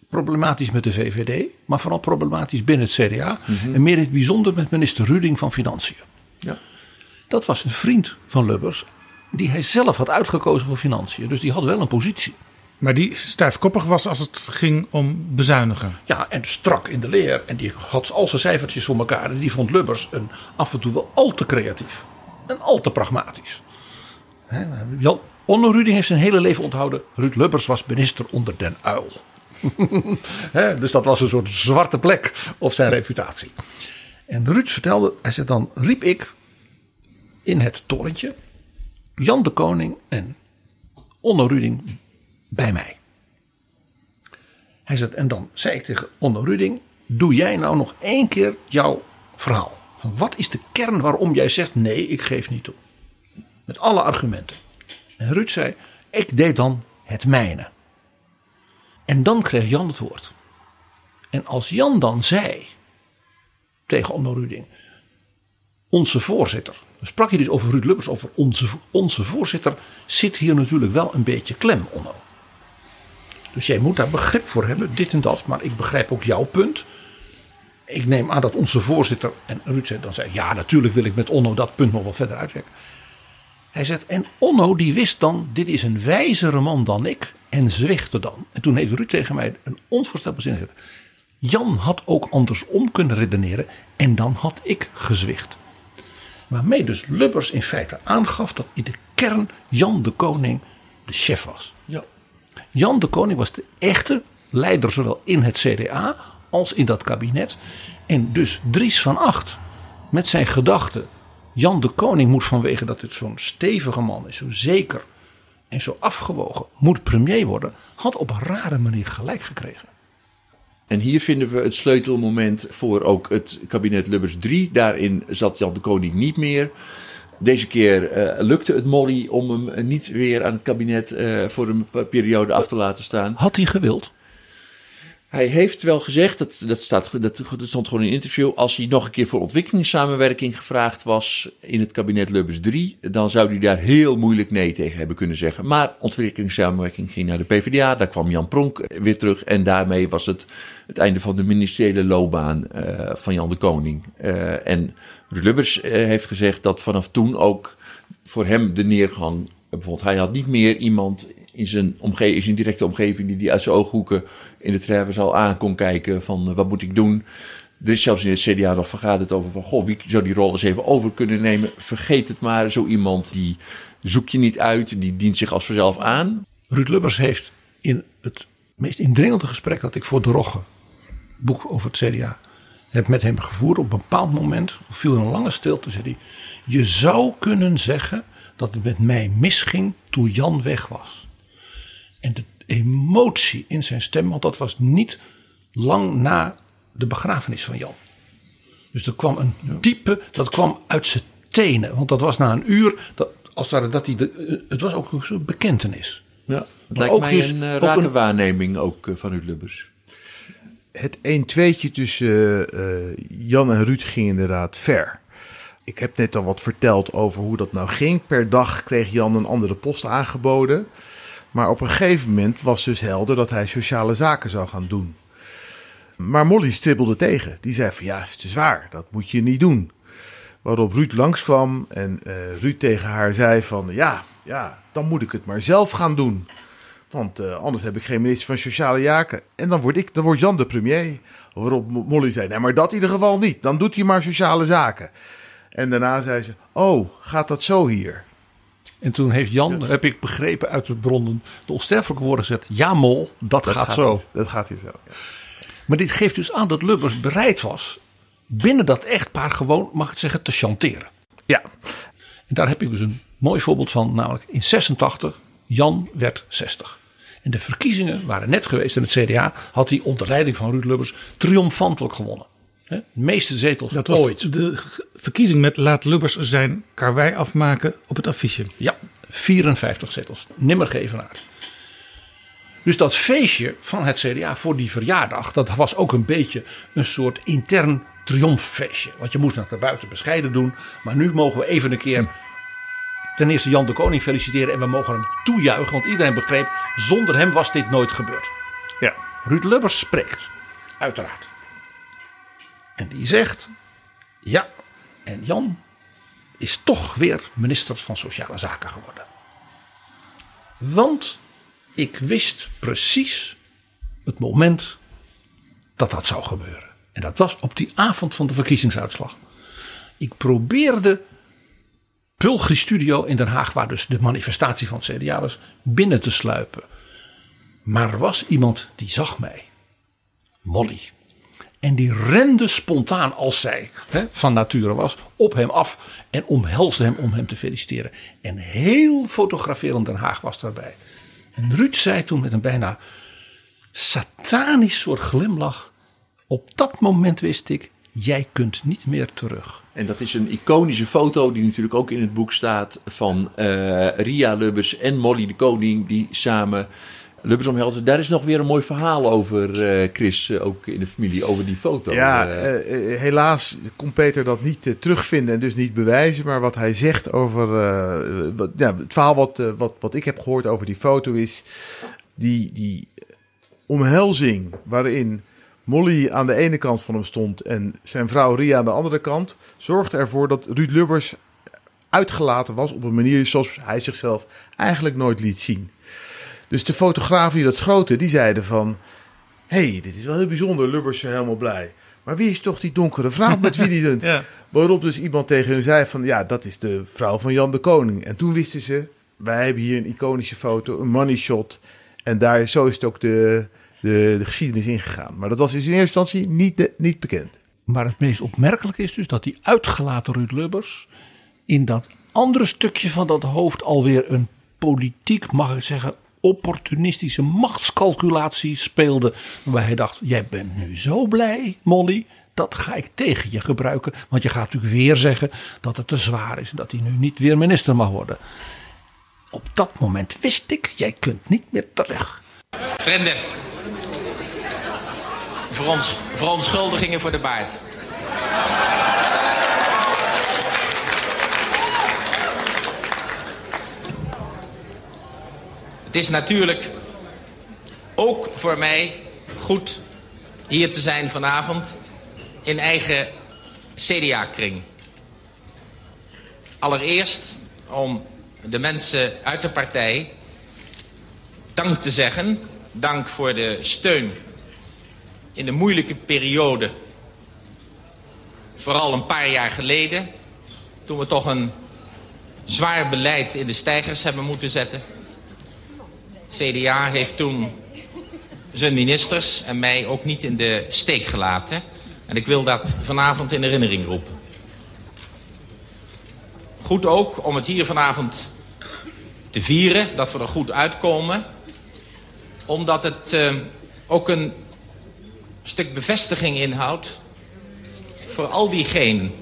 problematisch met de VVD, maar vooral problematisch binnen het CDA. Mhm. En meer in het bijzonder met minister Ruding van Financiën. Ja. Dat was een vriend van Lubbers, die hij zelf had uitgekozen voor Financiën. Dus die had wel een positie. Maar die stijfkoppig was als het ging om bezuinigen. Ja, en strak in de leer. En die had al zijn cijfertjes voor elkaar. En die vond Lubbers een, af en toe wel al te creatief en al te pragmatisch. Jan Onno Ruding heeft zijn hele leven onthouden. Ruud Lubbers was minister onder Den Uil. [laughs] dus dat was een soort zwarte plek op zijn reputatie. En Ruud vertelde, hij zei dan riep ik in het torentje Jan de Koning en Onno Ruding bij mij. Hij zei, en dan zei ik tegen Onno Ruding, doe jij nou nog één keer jouw verhaal. Van wat is de kern waarom jij zegt nee, ik geef niet toe? Met alle argumenten. En Ruud zei, ik deed dan het mijne. En dan kreeg Jan het woord. En als Jan dan zei tegen Onno Ruding, onze voorzitter. Dan sprak je dus over Ruud Lubbers, over onze, onze voorzitter, zit hier natuurlijk wel een beetje klem, Onno. Dus jij moet daar begrip voor hebben, dit en dat. Maar ik begrijp ook jouw punt ik neem aan dat onze voorzitter en Ruud dan zei: Ja, natuurlijk wil ik met Onno dat punt nog wel verder uitwerken. Hij zegt: En Onno die wist dan: Dit is een wijzere man dan ik. En zwichtte dan. En toen heeft Ruud tegen mij een onvoorstelbaar zin gezegd. Jan had ook andersom kunnen redeneren. En dan had ik gezwicht. Waarmee dus Lubbers in feite aangaf dat in de kern Jan de Koning de chef was. Ja. Jan de Koning was de echte leider, zowel in het CDA als in dat kabinet. En dus Dries van Acht met zijn gedachte. Jan de Koning moet vanwege dat het zo'n stevige man is, zo zeker en zo afgewogen, moet premier worden, had op een rare manier gelijk gekregen. En hier vinden we het sleutelmoment voor ook het kabinet Lubbers 3. Daarin zat Jan de Koning niet meer. Deze keer uh, lukte het Molly om hem niet weer aan het kabinet uh, voor een periode af te laten staan. Had hij gewild? Hij heeft wel gezegd, dat, dat, staat, dat, dat stond gewoon in een interview, als hij nog een keer voor ontwikkelingssamenwerking gevraagd was in het kabinet Lubbers 3, dan zou hij daar heel moeilijk nee tegen hebben kunnen zeggen. Maar ontwikkelingssamenwerking ging naar de PvdA, daar kwam Jan Pronk weer terug en daarmee was het het einde van de ministeriële loopbaan uh, van Jan de Koning. Uh, en Lubbers uh, heeft gezegd dat vanaf toen ook voor hem de neergang, bijvoorbeeld hij had niet meer iemand in zijn, omge in directe omgeving die die uit zijn ooghoeken in de trappenzaal aan kon kijken van uh, wat moet ik doen. Is zelfs in het CDA nog vergaderd over van goh, wie zou die rol eens even over kunnen nemen. Vergeet het maar, zo iemand die zoek je niet uit, die dient zich als vanzelf aan. Ruud Lubbers heeft in het meest indringende gesprek dat ik voor de Rogge, boek over het CDA, heb met hem gevoerd. Op een bepaald moment viel er een lange stilte, zei hij, je zou kunnen zeggen dat het met mij misging toen Jan weg was. En de emotie in zijn stem, want dat was niet lang na de begrafenis van Jan. Dus er kwam een diepe, dat kwam uit zijn tenen. Want dat was na een uur, dat, als het, dat hij de, het was ook een soort bekentenis. Ja, het lijkt mij is, een uh, rake een, waarneming ook uh, van uw Lubbers. Het 1-2'tje tussen uh, Jan en Ruud ging inderdaad ver. Ik heb net al wat verteld over hoe dat nou ging. Per dag kreeg Jan een andere post aangeboden. Maar op een gegeven moment was dus helder dat hij sociale zaken zou gaan doen. Maar Molly stribbelde tegen. Die zei van ja, het is waar, dat moet je niet doen. Waarop Ruud langskwam en uh, Ruud tegen haar zei van ja, ja, dan moet ik het maar zelf gaan doen. Want uh, anders heb ik geen minister van Sociale Zaken. En dan word, ik, dan wordt Jan de premier. Waarop Molly zei, nee, maar dat in ieder geval niet. Dan doet hij maar Sociale Zaken. En daarna zei ze, oh, gaat dat zo hier? En toen heeft Jan, ja. heb ik begrepen uit de bronnen, de onsterfelijke woorden gezet: Ja, mol, dat, dat gaat, gaat, zo. Dat gaat hier zo. Ja. Maar dit geeft dus aan dat Lubbers bereid was binnen dat echtpaar gewoon, mag ik zeggen, te chanteren. Ja. En daar heb ik dus een mooi voorbeeld van, namelijk in 86, Jan werd 60. En de verkiezingen waren net geweest en het CDA had hij onder leiding van Ruud Lubbers triomfantelijk gewonnen. De meeste zetels dat was ooit. De verkiezing met Laat Lubbers zijn karwei afmaken op het affiche. Ja, 54 zetels. Nimmer geëvenaard. Dus dat feestje van het CDA voor die verjaardag, dat was ook een beetje een soort intern triomffeestje. Want je moest naar buiten bescheiden doen. Maar nu mogen we even een keer ten eerste Jan de Koning feliciteren. En we mogen hem toejuichen. Want iedereen begreep, zonder hem was dit nooit gebeurd. Ja. Ruud Lubbers spreekt. Uiteraard. En die zegt: Ja, en Jan is toch weer minister van Sociale Zaken geworden. Want ik wist precies het moment dat dat zou gebeuren. En dat was op die avond van de verkiezingsuitslag. Ik probeerde Pulgri Studio in Den Haag, waar dus de manifestatie van het CDA was, binnen te sluipen. Maar er was iemand die zag mij. Molly. En die rende spontaan als zij hè, van nature was op hem af en omhelsde hem om hem te feliciteren. En heel fotograferend Den Haag was daarbij. En Ruud zei toen met een bijna satanisch soort glimlach. Op dat moment wist ik, jij kunt niet meer terug. En dat is een iconische foto die natuurlijk ook in het boek staat van uh, Ria Lubbers en Molly de Koning die samen Lubbers omhelzen. Daar is nog weer een mooi verhaal over, uh, Chris, uh, ook in de familie, over die foto. Ja, uh, helaas kon Peter dat niet terugvinden en dus niet bewijzen. Maar wat hij zegt over. Wat, ja, het verhaal wat, wat, wat ik heb gehoord over die foto is. Die, die omhelzing waarin Molly aan de ene kant van hem stond en zijn vrouw Ria aan de andere kant. zorgde ervoor dat Ruud Lubbers uitgelaten was op een manier zoals hij zichzelf eigenlijk nooit liet zien. Dus de fotografen die dat schoten, die zeiden van... hey, dit is wel heel bijzonder, Lubbers helemaal blij. Maar wie is toch die donkere vrouw met wie die [laughs] doet? ja. Waarop dus iemand tegen hen zei van... ja, dat is de vrouw van Jan de Koning. En toen wisten ze, wij hebben hier een iconische foto, een money shot. En daar, zo is het ook de, de, de geschiedenis ingegaan. Maar dat was in eerste instantie niet, de, niet bekend. Maar het meest opmerkelijke is dus dat die uitgelaten Ruud Lubbers... in dat andere stukje van dat hoofd alweer een politiek, mag ik zeggen, opportunistische machtscalculatie speelde. Waarbij hij dacht: Jij bent nu zo blij, Molly. Dat ga ik tegen je gebruiken. Want je gaat natuurlijk weer zeggen dat het te zwaar is. En dat hij nu niet weer minister mag worden. Op dat moment wist ik: Jij kunt niet meer terug. Vrienden. verontschuldigingen voor de baard. Het is natuurlijk ook voor mij goed hier te zijn vanavond in eigen CDA-kring. Allereerst om de mensen uit de partij dank te zeggen. Dank voor de steun in de moeilijke periode. Vooral een paar jaar geleden. Toen we toch een zwaar beleid in de stijgers hebben moeten zetten. CDA heeft toen zijn ministers en mij ook niet in de steek gelaten. En ik wil dat vanavond in herinnering roepen. Goed ook om het hier vanavond te vieren, dat we er goed uitkomen. Omdat het uh, ook een stuk bevestiging inhoudt voor al diegenen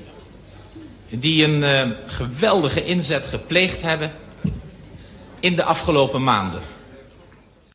die een uh, geweldige inzet gepleegd hebben in de afgelopen maanden.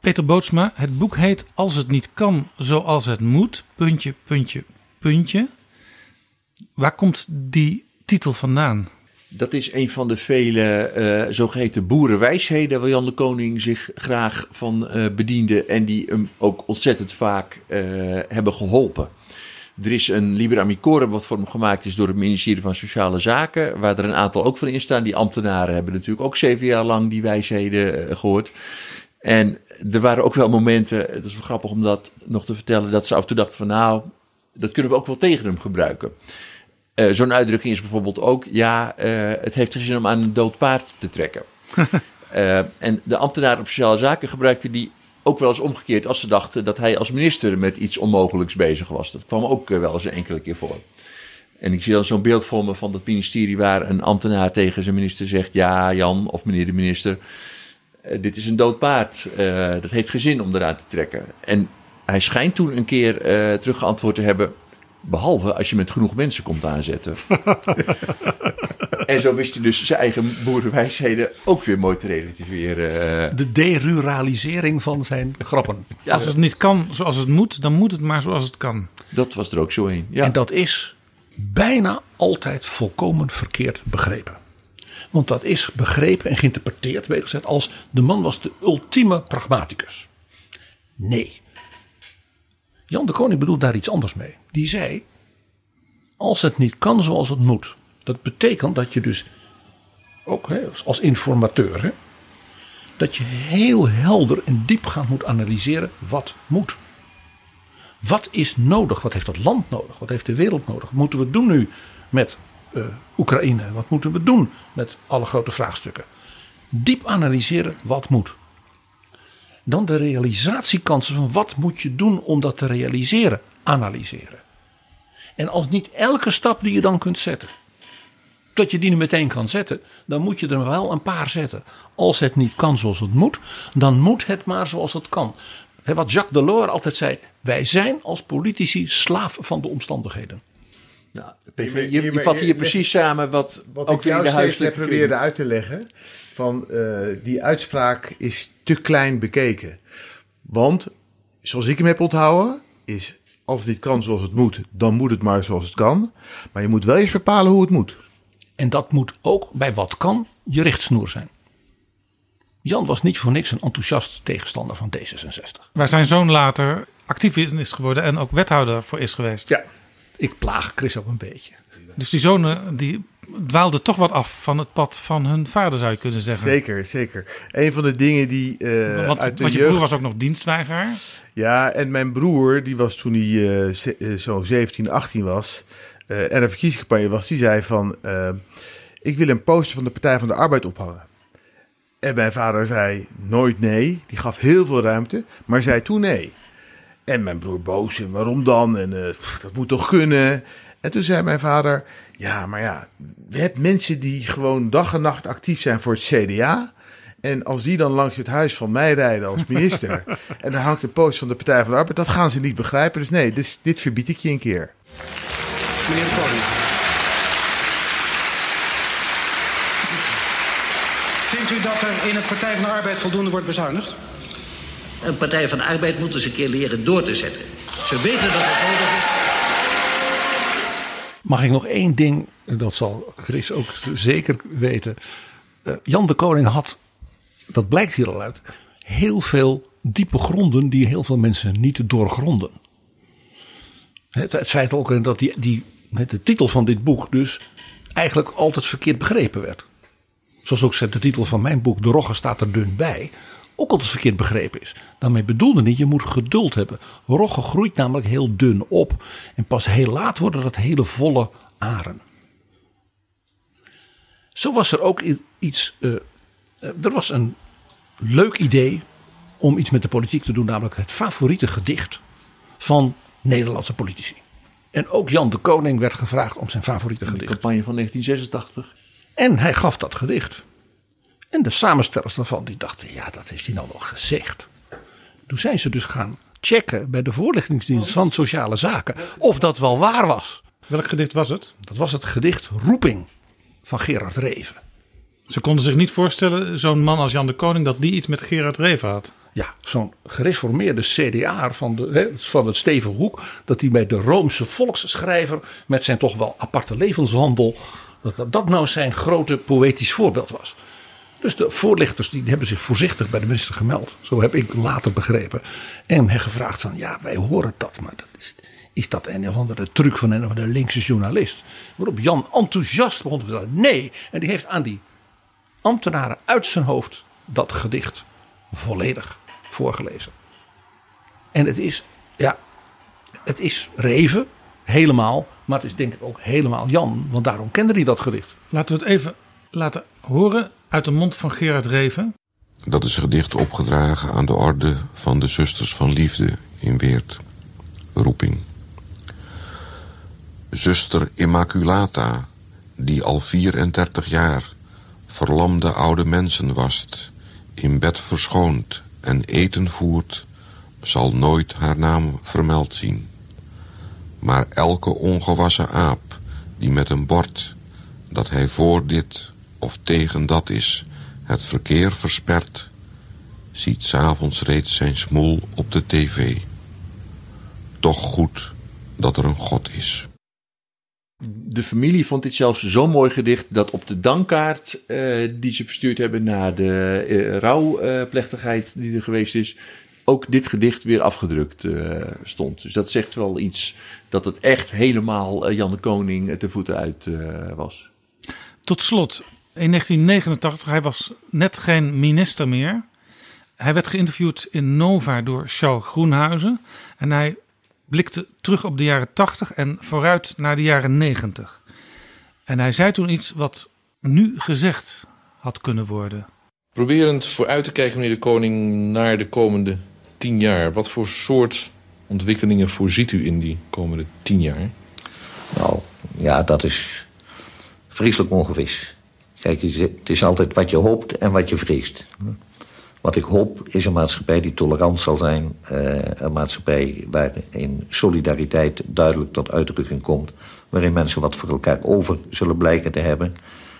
Peter Bootsma, het boek heet Als het niet kan zoals het moet, puntje, puntje, puntje. Waar komt die titel vandaan? Dat is een van de vele uh, zogeheten boerenwijsheden waar Jan de Koning zich graag van uh, bediende en die hem ook ontzettend vaak uh, hebben geholpen. Er is een Liber Amicorum wat voor hem gemaakt is door het ministerie van Sociale Zaken, waar er een aantal ook van in staan. Die ambtenaren hebben natuurlijk ook zeven jaar lang die wijsheden gehoord. En er waren ook wel momenten, het is wel grappig om dat nog te vertellen, dat ze af en toe dachten van nou, dat kunnen we ook wel tegen hem gebruiken. Uh, Zo'n uitdrukking is bijvoorbeeld ook, ja, uh, het heeft geen zin om aan een dood paard te trekken. uh, [laughs] en de ambtenaren op sociale zaken gebruikten die ook wel eens omgekeerd als ze dachten dat hij als minister met iets onmogelijks bezig was. Dat kwam ook wel eens een enkele keer voor. En ik zie dan zo'n beeld voor me van dat ministerie waar een ambtenaar tegen zijn minister zegt: Ja, Jan of meneer de minister, dit is een dood paard. dat heeft geen zin om eraan te trekken. En hij schijnt toen een keer teruggeantwoord te hebben: Behalve als je met genoeg mensen komt aanzetten. [laughs] en zo wist hij dus zijn eigen boerenwijsheden ook weer mooi te relativeren. De deruralisering van zijn grappen. [laughs] Ja, als het niet kan zoals het moet, dan moet het maar zoals het kan. Dat was er ook zo een. Ja. En dat is bijna altijd volkomen verkeerd begrepen. Want dat is begrepen en geïnterpreteerd, gezegd, als de man was de ultieme pragmaticus. Nee. Jan de Koning bedoelt daar iets anders mee. Die zei: Als het niet kan zoals het moet, dat betekent dat je dus ook hè, als informateur, hè, dat je heel helder en diepgaand moet analyseren wat moet. Wat is nodig? Wat heeft het land nodig? Wat heeft de wereld nodig? Moeten we doen nu met uh, Oekraïne? Wat moeten we doen met alle grote vraagstukken? Diep analyseren wat moet dan de realisatiekansen van wat moet je doen om dat te realiseren, analyseren. En als niet elke stap die je dan kunt zetten, dat je die nu meteen kan zetten, dan moet je er wel een paar zetten. Als het niet kan zoals het moet, dan moet het maar zoals het kan. wat Jacques Delors altijd zei: wij zijn als politici slaaf van de omstandigheden. Nou, je, je, je vat hier precies samen wat, wat ook ik in de huiselijke probeerde uit te leggen. Van uh, die uitspraak is te klein bekeken. Want, zoals ik hem heb onthouden, is als het niet kan zoals het moet, dan moet het maar zoals het kan. Maar je moet wel eens bepalen hoe het moet. En dat moet ook bij wat kan je richtsnoer zijn. Jan was niet voor niks een enthousiast tegenstander van D66. Waar zijn zoon later actief in is geworden en ook wethouder voor is geweest. Ja, ik plaag Chris ook een beetje. Dus die zonen die dwaalden toch wat af van het pad van hun vader, zou je kunnen zeggen. Zeker, zeker. Een van de dingen die uh, want, uit de want je jeugd... broer was ook nog dienstweigeraar. Ja, en mijn broer, die was toen hij uh, zo 17, 18 was... Uh, en een verkiezingscampagne was, die zei van... ik wil een poster van de Partij van de Arbeid ophangen. En mijn vader zei nooit nee. Die gaf heel veel ruimte, maar zei toen nee. En mijn broer boos. En waarom dan? En uh, dat moet toch kunnen? En toen zei mijn vader: Ja, maar ja, we hebben mensen die gewoon dag en nacht actief zijn voor het CDA. En als die dan langs het huis van mij rijden als minister. [laughs] en dan hangt een post van de Partij van de Arbeid. Dat gaan ze niet begrijpen. Dus nee, dus, dit verbied ik je een keer. Meneer de Koning. Vindt u dat er in het Partij van de Arbeid voldoende wordt bezuinigd? Een Partij van de Arbeid moet eens een keer leren door te zetten. Ze weten dat het nodig is. Mag ik nog één ding, dat zal Chris ook zeker weten. Uh, Jan de Koning had, dat blijkt hier al uit, heel veel diepe gronden die heel veel mensen niet doorgronden. Het, het feit ook dat die, die, de titel van dit boek dus eigenlijk altijd verkeerd begrepen werd. Zoals ook de titel van mijn boek, De Rogge staat er dun bij, ook altijd verkeerd begrepen is. Daarmee bedoelde niet, je moet geduld hebben. Rogge groeit namelijk heel dun op. En pas heel laat worden dat hele volle aren. Zo was er ook iets. Uh, er was een leuk idee om iets met de politiek te doen, namelijk het favoriete gedicht van Nederlandse politici. En ook Jan de Koning werd gevraagd om zijn favoriete gedicht. De campagne van 1986. En hij gaf dat gedicht. En de samenstellers daarvan die dachten, ja, dat heeft hij nou wel gezegd. Toen zijn ze dus gaan checken bij de voorlichtingsdienst van Sociale Zaken of dat wel waar was. Welk gedicht was het? Dat was het gedicht Roeping van Gerard Reven. Ze konden zich niet voorstellen, zo'n man als Jan de Koning, dat die iets met Gerard Reven had. Ja, zo'n gereformeerde CDA van, de, van het Steven Hoek, dat hij bij de Roomse volksschrijver met zijn toch wel aparte levenswandel, dat dat nou zijn grote poëtisch voorbeeld was. Dus de voorlichters die hebben zich voorzichtig bij de minister gemeld. Zo heb ik later begrepen. En hem gevraagd van ja, wij horen dat, maar dat is, is dat een of andere truc van een of andere linkse journalist? Waarop Jan enthousiast begon te vertellen. Nee, en die heeft aan die ambtenaren uit zijn hoofd dat gedicht volledig voorgelezen. En het is, ja, het is Reven, helemaal. Maar het is denk ik ook helemaal Jan, want daarom kende hij dat gedicht. Laten we het even laten horen uit de mond van Gerard Reven. Dat is gedicht opgedragen aan de orde van de Zusters van Liefde in Weert. Roeping. Zuster Immaculata, die al 34 jaar verlamde oude mensen wast, in bed verschoond en eten voert, zal nooit haar naam vermeld zien. Maar elke ongewassen aap die met een bord dat hij voor dit of tegen dat is het verkeer verspert, ziet s'avonds reeds zijn smoel op de tv. Toch goed dat er een God is. De familie vond dit zelfs zo'n mooi gedicht dat op de dankkaart uh, die ze verstuurd hebben naar de uh, rouwplechtigheid die er geweest is, ook dit gedicht weer afgedrukt uh, stond. Dus dat zegt wel iets dat het echt helemaal Jan de Koning te voeten uit was. Tot slot, in 1989, hij was net geen minister meer. Hij werd geïnterviewd in Nova door Charles Groenhuizen. En hij blikte terug op de jaren 80 en vooruit naar de jaren 90. En hij zei toen iets wat nu gezegd had kunnen worden. Proberend vooruit te kijken, meneer de Koning, naar de komende tien jaar. Wat voor soort ontwikkelingen voorziet u in die komende tien jaar? Nou, ja, dat is vreselijk ongewis. Kijk, het is altijd wat je hoopt en wat je vreest. Wat ik hoop is een maatschappij die tolerant zal zijn. Uh, een maatschappij waarin solidariteit duidelijk tot uitdrukking komt. Waarin mensen wat voor elkaar over zullen blijken te hebben.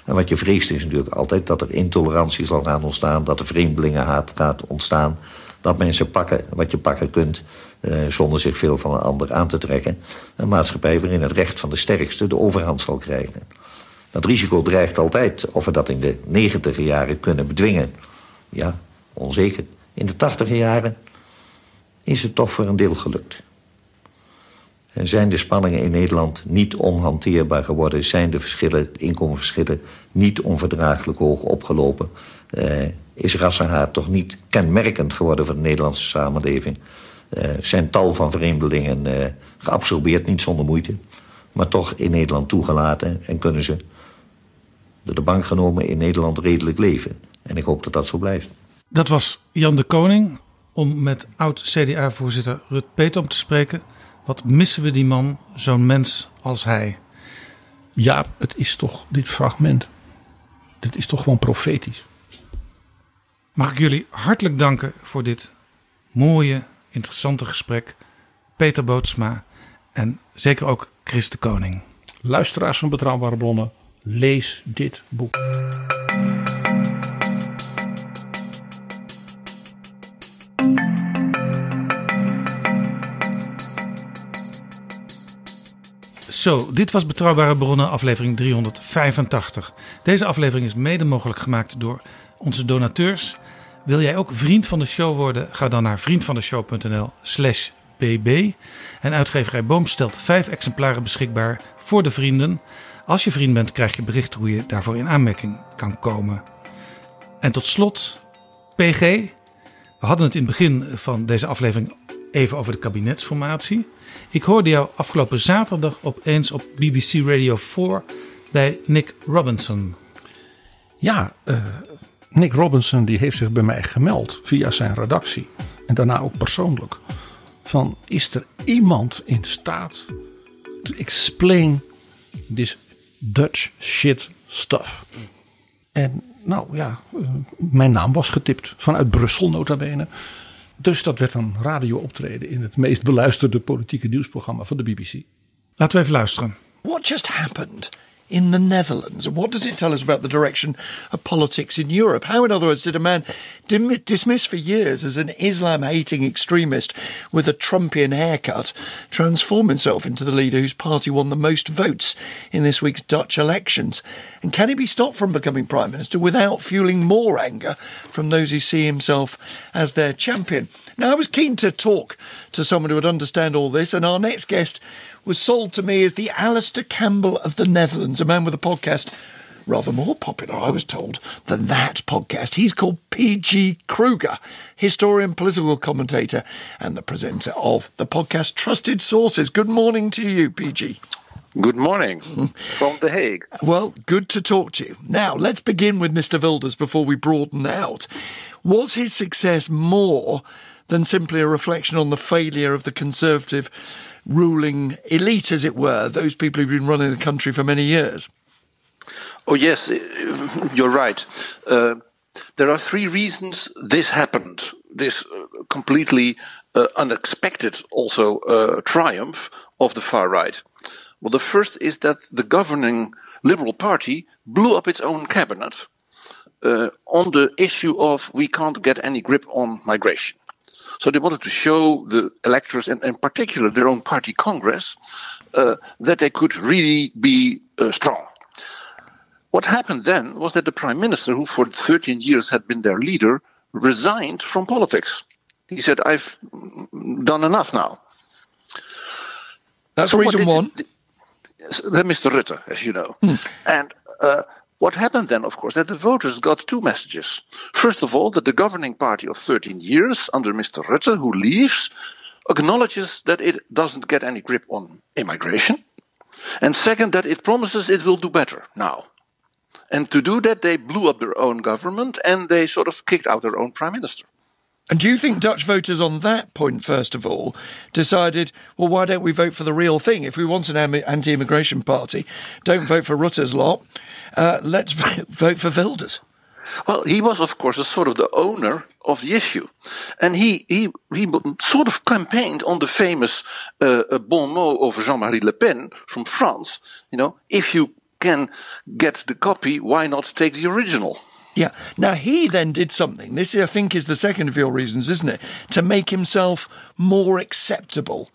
En wat je vreest is natuurlijk altijd dat er intolerantie zal gaan ontstaan. Dat er vreemdelingenhaat gaat ontstaan. Dat mensen pakken wat je pakken kunt. Uh, zonder zich veel van een ander aan te trekken. Een maatschappij waarin het recht van de sterkste de overhand zal krijgen. Dat risico dreigt altijd. Of we dat in de negentiger jaren kunnen bedwingen. Ja, onzeker. In de tachtiger jaren is het toch voor een deel gelukt. En zijn de spanningen in Nederland niet onhanteerbaar geworden? Zijn de verschillen, inkomensverschillen niet onverdraaglijk hoog opgelopen? Uh, is rassenhaat toch niet kenmerkend geworden voor de Nederlandse samenleving? Uh, zijn tal van vreemdelingen uh, geabsorbeerd, niet zonder moeite... maar toch in Nederland toegelaten en kunnen ze door de bank genomen in Nederland redelijk leven. En ik hoop dat dat zo blijft. Dat was Jan de Koning, om met oud-CDA-voorzitter Rut Petom te spreken. Wat missen we die man, zo'n mens als hij? Ja, het is toch dit fragment. Dit is toch gewoon profetisch. Mag ik jullie hartelijk danken voor dit mooie, interessante gesprek. Peter Bootsma en zeker ook Chris de Koning. Luisteraars van Betrouwbare Bronnen, lees dit boek. Zo, dit was Betrouwbare Bronnen, aflevering 385. Deze aflevering is mede mogelijk gemaakt door onze donateurs. Wil jij ook vriend van de show worden? Ga dan naar vriendvandeshow.nl/slash bb. En uitgeverij Boom stelt vijf exemplaren beschikbaar voor de vrienden. Als je vriend bent, krijg je bericht hoe je daarvoor in aanmerking kan komen. En tot slot, PG. We hadden het in het begin van deze aflevering even over de kabinetsformatie. Ik hoorde jou afgelopen zaterdag opeens op BBC Radio 4 bij Nick Robinson. Ja, uh, Nick Robinson die heeft zich bij mij gemeld via zijn redactie. En daarna ook persoonlijk. Van is er iemand in staat to explain this Dutch shit stuff? En nou ja, uh, mijn naam was getipt vanuit Brussel nota bene. Dus dat werd een radiooptreden in het meest beluisterde politieke nieuwsprogramma van de BBC. Laten we even luisteren. What just happened in the Netherlands? And what does it tell us about the direction of politics in Europe? How, in other words, did a man dim- dismissed for years as an Islam hating extremist with a Trumpian haircut transform himself into the leader whose party won the most votes in this week's Dutch elections? And can he be stopped from becoming prime minister without fueling more anger from those who see himself as their champion? Now, I was keen to talk to someone who would understand all this, and our next guest was sold to me as the Alistair Campbell of the Netherlands, a man with a podcast rather more popular, I was told, than that podcast. He's called P.G. Kruger, historian, political commentator, and the presenter of the podcast Trusted Sources. Good morning to you, PG. Good morning hmm. from The Hague. Well, good to talk to you. Now, let's begin with Mr. Wilders before we broaden out. Was his success more than simply a reflection on the failure of the Conservative ruling elite, as it were, those people who've been running the country for many years? Oh, yes, [laughs] you're right. Uh, there are three reasons this happened. This uh, completely uh, unexpected, also, uh, triumph of the far right. Well, the first is that the governing Liberal Party blew up its own cabinet uh, on the issue of we can't get any grip on migration. So they wanted to show the electors, and in particular their own party Congress, uh, that they could really be uh, strong. What happened then was that the prime minister, who for 13 years had been their leader, resigned from politics. He said, I've done enough now. That's so reason one. Mr. Rutte, as you know. Hmm. And uh, what happened then, of course, that the voters got two messages. First of all, that the governing party of 13 years under Mr. Rutte, who leaves, acknowledges that it doesn't get any grip on immigration. And second, that it promises it will do better now. And to do that, they blew up their own government and they sort of kicked out their own prime minister. And do you think Dutch voters on that point, first of all, decided, well, why don't we vote for the real thing? If we want an anti immigration party, don't vote for Rutte's lot. Uh, let's [laughs] vote for Wilders. Well, he was, of course, a sort of the owner of the issue. And he, he, he sort of campaigned on the famous uh, bon mot of Jean Marie Le Pen from France. You know, if you can get the copy, why not take the original? Yeah. Now he then did something. This, I think, is the second of your reasons, isn't it? To make himself more acceptable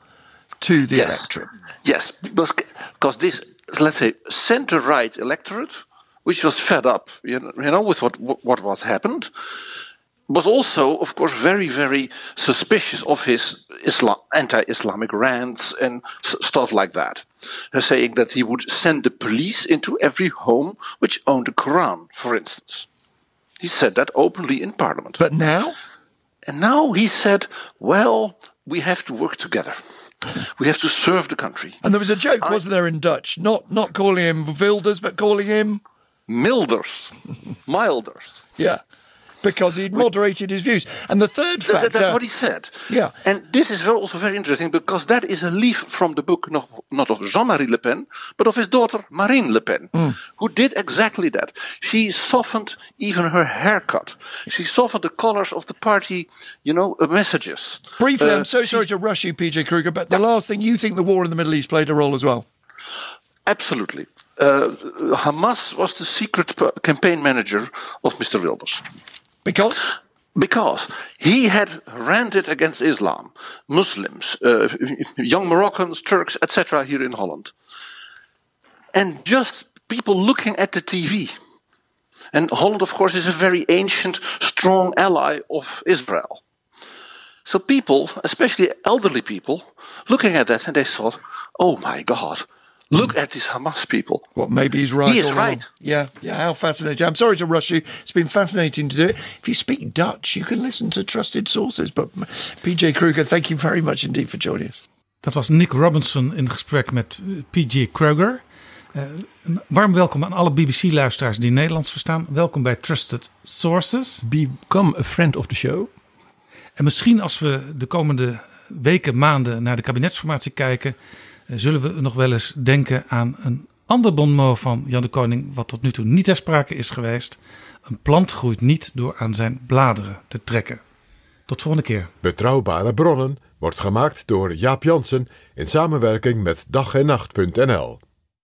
to the yes. electorate. Yes, because, because this, let's say, centre-right electorate, which was fed up, you know, you know with what what what happened, was also, of course, very very suspicious of his Islam, anti-Islamic rants and stuff like that, uh, saying that he would send the police into every home which owned a Quran, for instance. He said that openly in Parliament. But now? And now he said, well, we have to work together. We have to serve the country. And there was a joke, I, wasn't there, in Dutch? Not not calling him Wilders, but calling him Milders, [laughs] Milders. Yeah, because he'd moderated his views. And the third factor. that's what he said. Yeah. And this is also very interesting because that is a leaf from the book not, not of Jean-Marie Le Pen, but of his daughter Marine Le Pen, who did exactly that. She softened even her haircut. She softened the colors of the party, you know, uh, messages. Briefly, Uh, I'm so sorry to rush you, PJ Kruger, but the last thing you think the war in the Middle East played a role as well? Absolutely. Uh, Hamas was the secret campaign manager of Mr. Wilders. Because? Because he had ranted against Islam, Muslims, uh, young Moroccans, Turks, etc., here in Holland. And just people looking at the TV. And Holland, of course, is a very ancient, strong ally of Israel. So people, especially elderly people, looking at that and they thought, oh my God, look at these Hamas people. Well, maybe he's right. He is all right. Yeah, yeah. How fascinating! I'm sorry to rush you. It's been fascinating to do it. If you speak Dutch, you can listen to trusted sources. But PJ Kruger, thank you very much indeed for joining us. Dat was Nick Robinson in gesprek met eh, PJ Kruger. Eh, een warm welkom aan alle BBC-luisteraars die Nederlands verstaan. Welkom bij Trusted Sources. Become a friend of the show. En misschien als we de komende weken, maanden naar de kabinetsformatie kijken, zullen we nog wel eens denken aan een ander bonmot van Jan de Koning, wat tot nu toe niet ter sprake is geweest. Een plant groeit niet door aan zijn bladeren te trekken. Tot volgende keer. Betrouwbare bronnen wordt gemaakt door Jaap Jansen in samenwerking met dag en nacht.nl.